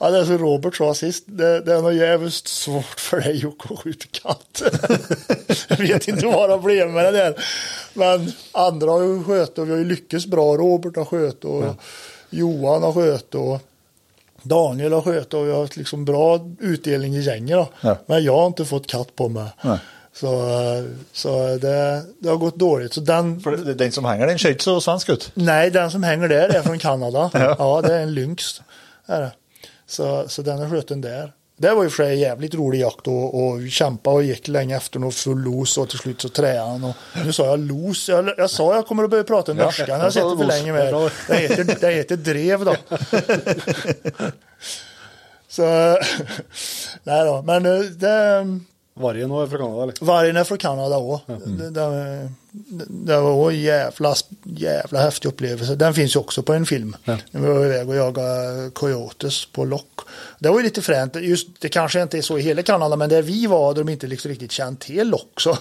ja, det är som Robert sa sist. Det, det är nog jävligt svårt för dig Jocke att skjuta katt. jag vet inte vad det blev med det där. Men andra har ju skött och vi har ju lyckats bra. Robert har skött och Johan har skött och Daniel har skött och vi har haft liksom bra utdelning i gänget. Ja. Men jag har inte fått katt på mig. Nej. Så, så det, det har gått dåligt. Så den, För den som hänger den ser inte så svensk ut. nej, den som hänger där är från Kanada. ja. det är en lynx. Är det. Så, så den är skjuten där. Det var ju för sig jävligt rolig jakt och, och kämpa och gick länge efter någon full los och till slut så träade han. Och, nu sa jag los, jag, jag sa jag kommer att börja prata norska, har jag det för länge med. Det heter, det heter drev då. så, nej då, men eh, det, Vargen var från Kanada eller? Vargen är från Kanada också. Det, det, det var också jävla, jävla häftig upplevelse. Den finns ju också på en film. När vi var iväg och jagade coyotes på lock. Det var ju lite fränt. Just, det kanske inte är så i hela Kanada, men där vi var hade de inte liksom riktigt känt till lock. Så,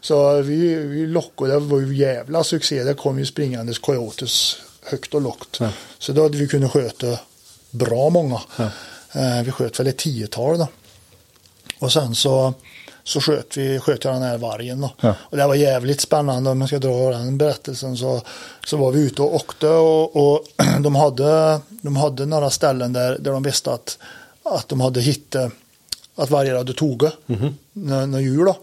så vi, vi lockade, det var ju jävla succé. Det kom ju springandes coyotes högt och lågt. Så då hade vi kunnat sköta bra många. Eh, Vi sköt väl ett tiotal då. Och sen så, så sköt vi sköt jag den här vargen. Då. Ja. Och det var jävligt spännande om jag ska dra den berättelsen. Så, så var vi ute och åkte och, och de, hade, de hade några ställen där, där de visste att, att de hade hittat att vargar hade tagit några några djur. Då.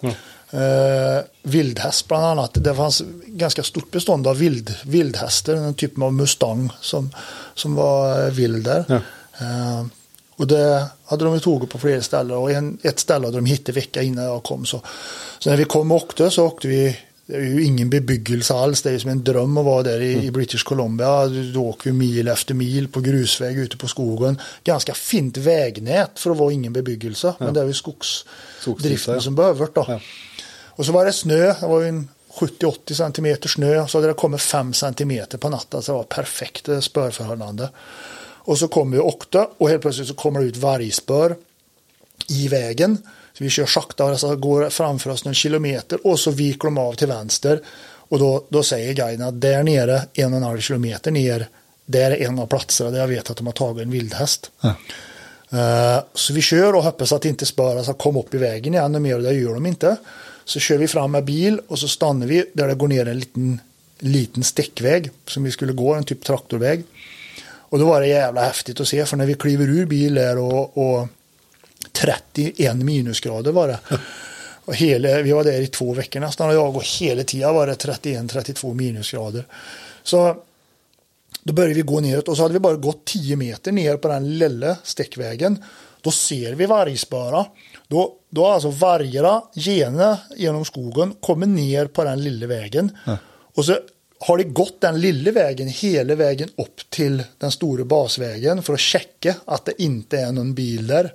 Eh, vildhäst bland annat. Det fanns ganska stort bestånd av vild, vildhästar, en typ av mustang som, som var vild där. Eh, och det hade de ju tagit på flera ställen och en, ett ställe hade de hittat vecka innan jag kom. Så, så när vi kom och åkte så åkte vi, det är ju ingen bebyggelse alls, det är ju som en dröm att vara där i, i British Columbia. Du, åker ju mil efter mil på grusväg ute på skogen. Ganska fint vägnät för att vara ingen bebyggelse, men det är ju skogsdriften Skogsdrift, ja. som behöver då. Ja. Och så var det snö, det var ju en 70-80 centimeter snö, så hade det kommit 5 centimeter på natten, så det var perfekt spörförhållande. Och så kommer vi åkte och helt plötsligt så kommer det ut vargspör i vägen. Så vi kör sakta, alltså går framför oss någon kilometer och så viker de av till vänster. Och då, då säger guiden att där nere, en och en halv kilometer ner, där är en av platserna där jag vet att de har tagit en vildhäst. Eh, så vi kör och hoppas att inte spöra ska komma upp i vägen igen och mer, och det gör de inte. Så kör vi fram med bil och så stannar vi där det går ner en liten, liten stickväg som vi skulle gå, en typ traktorväg. Och då var det jävla häftigt att se för när vi kliver ur bil där och, och 31 minusgrader var det. Och hela, vi var där i två veckor nästan och jag och hela tiden var det 31-32 minusgrader. Så då började vi gå neråt och så hade vi bara gått 10 meter ner på den lilla stickvägen. Då ser vi vargspöra. Då, då har alltså vargarna gene genom skogen kommit ner på den lilla vägen. Och så har de gått den lilla vägen hela vägen upp till den stora basvägen för att checka att det inte är någon bil där.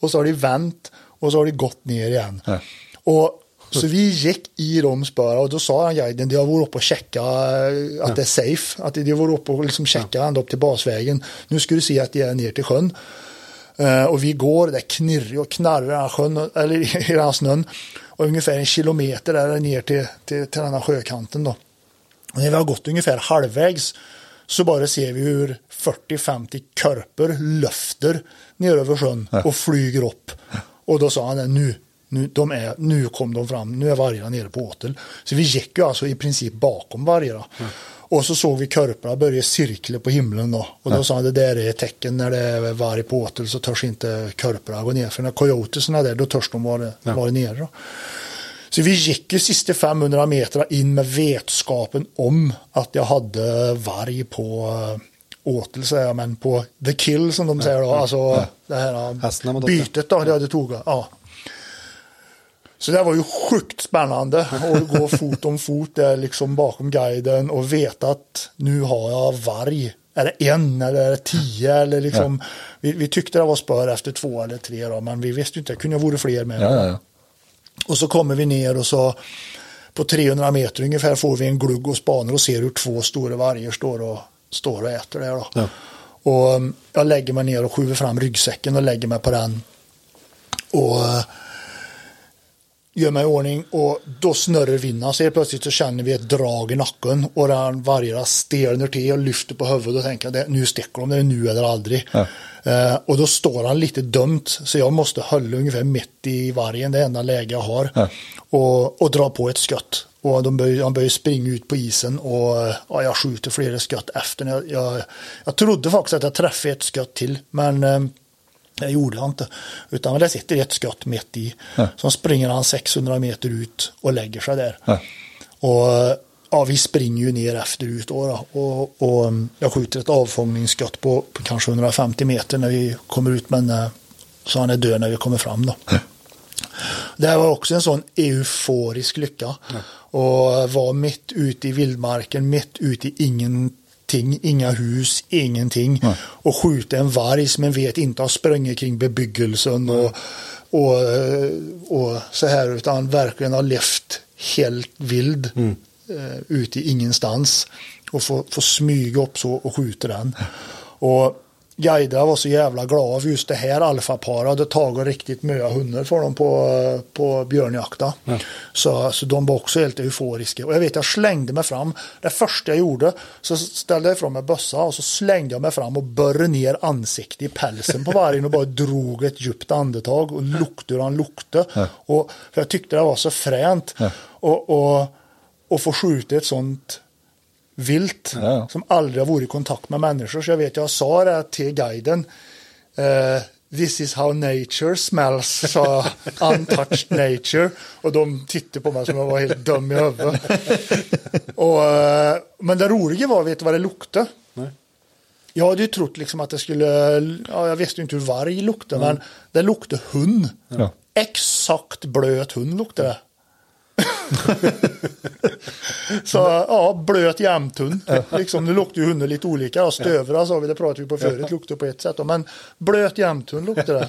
Och så har de vänt och så har de gått ner igen. Ja. Och så vi gick i de spöra och då sa han guiden, de har varit uppe och checka eh, att det är safe. Att de har varit uppe och liksom checka ända upp till basvägen. Nu ska du se att de är ner till sjön. Eh, och vi går, det knirrar och knarrar i sjön, eller i den här snön. Och ungefär en kilometer är det ner till, till, till den här sjökanten då. Och när vi har gått ungefär halvvägs så bara ser vi hur 40-50 körper löfter ner över sjön och flyger upp. Och då sa han nu, nu, de är, nu kom de fram, nu är vargarna nere på åtel. Så vi gick ju alltså i princip bakom vargarna. Och så såg vi körparna börja cirkla på himlen då. Och då sa han det där är ett tecken när det är varg på åtel så törs inte körparna gå ner. För när coyotesarna är där då törs de vara, vara nere. Då. Så vi gick ju sista 500 meter in med vetskapen om att jag hade varg på äh, åtel säger jag, men på the kill som de säger då. Alltså det här gått bytet då, det hade tagit. Ja. Så det var ju sjukt spännande att gå fot om fot där liksom bakom guiden och veta att nu har jag varg. Är det en eller är det tio eller liksom. Vi, vi tyckte det var spör efter två eller tre då, men vi visste inte, det kunde varit fler med. Ja, ja, ja. Och så kommer vi ner och så på 300 meter ungefär får vi en glugg och spanar och ser hur två stora vargar står och, står och äter där. Då. Ja. Och um, jag lägger mig ner och skjuter fram ryggsäcken och lägger mig på den. Och uh, gör mig i ordning och då snurrar vinden så helt plötsligt så känner vi ett drag i nacken och den vargarna stelnar till och lyfter på huvudet och tänker att nu sticker de, det är nu eller aldrig. Ja. Eh, och då står han lite dumt så jag måste hålla ungefär mitt i vargen, det enda läge jag har. Ja. Och, och dra på ett skott. Och de börjar, han börjar springa ut på isen och ja, jag skjuter flera skott efter. Jag, jag, jag trodde faktiskt att jag träffade ett skott till men eh, det gjorde jag inte. Utan det sitter ett skott mitt i. Ja. Så springer han 600 meter ut och lägger sig där. Ja. Och ja, vi springer ju ner efterut då, då. Och, och jag skjuter ett avfångningsskott på, på kanske 150 meter när vi kommer ut. Men eh, så han är död när vi kommer fram då. Det här var också en sån euforisk lycka. Och var mitt ute i vildmarken, mitt ute i ingenting, inga hus, ingenting. Och skjuta en varg som en vet inte har sprungit kring bebyggelsen och, och, och så här, utan verkligen har levt helt vild eh, ute i ingenstans. Och få, få smyga upp så och skjuta den. Och guiderna var så jävla glada för just det här alfaparet hade tagit riktigt mycket hundar för dem på, på björnjakta. Så, så de var också helt euforiska. Och jag vet jag slängde mig fram. Det första jag gjorde så ställde jag ifrån mig bössa och så slängde jag mig fram och börrade ner ansiktet i pälsen på vargen och bara drog ett djupt andetag och luktade hur han luktade. Och, för jag tyckte det var så fränt. Och, och, och få skjuta ett sånt vilt Ja. som aldrig har varit i kontakt med människor. Så jag vet, jag sa det till guiden. eh, This is how nature smells, sa jag. Untouched nature. Och de tittade på mig som jag var helt dum i huvudet. och, eh, men det roliga var, vet du vad det luktade? Nej. Jag hade ju trott liksom att det skulle, ja, jag visste ju inte hur varg luktade, men det luktade hund. Ja. Exakt blöt hund luktade det. Så ja, blöt jämthund. Liksom, nu luktar ju hunden lite olika. Ja, stövra sa vi, det pratade vi på förut, luktar på ett sätt. då, Men blöt jämthund luktade det.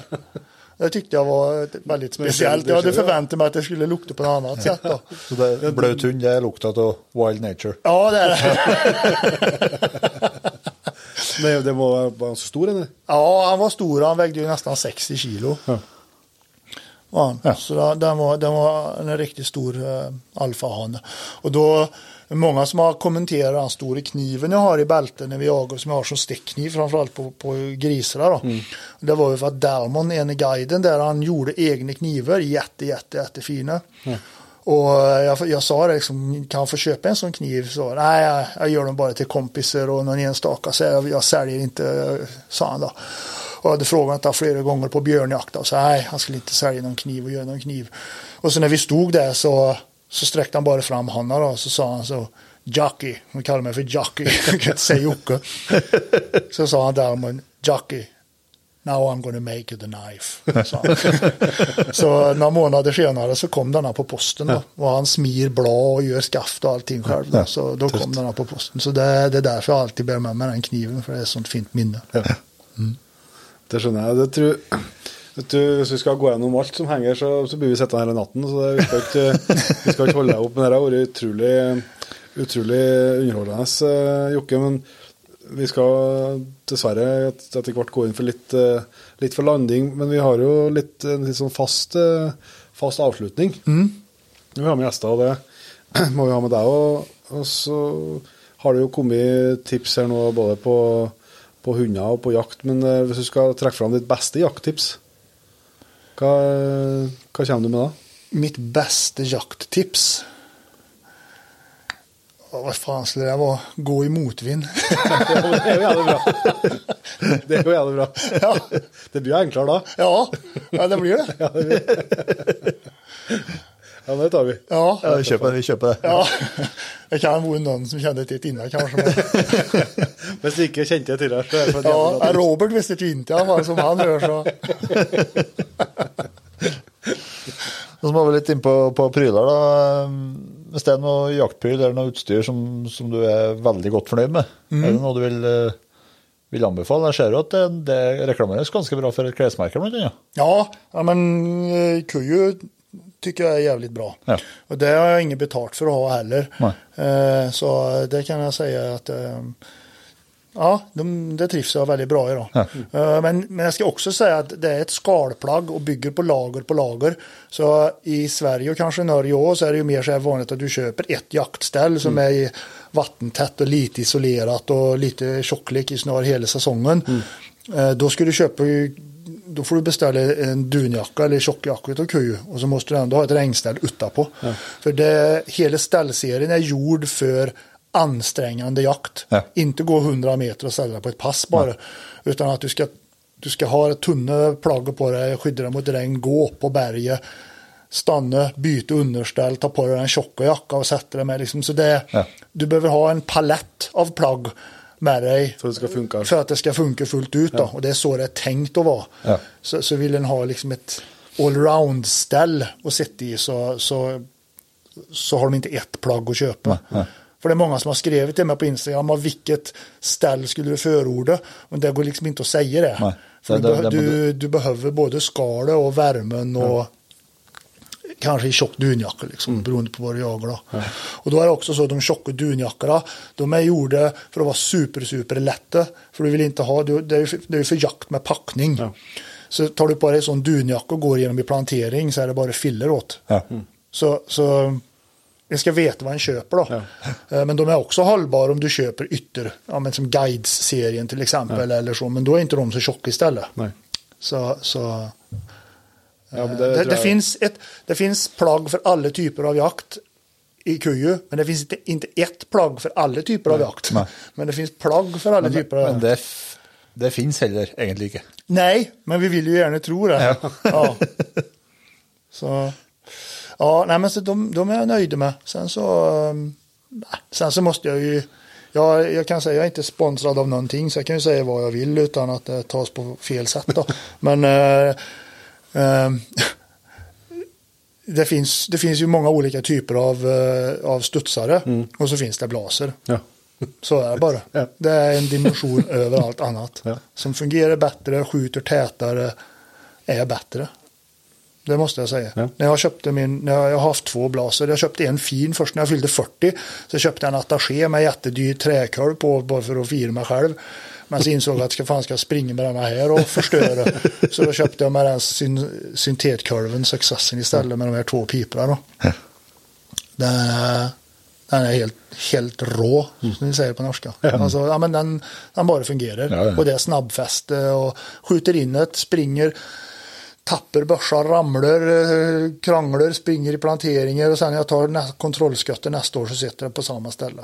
Det tyckte jag var väldigt speciellt. Jag hade förväntat mig att det skulle lukta på något annat sätt. Då. Så det, blöt hund det är luktat av wild nature. Ja, det är det. Nej, det var, var han så stor eller? Ja, han var stor. Han vägde ju nästan 60 kilo. Ja. Ja. Så det- den var, den var en riktigt stor uh, alfahane. Och då, många som har kommenterat den stora kniven jag har i bältet när vi jagar, som jag har som stickkniv framförallt på, på grisarna. Då. Det var ju för att Dalmon, en i guiden där, han gjorde egna knivar, jätte, jätte, jättefina. Och eh, jag, jag sa det, liksom, kan jag få köpa en sån kniv? Så, Nej, jag, jag gör dem bara till kompisar och någon enstaka, så jag, jag säljer inte, sa han då. Och hade frågat det flera gånger på björnjakt och så nej, han skulle inte sälja någon kniv och göra någon kniv. Och så när vi stod där så, så sträckte han bara fram handen och så sa han så Jockey, han kallar mig för Jockey, jag kan inte säga Jocke. Så sa han där, men Jockey, Now I'm gonna make you the knife. han. så några månader senare så kom den här på posten. Då. Och han smir blad och gör skaft och allting själv. Då. Så då kom den här på posten. Så det, det är därför jag alltid bär med mig den kniven. För det är ett sånt fint minne. Det skjønner jeg. Det tror, vet du, hvis vi skal gå gjennom alt som henger, så, så blir vi sittende hele natten. Så det, vi, skal ikke, vi skal ikke holde deg opp. Men det har vært utrolig, utrolig underholdende, eh, Jokke. Men vi skal dessverre et- etter hvert gå inn for litt, eh, litt for landing. Men vi har jo litt, en litt sånn fast, eh, fast avslutning. Vi har med gjester, og det må vi ha med deg òg. Og så har det jo kommet tips her nå både på, på hunder og på jakt. Men eh, hvis du skal trekke fram ditt beste jakttips, hva, hva kommer du med da? Mitt bästa jakttips. Ja, vad fan skulle det vara? Gå i motvind. Det er jo jævlig bra. Det er jo jævlig bra. Ja. Det blir jo enklere da. ja, ja, det blir det. Ja, det, blir. Ja, men det tar vi. Ja. Ja, vi vi kjøper det. Ja, det kan vara någon som kände till det innan kanske. Men, Hvis du ikke kjente det det ja, tips. Robert visste ju inte i alla fall som han gör så. Så må vi litt inn på, på. Hvis det er noe jaktpryl eller noe utstyr som, som du er veldig godt fornøyd med, er det noe du vil, eh, vil anbefale? Jeg ser jo at det, det reklameres ganske bra for et klesmerke, blant annet. Ja, ja men eh, Kuju tycker jag är jävligt bra. Ja. Och det har jag inget betalt för att ha heller. Eh, så det kan jag säga att eh, ja, de, det trivs jag väldigt bra i. Då. Ja. Eh, men, men jag ska också säga att det är ett skalplagg och bygger på lager på lager. Så i Sverige och kanske Norge också så är det ju mer så här vanligt att du köper ett jaktställ som är i vattentätt och lite isolerat och lite tjocklek i snarare hela säsongen. Eh, då ska du köpa då får du beställa en dunjacka eller tjockjacka utav Kuju och så måste du ändå ha ett regnställ utanpå. För det, hela ställserien är gjord för ansträngande jakt. Ja. Inte gå 100 meter och ställa på ett pass bara. Utan att du ska, du ska ha tunna plagg på dig, skydda dig mot regn, gå upp på berget, stanna, byta underställ, ta på dig en tjocka jacka och sätta dig med. Liksom. Så det, Ja. Du behöver ha en palett av plagg med dig For at det skal funke. för att det ska funka fullt ut. Då. Och det är så det är tänkt att vara. Ja. Så, så vill den ha liksom ett allround-ställ att sitta i så, så, så har de inte ett plagg att köpa. För det är många som har skrivit till mig på Instagram av vilket ställ skulle du förorda. Men det går liksom inte att säga det. Nej. För du, du, du behöver både skalet och värmen och kanske i tjock dunjacka liksom, beroende på vad du jagar. Då. Och då är det också så att de tjocka dunjackorna, de är gjorda för att vara super, super lätta. För du vill inte ha, du- det är ju för, det är för jakt med packning. Ja. Så tar du på dig en sån dunjacka och går igenom i plantering så är det bara filler åt. Ja. Så, så jag ska veta vad en köper då. Eh, Men de är också hållbara om du köper ytter, ja, men som Guides-serien till exempel eller så. Men då är inte de så tjocka istället. Nei. Så, så Ja, men det, det, det, finns ett, det finns plagg för alla typer av jakt i kuju, men det finns inte, inte ett plagg för alla typer av jakt. Nej. Men det finns plagg för alla Men, typer av men jakt. det, f- det fins heller egentlig ikke. Nej, men vi vill ju gärna tro det. Ja. Så, ja, nej, men så de, de är jag nöjda med. Sen så, um, sen så måste jag ju, jag, jag kan säga jag är inte sponsrad av någonting så jag kan ju säga vad jag vill utan att det tas på fel sätt då. Men eh, det, finns, det finns ju många olika typer av, eh, av studsare och så finns det blaser. Ja. Så är det bara. Ja. Det är en dimension över allt annat. Ja. Som fungerar bättre, skjuter tätare, är bättre. Det måste jag säga. Ja. När jag köpte min, när jag, jag har haft två blaser, jag köpte en fin först när jag fyllde 40. Så köpte jag en attaché med jättedyr träkolv på bara för att fira mig själv. Men så insåg jag att ska fan ska jag springa med denna här och förstöra. så då köpte jag med den syn, syntetkolven, Successen istället med de här två piporna. Då. Den, den är helt, helt rå, som ni säger på norska. Alltså, ja, men den, den bara fungerar. Ja, ja. Och det är snabbfäste och skjuter in ett, springer, tapper börsar, ramlar, kranglar, springer i planteringar och sen när jag tar nä- kontrollskottet nästa år så sitter det på samma ställe.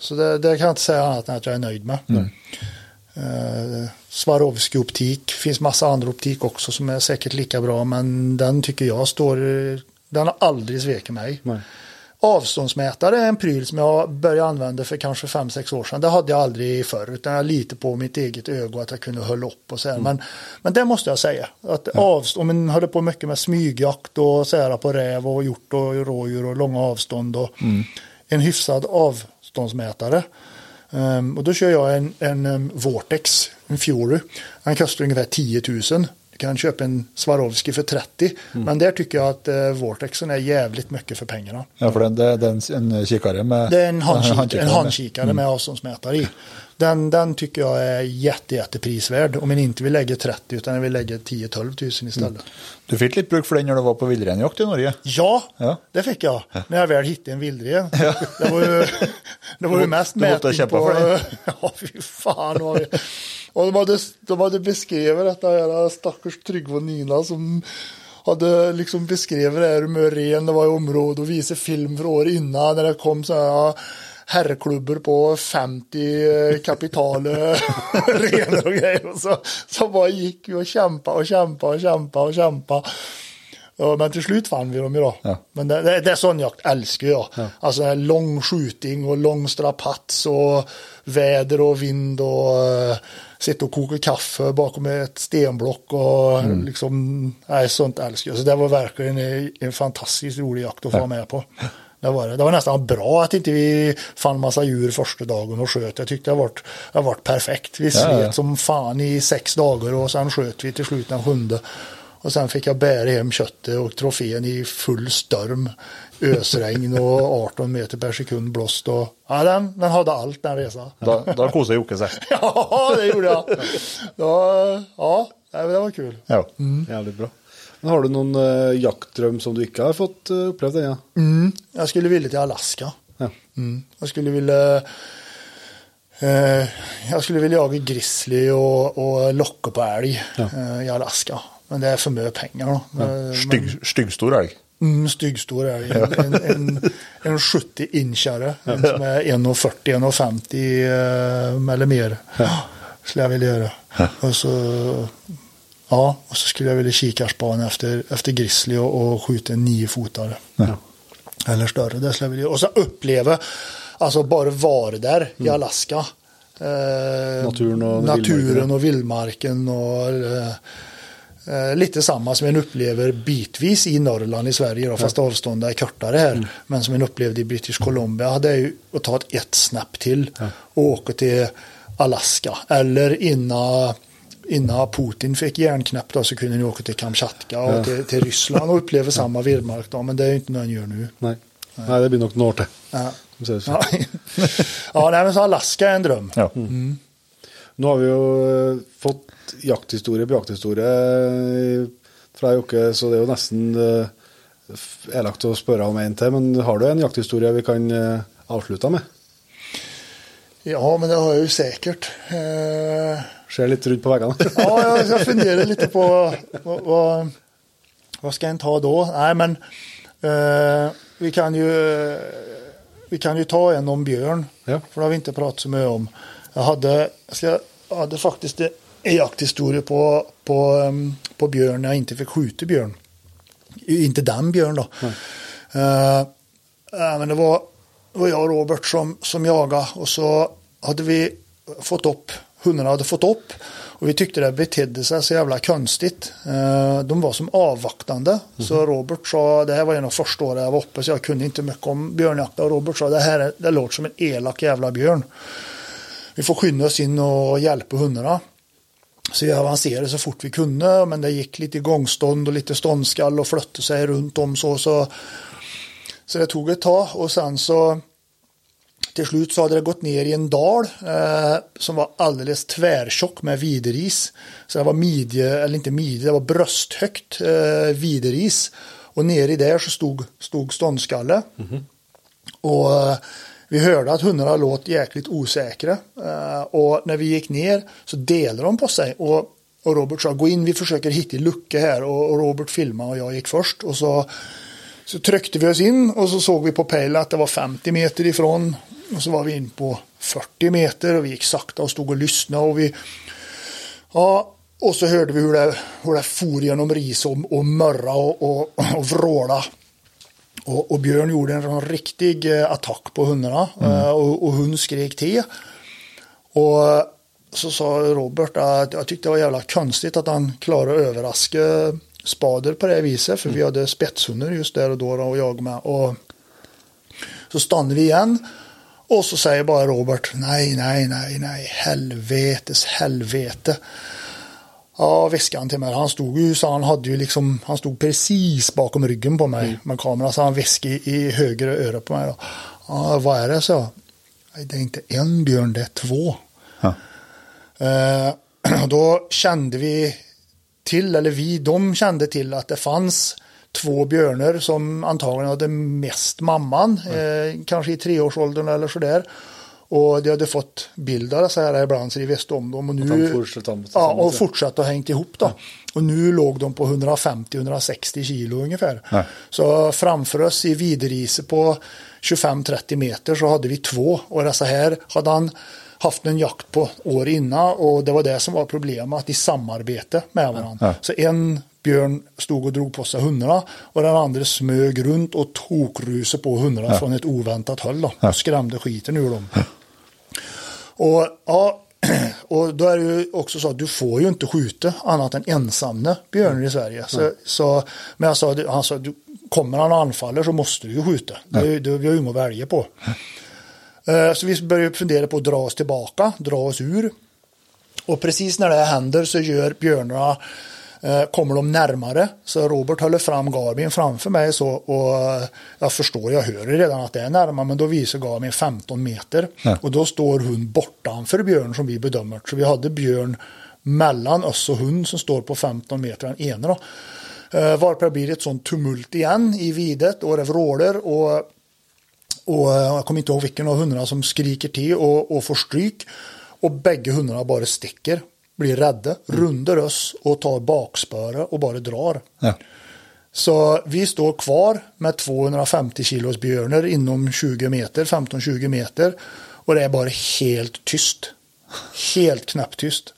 Så det, det kan jag inte säga annat än att jag är nöjd med. Eh, Swarovski optik, finns massa andra optik också som är säkert lika bra men den tycker jag står, den har aldrig svikit mig. Nej. Avståndsmätare är en pryl som jag började använda för kanske 5-6 år sedan. Det hade jag aldrig förr utan jag lite på mitt eget öga att jag kunde hålla upp och så här. Men, men det måste jag säga. Att avst- om man håller på mycket med smygjakt och så här på räv och hjort och rådjur och långa avstånd och en hyfsad avståndsmätare. Ehm, och då kör jag en, en um, Vortex, en Fury. Den kostar ungefär 10 000. Du kan köpa en Swarovski för 30. Men där tycker jag att uh, Vortexen är jävligt mycket för pengarna. Ja, för det, det, är en, en kikare med... Det är en, handkik- handkikare en med- handkikare med avståndsmätare i. Den, den tycker jag är jätte, jätteprisvärd. Om man inte vill lägga 30 utan vill lägga 10-12 000 istället. Du fick lite bruk för den när du var på vildrenjakt i Norge. Ja, Ja. det fick jag. När jag väl hittade en vildren. Det var ju, det var ju mest mätning på... för det. Ja, fy fan. vad vi- Och de hade, de hade beskrivit detta här stackars Tryggve och Nina som hade liksom beskrivit det här med ren, det var i området och visade film för år innan när det kom så här herrklubbor på 50 kapital renar och grejer. Och så, så bara gick vi och kämpa och kämpa och kämpa och kämpa. Ja, men till slut fann vi dem ju då. Ja. Men det, det, det är sån jakt älskar jag. Alltså en lång skjuting och lång strapats och väder och vind och uh, sitta och koka kaffe bakom ett stenblock och liksom, nej sånt älskar jag. Så det var verkligen en, en fantastiskt rolig jakt att få vara med på. Det var, det. det var nästan bra att inte vi fann massa djur första dagen och sköt. Jag tyckte det var, det varit perfekt. Vi slet Ja, ja. som fan i sex dagar och sen sköt vi till slut den sjunde. Och sen fick jag bära hem köttet och trofén i full storm. Ösregn och 18 meter per sekund blåst. Och, ja, den, den hade allt den resan. Da, da koser Jokke seg. Ja, det gjorde jag. Ja, ja det var kul. Ja. Jävligt bra. Men har du någon uh, jaktdröm som du inte har fått uh, upplevt ännu? Mm, jag skulle vilja till Alaska. Ja. Mm. Jag skulle vilja eh, jag skulle vilja jaga grizzly och, och locka på älg eh, i Alaska. Men det är för mycket pengar då. Eh, Stygg, styggstor elg. Mm, styggstor älg. En, en, en, en 70 inchare som är 1,40-1,50 eh, eller mer. Skulle jag vilja göra. Och så, ja, och så skulle jag vilja kikarspana efter, efter grizzly och, och skjuta en niofotare. Eller större. Det skulle jag vilja. Och så uppleva, alltså bara vara där i Alaska. Eh, Naturen och naturen vildmarken. och vildmarken och eh, Eh, lite samma som en upplever bitvis i Norrland i Sverige, då, fast avstånden är kortare här. Men som en upplevde i British Columbia, det är ju att ta ett, snäpp till och åka till Alaska. Eller innan, innan Putin fick järnknäpp då, så kunde ni åka till Kamchatka och till, till Ryssland och uppleva samma vildmark. Då, men det är ju inte någon gör nu. Nej. Nej, det blir nog några år till. Ja, ja. ja nej, men så Alaska är en dröm. Ja. Nu har vi jo eh, fått jakthistorie på jakthistorie eh, fra Jokke, så det er jo nesten eh, elakt å spørre om en til. Men har du en jakthistorie vi kan avslutte med? Ja, men det har jag ju säkert. Eh, Ser litt rundt på veggene. Ja, jag, jag funderar lite på vad, vad, vad ska en ta då? Nej, men eh, vi, kan ju, vi kan ju ta en om björn. Ja. För det har vi inte pratat så mycket om. Jag hade, jag hade faktiskt en jakthistoria på, på, på björn när jag inte fick skjuta björn. Inte den björn då. Eh, men det var, det var jag och Robert som, som jagade och så hade vi fått upp, hundarna hade fått upp och vi tyckte det betedde sig så jävla konstigt. Eh, de var som avvaktande. Så Robert sa, det här var en av första åren jag var uppe så jag kunde inte mycket om björnjakt och Robert sa det här är- det låter som en elak jävla björn. Vi får skynda oss in och hjälpa hundarna. Så vi avancerade så fort vi kunde, men det gick lite gångstånd och lite ståndskall och flötte sig runt om så. Så, så det tog ett tag och sen så till slut så hade det gått ner i en dal eh, som var alldeles tvärtjock med videris. Så det var midje, eller inte midje, det var brösthögt eh, videris. Och nere i där så stod, stod ståndskalle. Och eh, vi hörde att hundarna låt jäkligt osäkra. Eh, och när vi gick ner så delade de på sig. Och, och Robert sa gå in, vi försöker hitta lucka här. Och, och Robert filmade och jag gick först. Och så, så tryckte vi oss in och så såg vi på pejlen att det var 50 meter ifrån. Och så var vi in på 40 meter och vi gick sakta och stod och lyssnade. Och, vi, ja, och så hörde vi hur det, hur det for genom ris och, och mörra och, och, och vråla. Och, och, Björn gjorde en riktig eh, attack på hundarna mm. och, och hon skrek till. Och så sa Robert att jag tyckte det var jävla konstigt att han klarade att överraska Spader på det viset. För mm. vi hade spetshundar just där och då och jag med. Och så stannade vi igen. Och så säger bara Robert nej, nej, nej, nej, helvetes helvete. Ja, viskade han till mig. Han stod ju så han hade ju liksom, han stod precis bakom ryggen på mig mm. med kameran. Så han viskade i höger öra på mig. Då. Ja, vad är det så? Det är inte en björn, det är två. Ja. Eh, då kände vi till, eller vi, de kände till att det fanns två björnar som antagligen hade mest mamman, mm. eh, kanske i treårsåldern eller sådär. Och de hade fått bilder så här ibland så de visste om dem. Och nu, ja, och fortsatt att hängt ihop då. Ja. Och nu låg de på 150-160 kilo ungefär. Ja. Så framför oss i Viderise på 25-30 meter så hade vi två. Och dessa här hade han haft en jakt på år innan och det var det som var problemet, att de samarbete med varandra. Ja. Så en björn stod och drog på sig hundarna och den andra smög runt och tokrusade på hundarna ja. från ett oväntat håll då, och skrämde skiten ur dem. Och, ja, och då är det ju också så att du får ju inte skjuta annat än ensamma björnar i Sverige. Så, så, men jag sa, han sa, du, kommer han och anfaller så måste du ju skjuta. Det, det, vi har ju inget att välja på. Eh, så vi börjar fundera på att dra oss tillbaka, dra oss ur. Och precis när det händer så gör björnarna eh, kommer de närmare. Så Robert håller fram Garmin framför mig så och eh, jag förstår, jag hör redan att det är närmare men då visar Garmin 15 meter. Ja. Och då står hon bortanför björn som vi bedömer. Så vi hade björn mellan oss och hund som står på 15 meter den ena. Då. Varpå det blir ett sånt tumult igen i videt och det vrålar och och eh, jag kommer inte ihåg vilken av hundarna som skriker till och, och får stryk. Och bägge hundarna bara sticker, blir rädda, mm. rundar oss och tar bakspöre och bara drar. Ja. Så vi står kvar med 250 kilos björner inom 20 meter, 15-20 meter. Och det är bara helt tyst. Helt knäpptyst.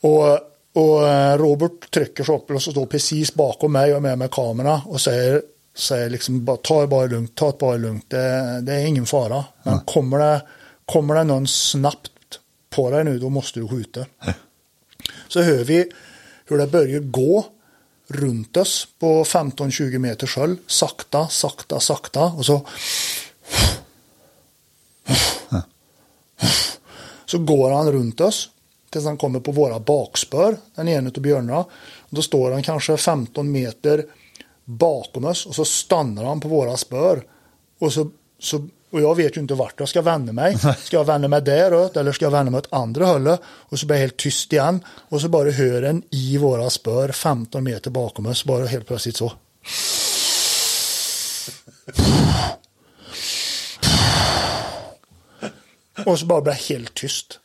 Och, och eh, Robert trycker så upp och står precis bakom mig och med med kameran och säger säger liksom bara, ta det bara lugnt, ta det bara lugnt, det, det är ingen fara. Men mm. kommer, det, kommer det någon snabbt på dig nu, då måste du skjuta. Mm. Så hör vi hur det börjar gå runt oss på 15-20 meters håll, sakta, sakta, sakta och så så går han runt oss tills han kommer på våra bakspör, den ena av björnarna. Då står han kanske 15 meter bakom oss och så stannar han på våra spör. Och, så, så, och jag vet ju inte vart jag ska vända mig. Ska jag vända mig däråt eller ska jag vända mig åt andra hållet? Och så blir jag helt tyst igen. Och så bara hör en i våra spör 15 meter bakom oss, bara helt plötsligt så. Och så bara blir det helt tyst.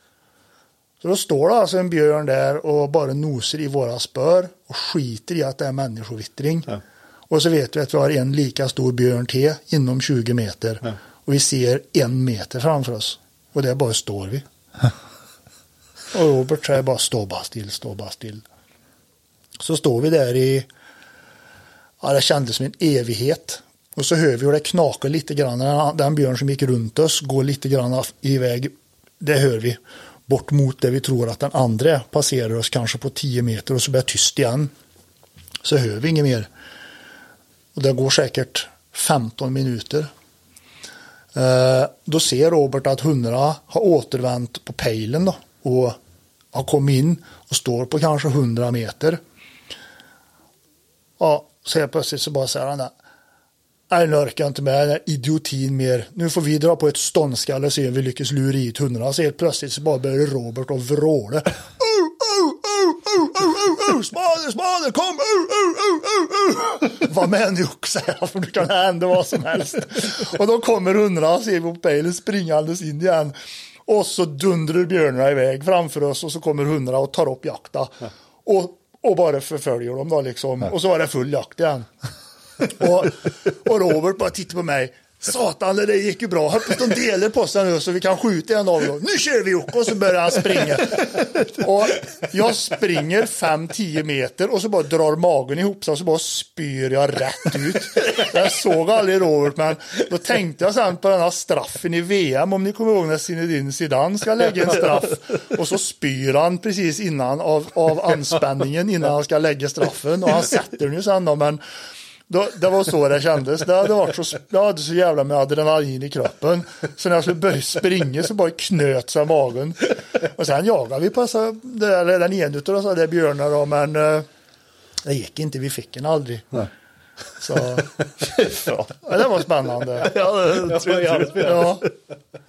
Så då står det alltså en björn där och bara nosar i våra spör och skiter i att det är människovittring. Ja. Och så vet vi att vi har en lika stor björn till inom 20 meter. Ja. Och vi ser en meter framför oss. Och där bara står vi. och Robert säger bara stå bara still, stå bara still. Så står vi där i, ja det kändes som en evighet. Och så hör vi hur det knakar lite grann. Den björn som gick runt oss går lite grann iväg. Det hör vi. Bort mot det vi tror att den andra passerar oss kanske på 10 meter och så blir det tyst igen. Så hör vi inget mer. Och det går säkert 15 minuter. Eh, då ser Robert att hundarna har återvänt på pejlen då, och har kommit in och står på kanske 100 meter. Ja, så helt plötsligt så bara säger han det. Nej, nu orkar jag inte med den här idiotin mer. Nu får vi dra på ett ståndskall och se om vi lyckas lura hit hundarna. Så helt plötsligt så bara börjar Robert att vråla uh, spader, spader, kom, uh, uh, uh, uh. Var nu säger för nu kan det hända vad som helst. Och då kommer hundarna, ser vi på pejlen, springandes in igen. Och så dundrar björnarna iväg framför oss och så kommer hundarna och tar upp jakta. Och, och bara förföljer dem då liksom. Och så var det full jakt igen. och, och Robert bara tittar på mig. Satan, det där gick ju bra. Hoppas de delar på sig nu så vi kan skjuta en av dem. Nu kör vi Jocke! Och så börjar han springa. Och jag springer 5-10 meter och så bara drar magen ihop sig och så bara spyr jag rätt ut. Jag såg aldrig Robert, men då tänkte jag sen på den här straffen i VM, om ni kommer ihåg när Zinedine Zidane ska lägga en straff och så spyr han precis innan av, av anspänningen innan han ska lägga straffen och han sätter den ju sen då, men då, det var så det kändes. Det hade varit så, jag hade så jävla med adrenalin i kroppen. Så när jag skulle börja springa så bara knöt sig magen. Och sen jagade vi på så, det, den ena av de där björnarna men eh, det gick inte. Vi fick den aldrig. Nej. Så ja, det var spännande. Ja, det tror jag. Ja.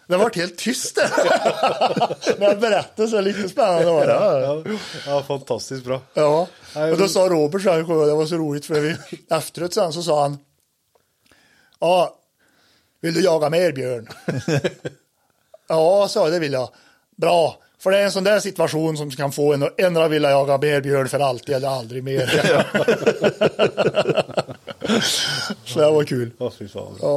Det var helt tyst där. När jag berättade så lite spännande var det. Ja, ja, fantastiskt bra. Ja, och då sa Robert så här, det var så roligt för vi, efteråt sen så sa han Ja, vill du jaga mer björn? ja, sa jag, det vill jag. Bra, för det är en sån där situation som kan få en att ändra vilja jaga mer björn för alltid eller aldrig mer. Så det var kul. Ja, fy faen. Ja.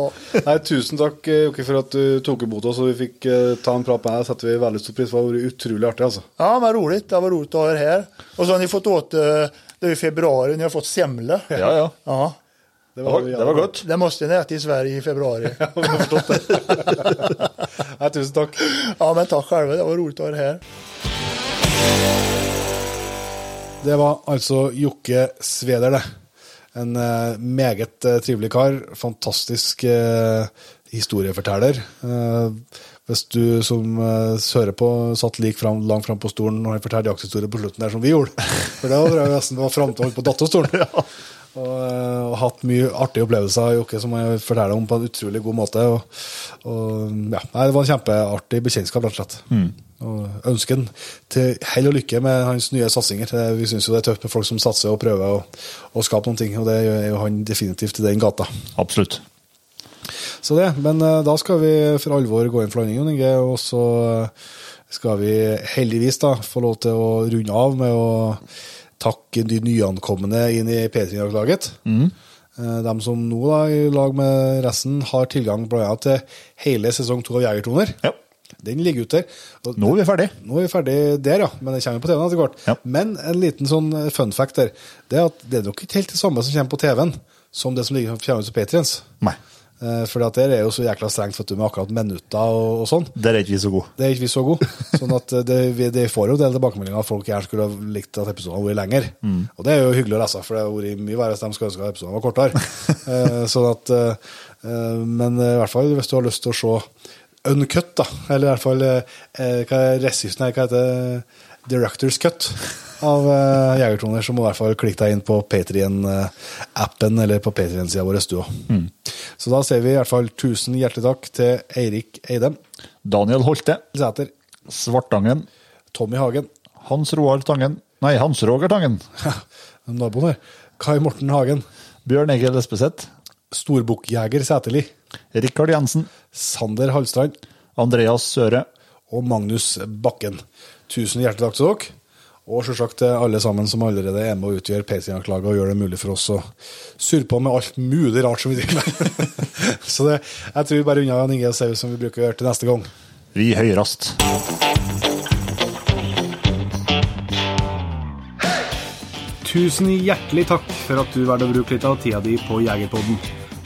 Nei, tusen takk eh, Jokke, for at du tok imot oss og vi fikk eh, ta en prat med deg. Det setter vi veldig stor pris på. Det har vært utrolig artig. altså. ja, men roligt. Det var roligt att ha er här. Och så har ni fått åt, eh, det är i februari, ni har fått semla. Ja, ja. Ja, Det var, det var godt. det måste ni äta i Sverige i februari. Nei, tusen takk. Ja, men tack själva. Det var roligt att ha er här. Det var altså Jokke Sveder, det. En eh, meget eh, trivelig kar. Fantastisk eh, historieforteller. Hvis du som hører på, satt like fram, langt fram på stolen når han fortalte jakthistorie på slutten der som vi gjorde. For det var nesten var fram til å holde på datterstolen. Og, eh, og hatt mye artige opplevelser, Jokke, som jeg forteller om på en utrolig god måte. Og, og ja, Det var en kjempeartig bekjentskap, rett og slett. Og ønsker han til hell og lykke med hans nye satsinger. Vi syns jo det er tøft med folk som satser og prøver å, å skape noen ting, og det er jo han definitivt i den gata. Absolutt. Så det, Men eh, da skal vi for alvor gå inn for landing, Jon Inge, og så eh, skal vi heldigvis da få lov til å runde av med å takke de nyankomne inn i P3-laget. Eh, De som nå, da, i lag med resten, har tilgang annet til hele sesong to av Jegertoner. Ja. Den ligger ute der. Og Nå er vi ferdig. nå er vi ferdig der, ja. Men det kommer på TV-en etter hvert. Ja. Men en liten sånn fun fact der, det er at det er nok ikke helt det samme som kommer på TV-en, som det som ligger kommer på Patriens. Eh, For der er jo så jækla strengt vet du, med akkurat minutter og, og sånn. Der er ikke vi så gode. Det er ikke vi så gode. Sånn at eh, det, vi, det får jo en del tilbakemeldinger at folk gjerne skulle ha likt at episoden hadde vært lenger. Og det er jo hyggelig å lese, for det har vært mye verre hvis de skulle ønske at episoden var kortere. Eh, sånn at, eh, eh, men i hvert fall hvis du har lyst til å se uncut, da, eller i hvert fall eh, eh, resist, nei, hva heter det? Directors cut av uh, Jegertoner, så må i hvert fall klikke deg inn på Patrion-appen eller på Patrion-sida vår. Du, også. Så da sier vi i hvert fall tusen hjertelig takk til Eirik Eidem, Daniel Holte. Sæter, Svartangen. Tommy Hagen, Hans Roar Tangen. Nei, Hans Roger Tangen. naboen her, Kai Morten Hagen, Bjørn Egil Espeseth. Storbukkjeger Sæterli, Rikard Jensen. Sander Hallstrand Andreas Søre. og Magnus Bakken. Tusen hjertelig takk til dere. Og selvsagt til alle sammen som allerede er med å utgjøre Patrion-laget og gjør det mulig for oss å surre på med alt mulig rart som vi driver med. Så det, jeg tror vi bare unna Jan Inge og ser som vi bruker å gjøre til neste gang. Vi høyrast. Tusen hjertelig takk for at du valgte å bruke litt av tida di på Jegerpodden.